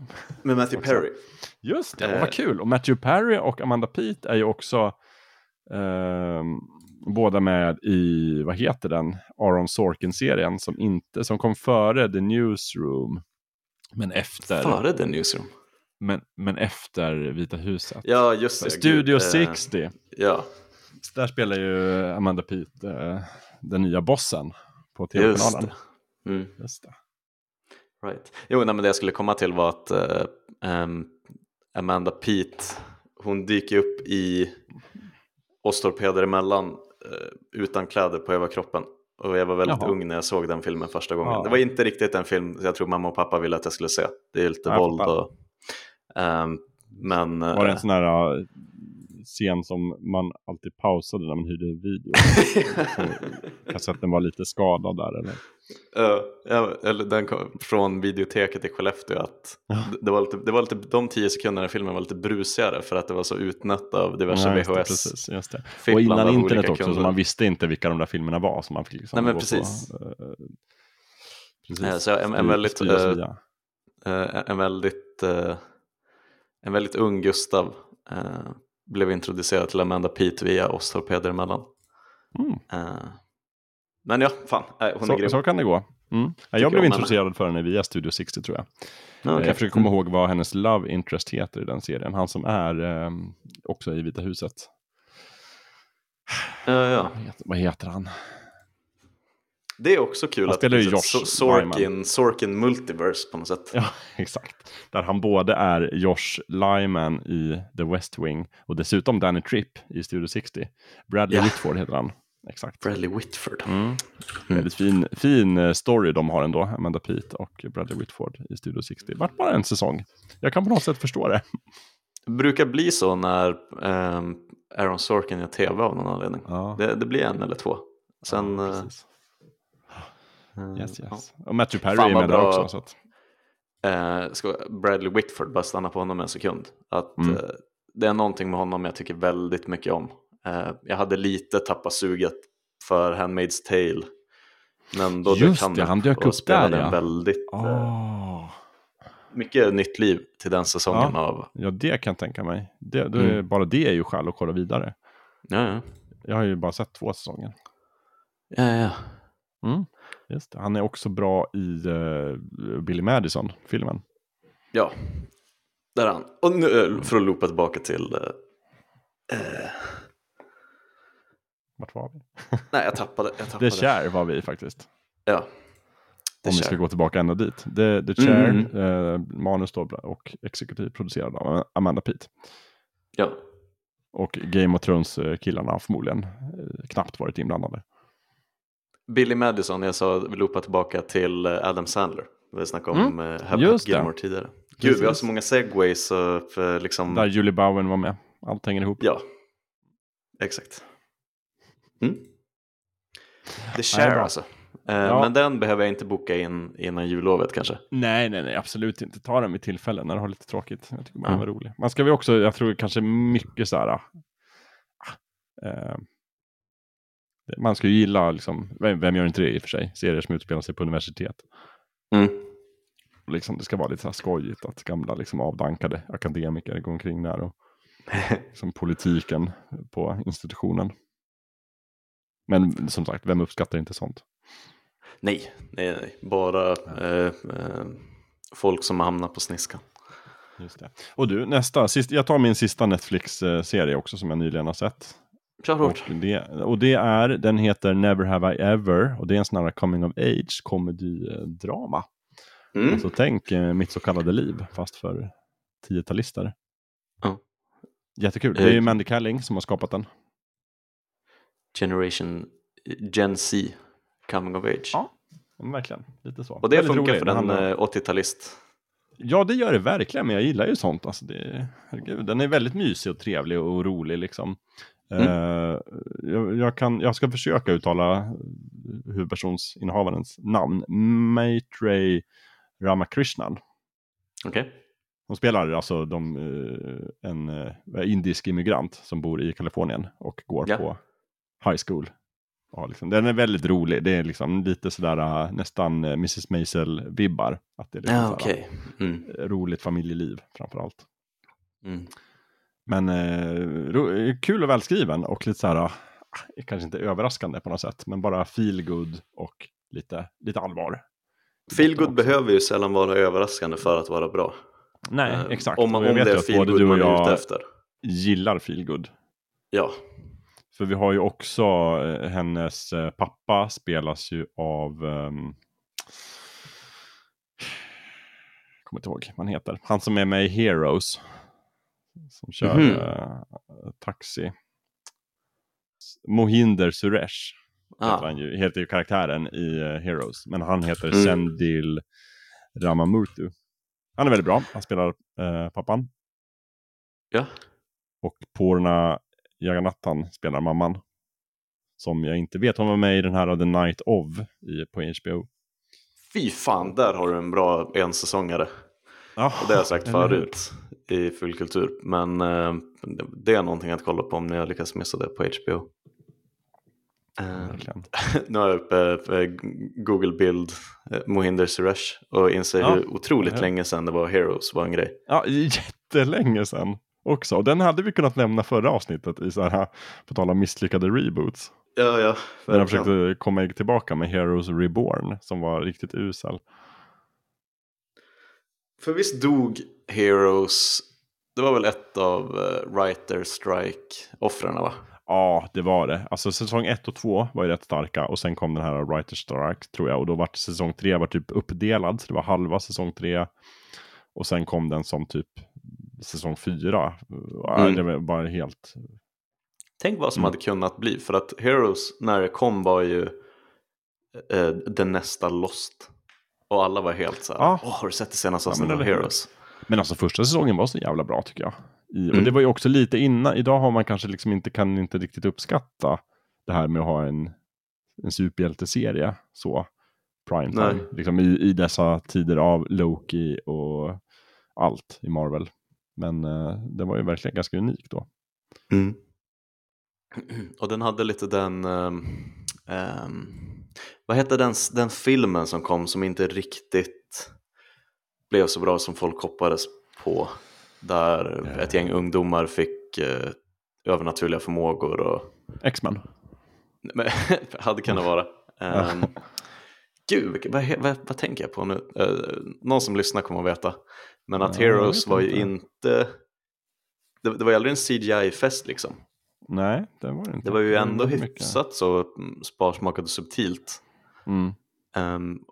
med Matthew. Perry. Just det, Eh. vad kul. Och Matthew Perry och Amanda Peet är ju också ehm, båda med i, vad heter den, Aaron Sorkin-serien som, inte, som kom före The Newsroom. Men efter, Före The Newsroom. men, men efter Vita huset. Ja, just det. Studio Gud, eh, 60. Ja, Där spelar ju Amanda Peet eh, den nya bossen på just tv-kanalen. det. Mm. Just det. Right. Jo, nej, men det jag skulle komma till var att eh, ehm, Amanda Peet, hon dyker upp i oss torpeder emellan eh, utan kläder på överkroppen. Och jag var väldigt Jaha. ung när jag såg den filmen första gången. Ja. Det var inte riktigt en film jag tror mamma och pappa ville att jag skulle se. Det är lite Jag våld och... ehm, men... Var det en eh, sån här eh, scen som man alltid pausade när man hyrde video? (laughs) Kassetten var lite skadad där eller? Ja, ja, eller den kom från videoteket i Skellefteå att det, var lite, det var lite, de tio sekunderna i filmen var lite brusigare för att det var så utnött av diverse Ja, just det, VHS. precis, just det. Och innan internet också, så kunder. man visste inte vilka de där filmerna var. Så man fick liksom Nej, men precis. På, precis. Så en- en Styr- väldigt, styras via. En, väldigt, eh, en väldigt ung Gustav eh, blev introducerad till Amanda Peet via oss torpeder emellan. Mm. Eh, men ja, fan, nej, hon är Så, grym. så kan det gå. Mm. Ja, jag jag blev om introducerad för henne via Studio 60 tror jag. Ja, okej. Jag försöker komma ihåg vad hennes love interest heter i den serien. Han som är eh, också i Vita huset. Ja, ja. Vad heter, vad heter han? Det är också kul Han att spelar det ju finns ett Josh So- Lyman. Sorkin, Sorkin Multiverse på något sätt. Ja, (laughs) exakt. Där han både är Josh Lyman i The West Wing och dessutom Danny Tripp i Studio 60. Bradley Ja. Whitford heter han. Exakt. Bradley Whitford. Mm. Väldigt fin, fin eh, story de har ändå, Amanda Peet och Bradley Whitford i Studio 60. Vart bara en säsong. Jag kan på något sätt förstå det. Det brukar bli så när ehm, Aaron Sorkin gör tv av någon anledning. Ja. Det, det blir en eller två. Sen... Ja, eh, eh, Yes, ja. yes. Och Matthew Perry Fan är med där bra. också. Så att, Eh, ska Bradley Whitford, bara stanna på honom en sekund. Att, Mm. eh, det är någonting med honom jag tycker väldigt mycket om. Eh, jag hade lite tappat suget för Handmaid's Tale. Men då Just dök det, han upp dök och upp spelade där, ja. en väldigt oh. mycket nytt liv till den säsongen Ja. av... Ja, det kan jag tänka mig. Det, är, Mm. Bara det är ju skäl att kolla vidare. Ja, ja. Jag har ju bara sett två säsonger. ja, ja. Mm. Just det. Han är också bra i eh, Billy Madison-filmen. ja. där är han. Och nu, eh, för att loopa tillbaka till... eh, Vart var vi? (laughs) nej, jag tappade. Jag tappade. The Chair var vi faktiskt. Ja. The Om vi ska Chair. gå tillbaka ända dit. The, The Chair, Mm. eh, manus då och exekutiv producerad av Amanda Peet. Ja. Och Game of Thrones-killarna har förmodligen knappt varit inblandade. Billy Madison, jag sa vi loopar tillbaka till eh, Adam Sandler. Vi snackade om mm. Happy just det. Gilmore tidigare. Gud, vi har Precis. så många segways och för liksom... Där Julie Bowen var med. Allt hänger ihop. Ja, exakt. Mm. The Share alltså. Eh, Ja. Men den behöver jag inte boka in innan jullovet kanske. Nej, nej, nej, absolut inte. Ta den vid tillfälle när du har lite tråkigt. Jag tycker man Ja. är rolig. Man ska väl också, jag tror kanske mycket så här. eh, det- man ska ju gilla, liksom, vem, vem gör inte det i och för sig, serier som utspelar sig på universitet. Mm. Och Liksom, det ska vara lite så här skojigt att gamla liksom, avdankade akademiker går omkring där och (laughs) liksom, politiken på institutionen. Men som sagt, vem uppskattar inte sånt? nej, nej, nej, bara eh, eh, folk som har hamnat på sniskan. Just det. Och du, nästa, sist, jag tar min sista Netflix-serie också som jag nyligen har sett. Kör hårt. Och det, och det är, den heter Never Have I Ever och det är en sån här coming of age komedidrama. Mm. Alltså tänk eh, mitt så kallade liv fast för tiotalister. Ja. Jättekul. Det är ju Eh, Mandy Kalling som har skapat den. Generation Gen Z coming of age. Ja. Verkligen, lite så. Och det Väldigt funkar rolig. för Den en handlar- eh, 80-talist. Ja, det gör det verkligen, men jag gillar ju sånt. Alltså det, herregud, den är väldigt mysig och trevlig och rolig liksom. Mm. Eh, jag, jag, kan, jag ska försöka uttala huvudpersonsinnehavarens namn. Maitrey Ramakrishnan. Okej. Hon spelar alltså de, eh, en eh, indisk immigrant som bor i Kalifornien och går Ja. på high school. Ja, liksom, den är väldigt rolig. Det är liksom lite sådär nästan Mrs. Maisel-vibbar. Att det är liksom Ja, sådär, okej. Mm. roligt familjeliv framför allt. Mm. Men eh, kul och välskriven och lite så här, ah, kanske inte överraskande på något sätt, men bara feel good och lite, lite allvar. Feelgood också. behöver ju sällan vara överraskande för att vara bra. Nej, Eh, exakt. Om, man, om det är du och man är ute efter. gillar feel good. Ja, För vi har ju också eh, hennes eh, pappa spelas ju av ehm, kommer inte ihåg vad han heter. Han som är med i Heroes. Som kör Mhm. eh, taxi. Mohinder Suresh. heter, ah, han ju, heter ju karaktären i eh, Heroes. Men han heter Mm. Sendil Ramamurtu. Han är väldigt bra. Han spelar eh, pappan. ja. Och Porna Jagannathan spelar mamman. Som jag inte vet, hon var med i den här The Night of i, på HBO. Fy fan, där har du en bra ensäsongare. Ja, Och det har jag sagt förut i fullkultur. Men eh, det är någonting att kolla på om ni har lyckats missa det på HBO. Eh, (laughs) nu har jag uppe eh, Google bild eh, Mohinder Suresh och inser Ja, hur otroligt ja. länge sedan det var Heroes var en grej. Ja, jättelänge sedan också. Och den hade vi kunnat nämna förra avsnittet i så här, på tal om misslyckade reboots. Ja, ja. Där de försökte komma tillbaka med Heroes Reborn som var riktigt usel. För visst dog Heroes det var väl ett av uh, writer strike-offren va? Ja, det var det. Alltså säsong 1 och 2 var ju rätt starka och sen kom den här writer strike tror jag och då var säsong 3 var typ uppdelad så det var halva säsong 3 och sen kom den som typ säsong 4. Mm. Det var bara helt... Tänk vad som mm. hade kunnat bli för att Heroes när det kom var ju eh, den nästa Lost. Och alla var helt så här, ja. Åh, har du sett det senaste avsnittet ja, av Heroes? Men alltså första säsongen var så jävla bra tycker jag. I, mm. Och det var ju också lite innan, idag har man kanske liksom inte, kan inte riktigt uppskatta det här med att ha en, en superhjälteserie så primetime. Liksom i, I dessa tider av Loki och allt i Marvel. Men uh, det var ju verkligen ganska unik då. Mm. (clears throat) Och den hade lite den, um, um, vad hette den, den filmen som kom som inte riktigt blev så bra som folk hoppades på? Där yeah. ett gäng ungdomar fick uh, övernaturliga förmågor. Och... X-Men? (laughs) hade kunnat vara. Um, (laughs) gud, vad, vad, vad, tänker jag på nu? Uh, någon som lyssnar kommer att veta. Men att ja, Heroes var ju inte, det, det var ju aldrig en CGI-fest liksom. Nej, det var det inte. Det var ju ändå det hyfsat mycket. så sparsmakat och subtilt. Mm. Um,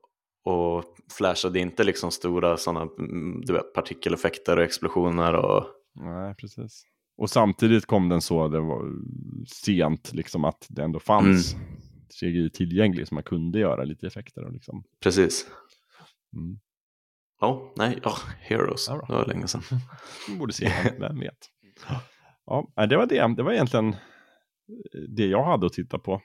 och flashade inte liksom stora sådana mm, du vet, partikeleffekter och explosioner. Och... Nej, precis. Och samtidigt kom den så, det var sent liksom att det ändå fanns mm. CGI tillgänglig så man kunde göra lite effekter. Och liksom. Precis. Mm. Ja, nej, oh, Heroes, ja, det var länge sedan. (laughs) borde se vem vet. (laughs) Ja, det var det. Det var egentligen det jag hade att titta på.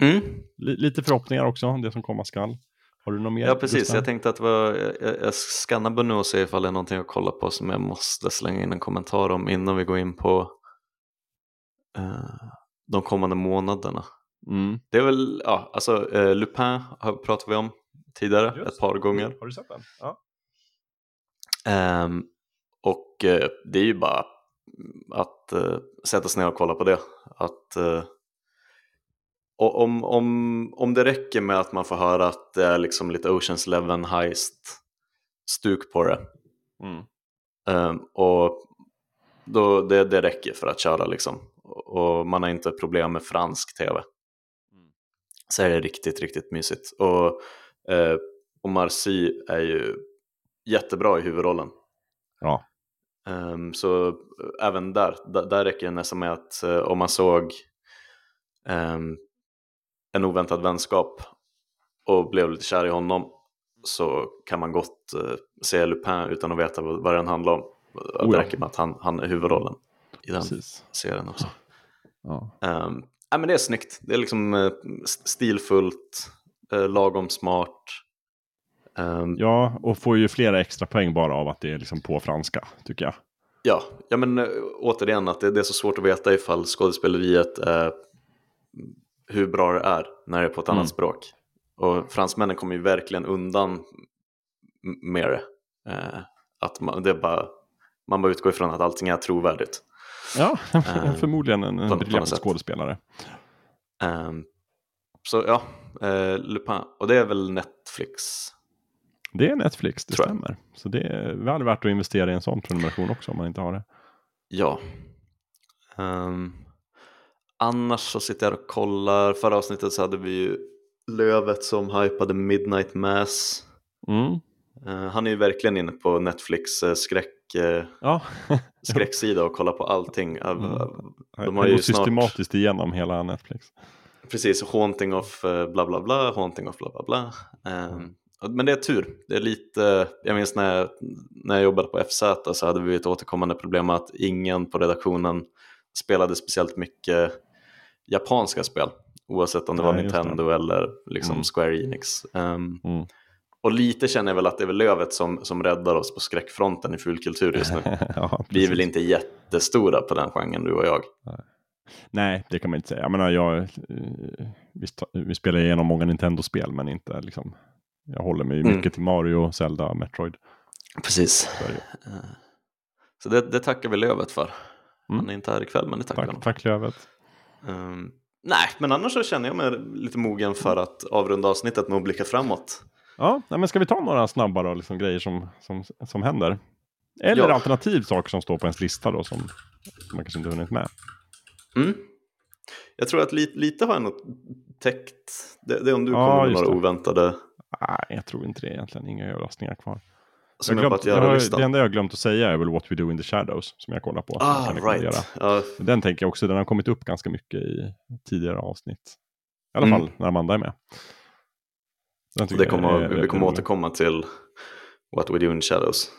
Mm. Lite förhoppningar också, det som komma skall. Har du något mer? Ja, precis. Jag tänkte att var, jag, jag skannar nu och ser ifall det är någonting att kolla på som jag måste slänga in en kommentar om innan vi går in på uh, de kommande månaderna. Mm. Det är väl, ja, alltså uh, Lupin pratat vi om tidigare Just. ett par gånger. Har du sett den? Ja. Um, och uh, det är ju bara att uh, sätta sig ner och kolla på det. Att, uh, om, om, om det räcker med att man får höra att det är liksom lite Oceans Eleven heist stuk på det. Mm. Um, och då, det, det räcker för att köra liksom. Och man har inte problem med fransk tv. Mm. Så är det riktigt, riktigt mysigt. Och, eh, och Marcy är ju jättebra i huvudrollen. Ja. Um, så uh, även där, där, där räcker det nästan med att uh, om man såg um, en oväntad vänskap och blev lite kär i honom så kan man gott uh, se Lupin utan att veta vad, vad den handlar om. Oh, det räcker med att han, han är huvudrollen i den Precis. serien också. Ja. Um, ja, men det är snyggt, det är liksom uh, stilfullt, lagom smart. Um, ja, och får ju flera extra poäng bara av att det är liksom på franska, tycker jag. Ja, ja men äh, återigen att det, det, är så svårt att veta ifall skådespeleriet är hur bra det är när det är på ett mm. annat språk. Och fransmännen kommer ju verkligen undan med det. Eh, att man, det bara, man bara utgår ifrån att allting är trovärdigt. Ja, (laughs) eh, förmodligen en, en briljant skådespelare. Um, så ja, eh, Lupin. Och det är väl Netflix det är Netflix, det stämmer. Så det är väl värt att investera i en sån prenumeration också om man inte har det. Ja. Um, annars så sitter jag och kollar. Förra avsnittet så hade vi ju Lövet som hypade Midnight Mass. Mm. Uh, han är ju verkligen inne på Netflix uh, skräck, uh, ja. (laughs) skräcksida och kollar på allting. Mm. De har ju snart... systematiskt igenom hela Netflix. Precis, Haunting of bla bla bla, Haunting of bla bla bla. Um, men det är tur. Det är lite, jag minns när jag, när jag jobbade på FZ så hade vi ett återkommande problem att ingen på redaktionen spelade speciellt mycket japanska spel. Oavsett om det Nej, var Nintendo det. eller liksom mm. Square Enix. Um, mm. Och lite känner jag väl att det är väl Lövet som, som räddar oss på skräckfronten i fulkultur just nu. (laughs) ja, vi är väl inte jättestora på den genren du och jag. Nej, det kan man inte säga. Jag menar, jag, eh, vi, vi spelar igenom många Nintendo-spel men inte liksom jag håller mig mycket mm. till Mario, Zelda, Metroid. Precis. Så det, det tackar vi Lövet för. Mm. Han är inte här ikväll men det tackar tack, honom. Tack Lövet. Um, nej, men annars så känner jag mig lite mogen för att avrunda avsnittet med att blicka framåt. Ja, men ska vi ta några snabba då, liksom, grejer som, som, som händer? Eller Ja. alternativ saker som står på ens lista då som man kanske inte hunnit med. Mm. Jag tror att lite, lite har jag nog täckt. Det, det är om du Ja, kommer med några det. oväntade Nej, jag tror inte det egentligen. Inga överraskningar kvar. som jag jag glömt, jag har, listan. det enda jag har glömt att säga är väl What We Do In The Shadows som jag kollar på. jag Ah, rekommendera. right. Ja, Den tänker jag också, den har kommit upp ganska mycket i tidigare avsnitt. I alla Mm. fall när Amanda är med. Det jag kommer, är- vi kommer återkomma till What We Do In Shadows.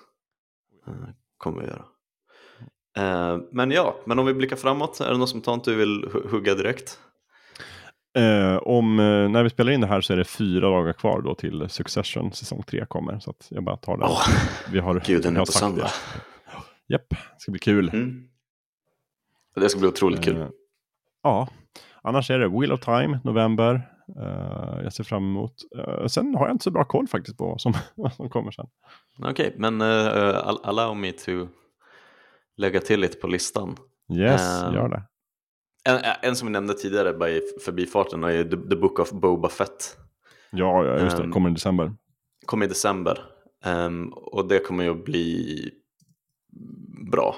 Eh, kommer vi göra. Eh, men ja, men om vi blickar framåt, är det något som tant du vill hu- hugga direkt? Eh, om, eh, när vi spelar in det här så är det fyra dagar kvar då till Succession säsong 3 kommer. Så jag bara tar den. Åh, vi har, gud, den är på söndag. det. Japp, det ska bli kul. Mm. Det ska bli otroligt kul. Eh, ja, annars är det Wheel of Time, november. Eh, jag ser fram emot. Eh, sen har jag inte så bra koll faktiskt på vad som, (laughs) som kommer sen. Okej, men uh, allow me to lägga till lite på listan. Yes, gör det. En, en som vi nämnde tidigare bara i förbifarten är The, The Book of Boba Fett. Ja, ja, just det. ehm, Kommer i december. Kom i december. Ehm, och det kommer ju att bli bra.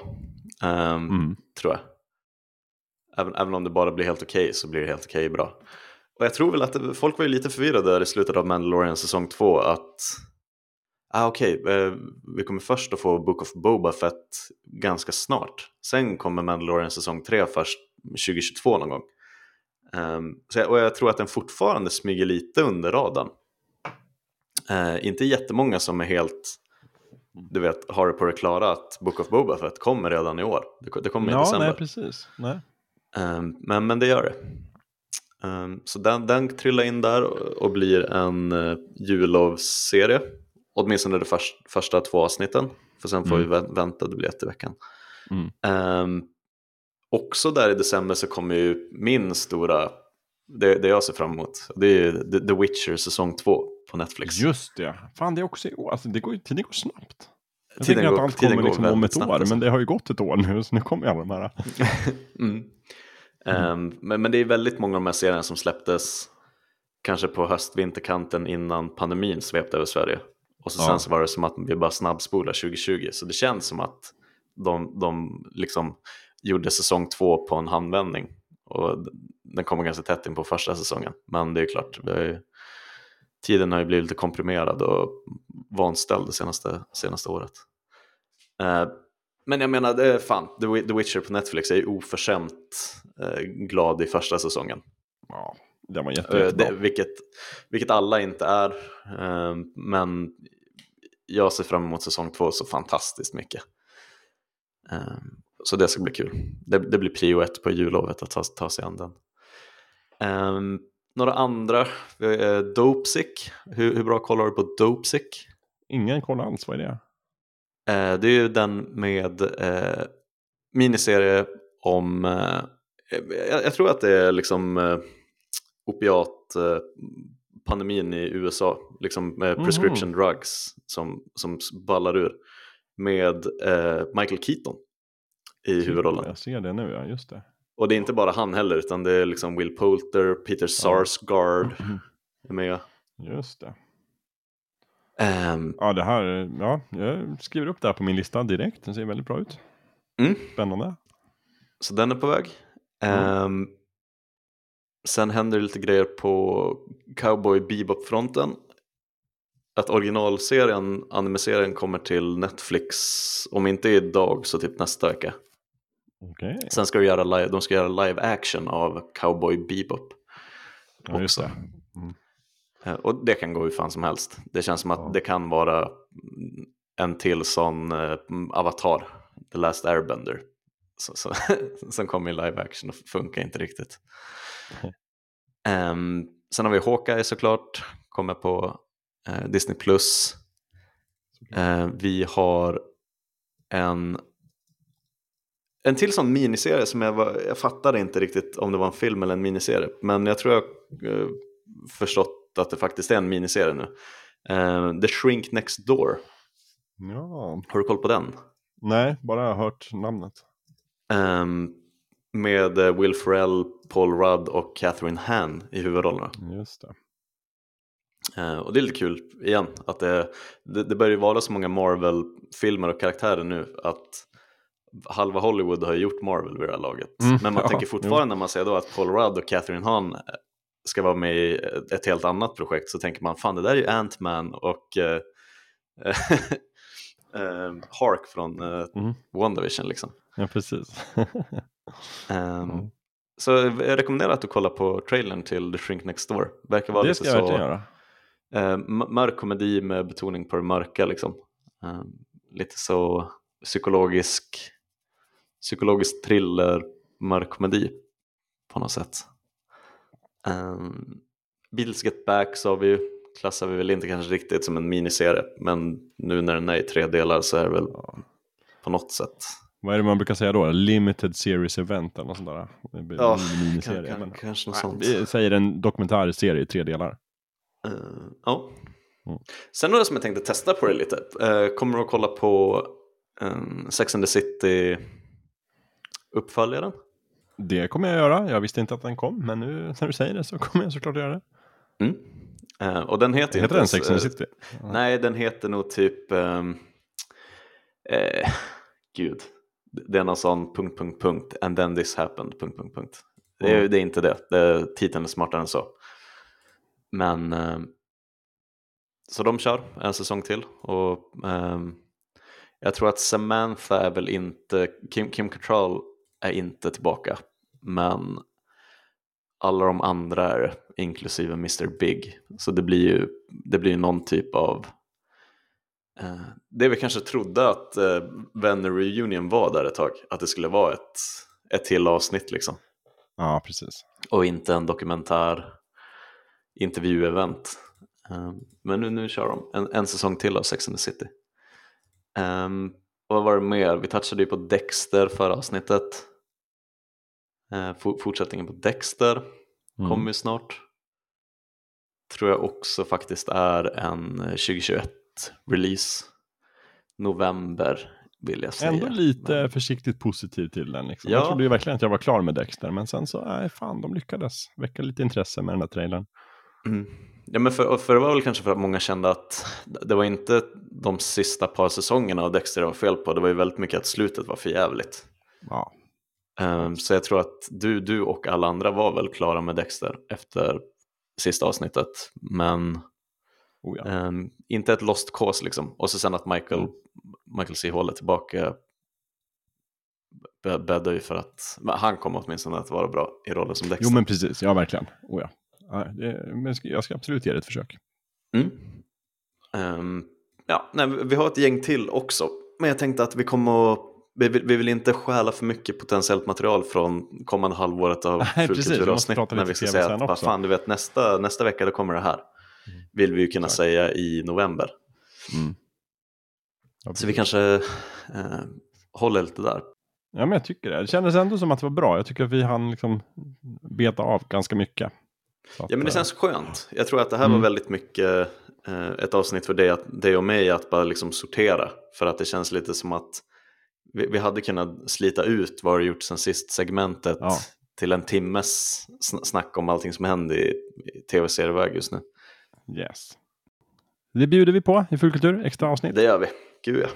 ehm, Mm. Tror jag. Även, även om det bara blir helt okej så blir det helt okej bra. Och jag tror väl att det, folk var ju lite förvirrade där i slutet av Mandalorian säsong 2 att ah, okej, eh, vi kommer först att få Book of Boba Fett ganska snart. Sen kommer Mandalorian säsong 3 först 2022 någon gång. Ehm, så jag, och jag tror att den fortfarande smyger lite under radarn. Eh, inte jättemånga som är helt, du vet, har det på det klara att Book of Boba Fett kommer redan i år. Det, det kommer i Ja, december. nej, precis. Nej. Ehm, men, men det gör det. Ehm, så den, den trillar in där och, och blir en uh, jullovsserie. Åtminstone de först, första två avsnitten. För sen får Mm. vi vä- vänta, det blir ett i veckan. Mm. Ehm, också där i december så kommer ju min stora, det, det jag ser fram emot, det är ju The, Witcher säsong 2 på Netflix. Just det. Fan, det är också i år. Alltså, det går, tiden går snabbt. Jag Tiden tänker går- att allt kommer liksom om ett år, alltså. men det har ju gått ett år nu, så nu kommer alla de här. (laughs) Mm. Ehm, men, men det är väldigt många av de här serierna som släpptes kanske på höst-vinterkanten innan pandemin svepte över Sverige. Och så Ja. sen så var det som att vi bara snabbspolar 2020. Så det känns som att de, de liksom gjorde säsong två på en handvändning. Och den kommer ganska tätt in på första säsongen. Men det är klart, har ju, tiden har ju blivit lite komprimerad och vanställd det senaste, senaste året. Eh, men jag menar, det är fan, The Wi- The Witcher på Netflix är ju oförskämt eh, glad i första säsongen. Ja, det var jätte, Eh, jättebra. det, vilket, vilket alla inte är. Eh, men jag ser fram emot säsong två så fantastiskt mycket. Eh, så det ska bli kul. Det, det blir prio ett på jullovet att ta, ta sig an den. Eh, några andra, uh, Dopesick. Hur, hur bra kollar du på Dopesick? Ingen koll alls, vad är det? Eh, det är ju den med eh, miniserie om, eh, jag, jag tror att det är liksom eh, opiat eh, pandemin i USA, liksom eh, Mhm. prescription drugs som, som ballar ur med eh, Michael Keaton i huvudrollen. Jag ser det nu, ja, just det. Och det är inte bara han heller utan det är liksom Will Poulter, Peter Sarsgaard (clears throat) är med. Just det. Ehm, Ja, det här, ja, jag skriver upp det här på min lista direkt. Den ser väldigt bra ut. Mm. Spännande. Så den är på väg. Mm. Ehm, sen händer det lite grejer på Cowboy Bebop-fronten. Att originalserien, anime-serien kommer till Netflix, om inte idag så typ nästa vecka. Okej, Sen ska de göra live, de ska göra live action av Cowboy Bebop. ja, också. det. Eh, Och det kan gå hur fan som helst. Det känns som att Ja. det kan vara mm, en till sån eh, avatar, The Last Airbender. Så, så, (laughs) som kommer i live action och funkar inte riktigt. Ehm, sen har vi Hawkeye såklart, kommer på eh, Disney+. Plus. Eh, vi har en, en till sån miniserie som jag, var, jag fattade inte riktigt om det var en film eller en miniserie. Men jag tror jag eh, förstått att det faktiskt är en miniserie nu. Eh, The Shrink Next Door, Ja, har du koll på den? nej, bara hört namnet. Ehm, med eh, Will Ferrell, Paul Rudd och Catherine Hahn i huvudrollerna. Just det. Eh, och det är lite kul igen att det, det, det börjar ju vara så många Marvel-filmer och karaktärer nu att halva Hollywood har gjort Marvel vid det här laget. Mm, Men man ja, tänker fortfarande när man säger då att Paul Rudd och Catherine Hahn eh, ska vara med i ett helt annat projekt så tänker man fan det där är ju Ant-Man och eh, (laughs) eh, Hark från eh, Mm. WandaVision liksom. Ja, precis. (laughs) Ehm, Mm. Så jag rekommenderar att du kollar på trailern till The Shrink Next Door. Verkar vara det lite ska jag så göra. eh, mörk komedi med betoning på det mörka liksom. Ehm, lite så psykologisk, psykologisk thriller, mörk komedi på något sätt. Um, Beatles Get Back sa vi ju, klassar vi väl inte kanske riktigt som en miniserie, men nu när den är i tre delar så är det väl på något sätt. Vad är det man brukar säga då? Limited series event eller något sånt där. Det Ja, kan- kan- men- kanske något Nej, sånt. Vi säger en dokumentärserie i tre delar. Eh, ja. Mm. Sen några som jag tänkte testa på det lite. Uh, kommer du att kolla på um, Sex and the City uppföljaren? Det kommer jag göra. Jag visste inte att den kom, men nu när du säger det så kommer jag såklart göra det. Mm. Eh, och den heter, Heter den Sex and City? Nej, den heter nog typ... ehm, eh, (laughs) gud. Det är någon sån punkt, punkt, punkt. And then this happened, punkt, punkt, punkt. Det är, Mm. det är inte det. det. Titeln är smartare än så. Men... ehm, så de kör en säsong till. Och ehm, jag tror att Samantha är väl inte... Kim, Kim Cattrall är inte tillbaka. Men alla de andra är inklusive Mr Big. Så det blir ju det blir någon typ av eh, det vi kanske trodde att eh, Vänner Reunion var där ett tag. Att det skulle vara ett, ett till avsnitt liksom. Ja, precis. Och inte en dokumentär intervjuevent. Eh, men nu, nu kör de en, en säsong till av Sex and the City. Um, vad var det mer? Vi touchade ju på Dexter förra avsnittet. Eh, for, fortsättningen på Dexter Mm. kommer ju snart. Tror jag också faktiskt är en 2021 release. November vill jag säga. Ändå lite Men- försiktigt positiv till den. Liksom. Ja. Jag trodde ju verkligen att jag var klar med Dexter, men sen så, nej fan, de lyckades väcka lite intresse med den här trailern. Mm. Ja, men för, för det var väl kanske för att många kände att det var inte de sista par säsongerna av Dexter det var fel på. Det var ju väldigt mycket att slutet var för jävligt. Ja, Ehm, så jag tror att du, du och alla andra var väl klara med Dexter efter sista avsnittet. Men oh, ja. ehm, inte ett lost cause liksom. Och så sen att Michael, Mm. Michael C. Hall är tillbaka bä- bäddar ju för att han kommer åtminstone att vara bra i rollen som Dexter. Jo men precis, ja verkligen. Oh, ja. Ja, det, men jag ska- absolut ge det ett försök. Mm. Ehm, ja, nej, vi har ett gäng till också. Men jag tänkte att vi kommer att vi vill, vi vill inte stjäla för mycket potentiellt material från kommande halvåret av (laughs) Fulkulturavsnitt när vi ska säga att vad fan, du vet, nästa, nästa vecka då kommer det här. Vill vi ju kunna Exakt. säga i november. Mm. Ja, Så vi kanske eh, håller lite där. Ja men jag tycker det. Det kändes ändå som att det var bra. Jag tycker att vi hann liksom beta av ganska mycket. Så Ja men det eh, känns skönt. Jag tror att det här Mm. var väldigt mycket eh, ett avsnitt för dig, att, dig och mig att bara liksom sortera. För att det känns lite som att vi, vi hade kunnat slita ut vad du gjort sen sist segmentet Ja. till en timmes sn- snack om allting som händer i, i tv-serieväg just nu. Yes. Det bjuder vi på i Fullkultur, extra avsnitt. Det gör vi. Gud ja.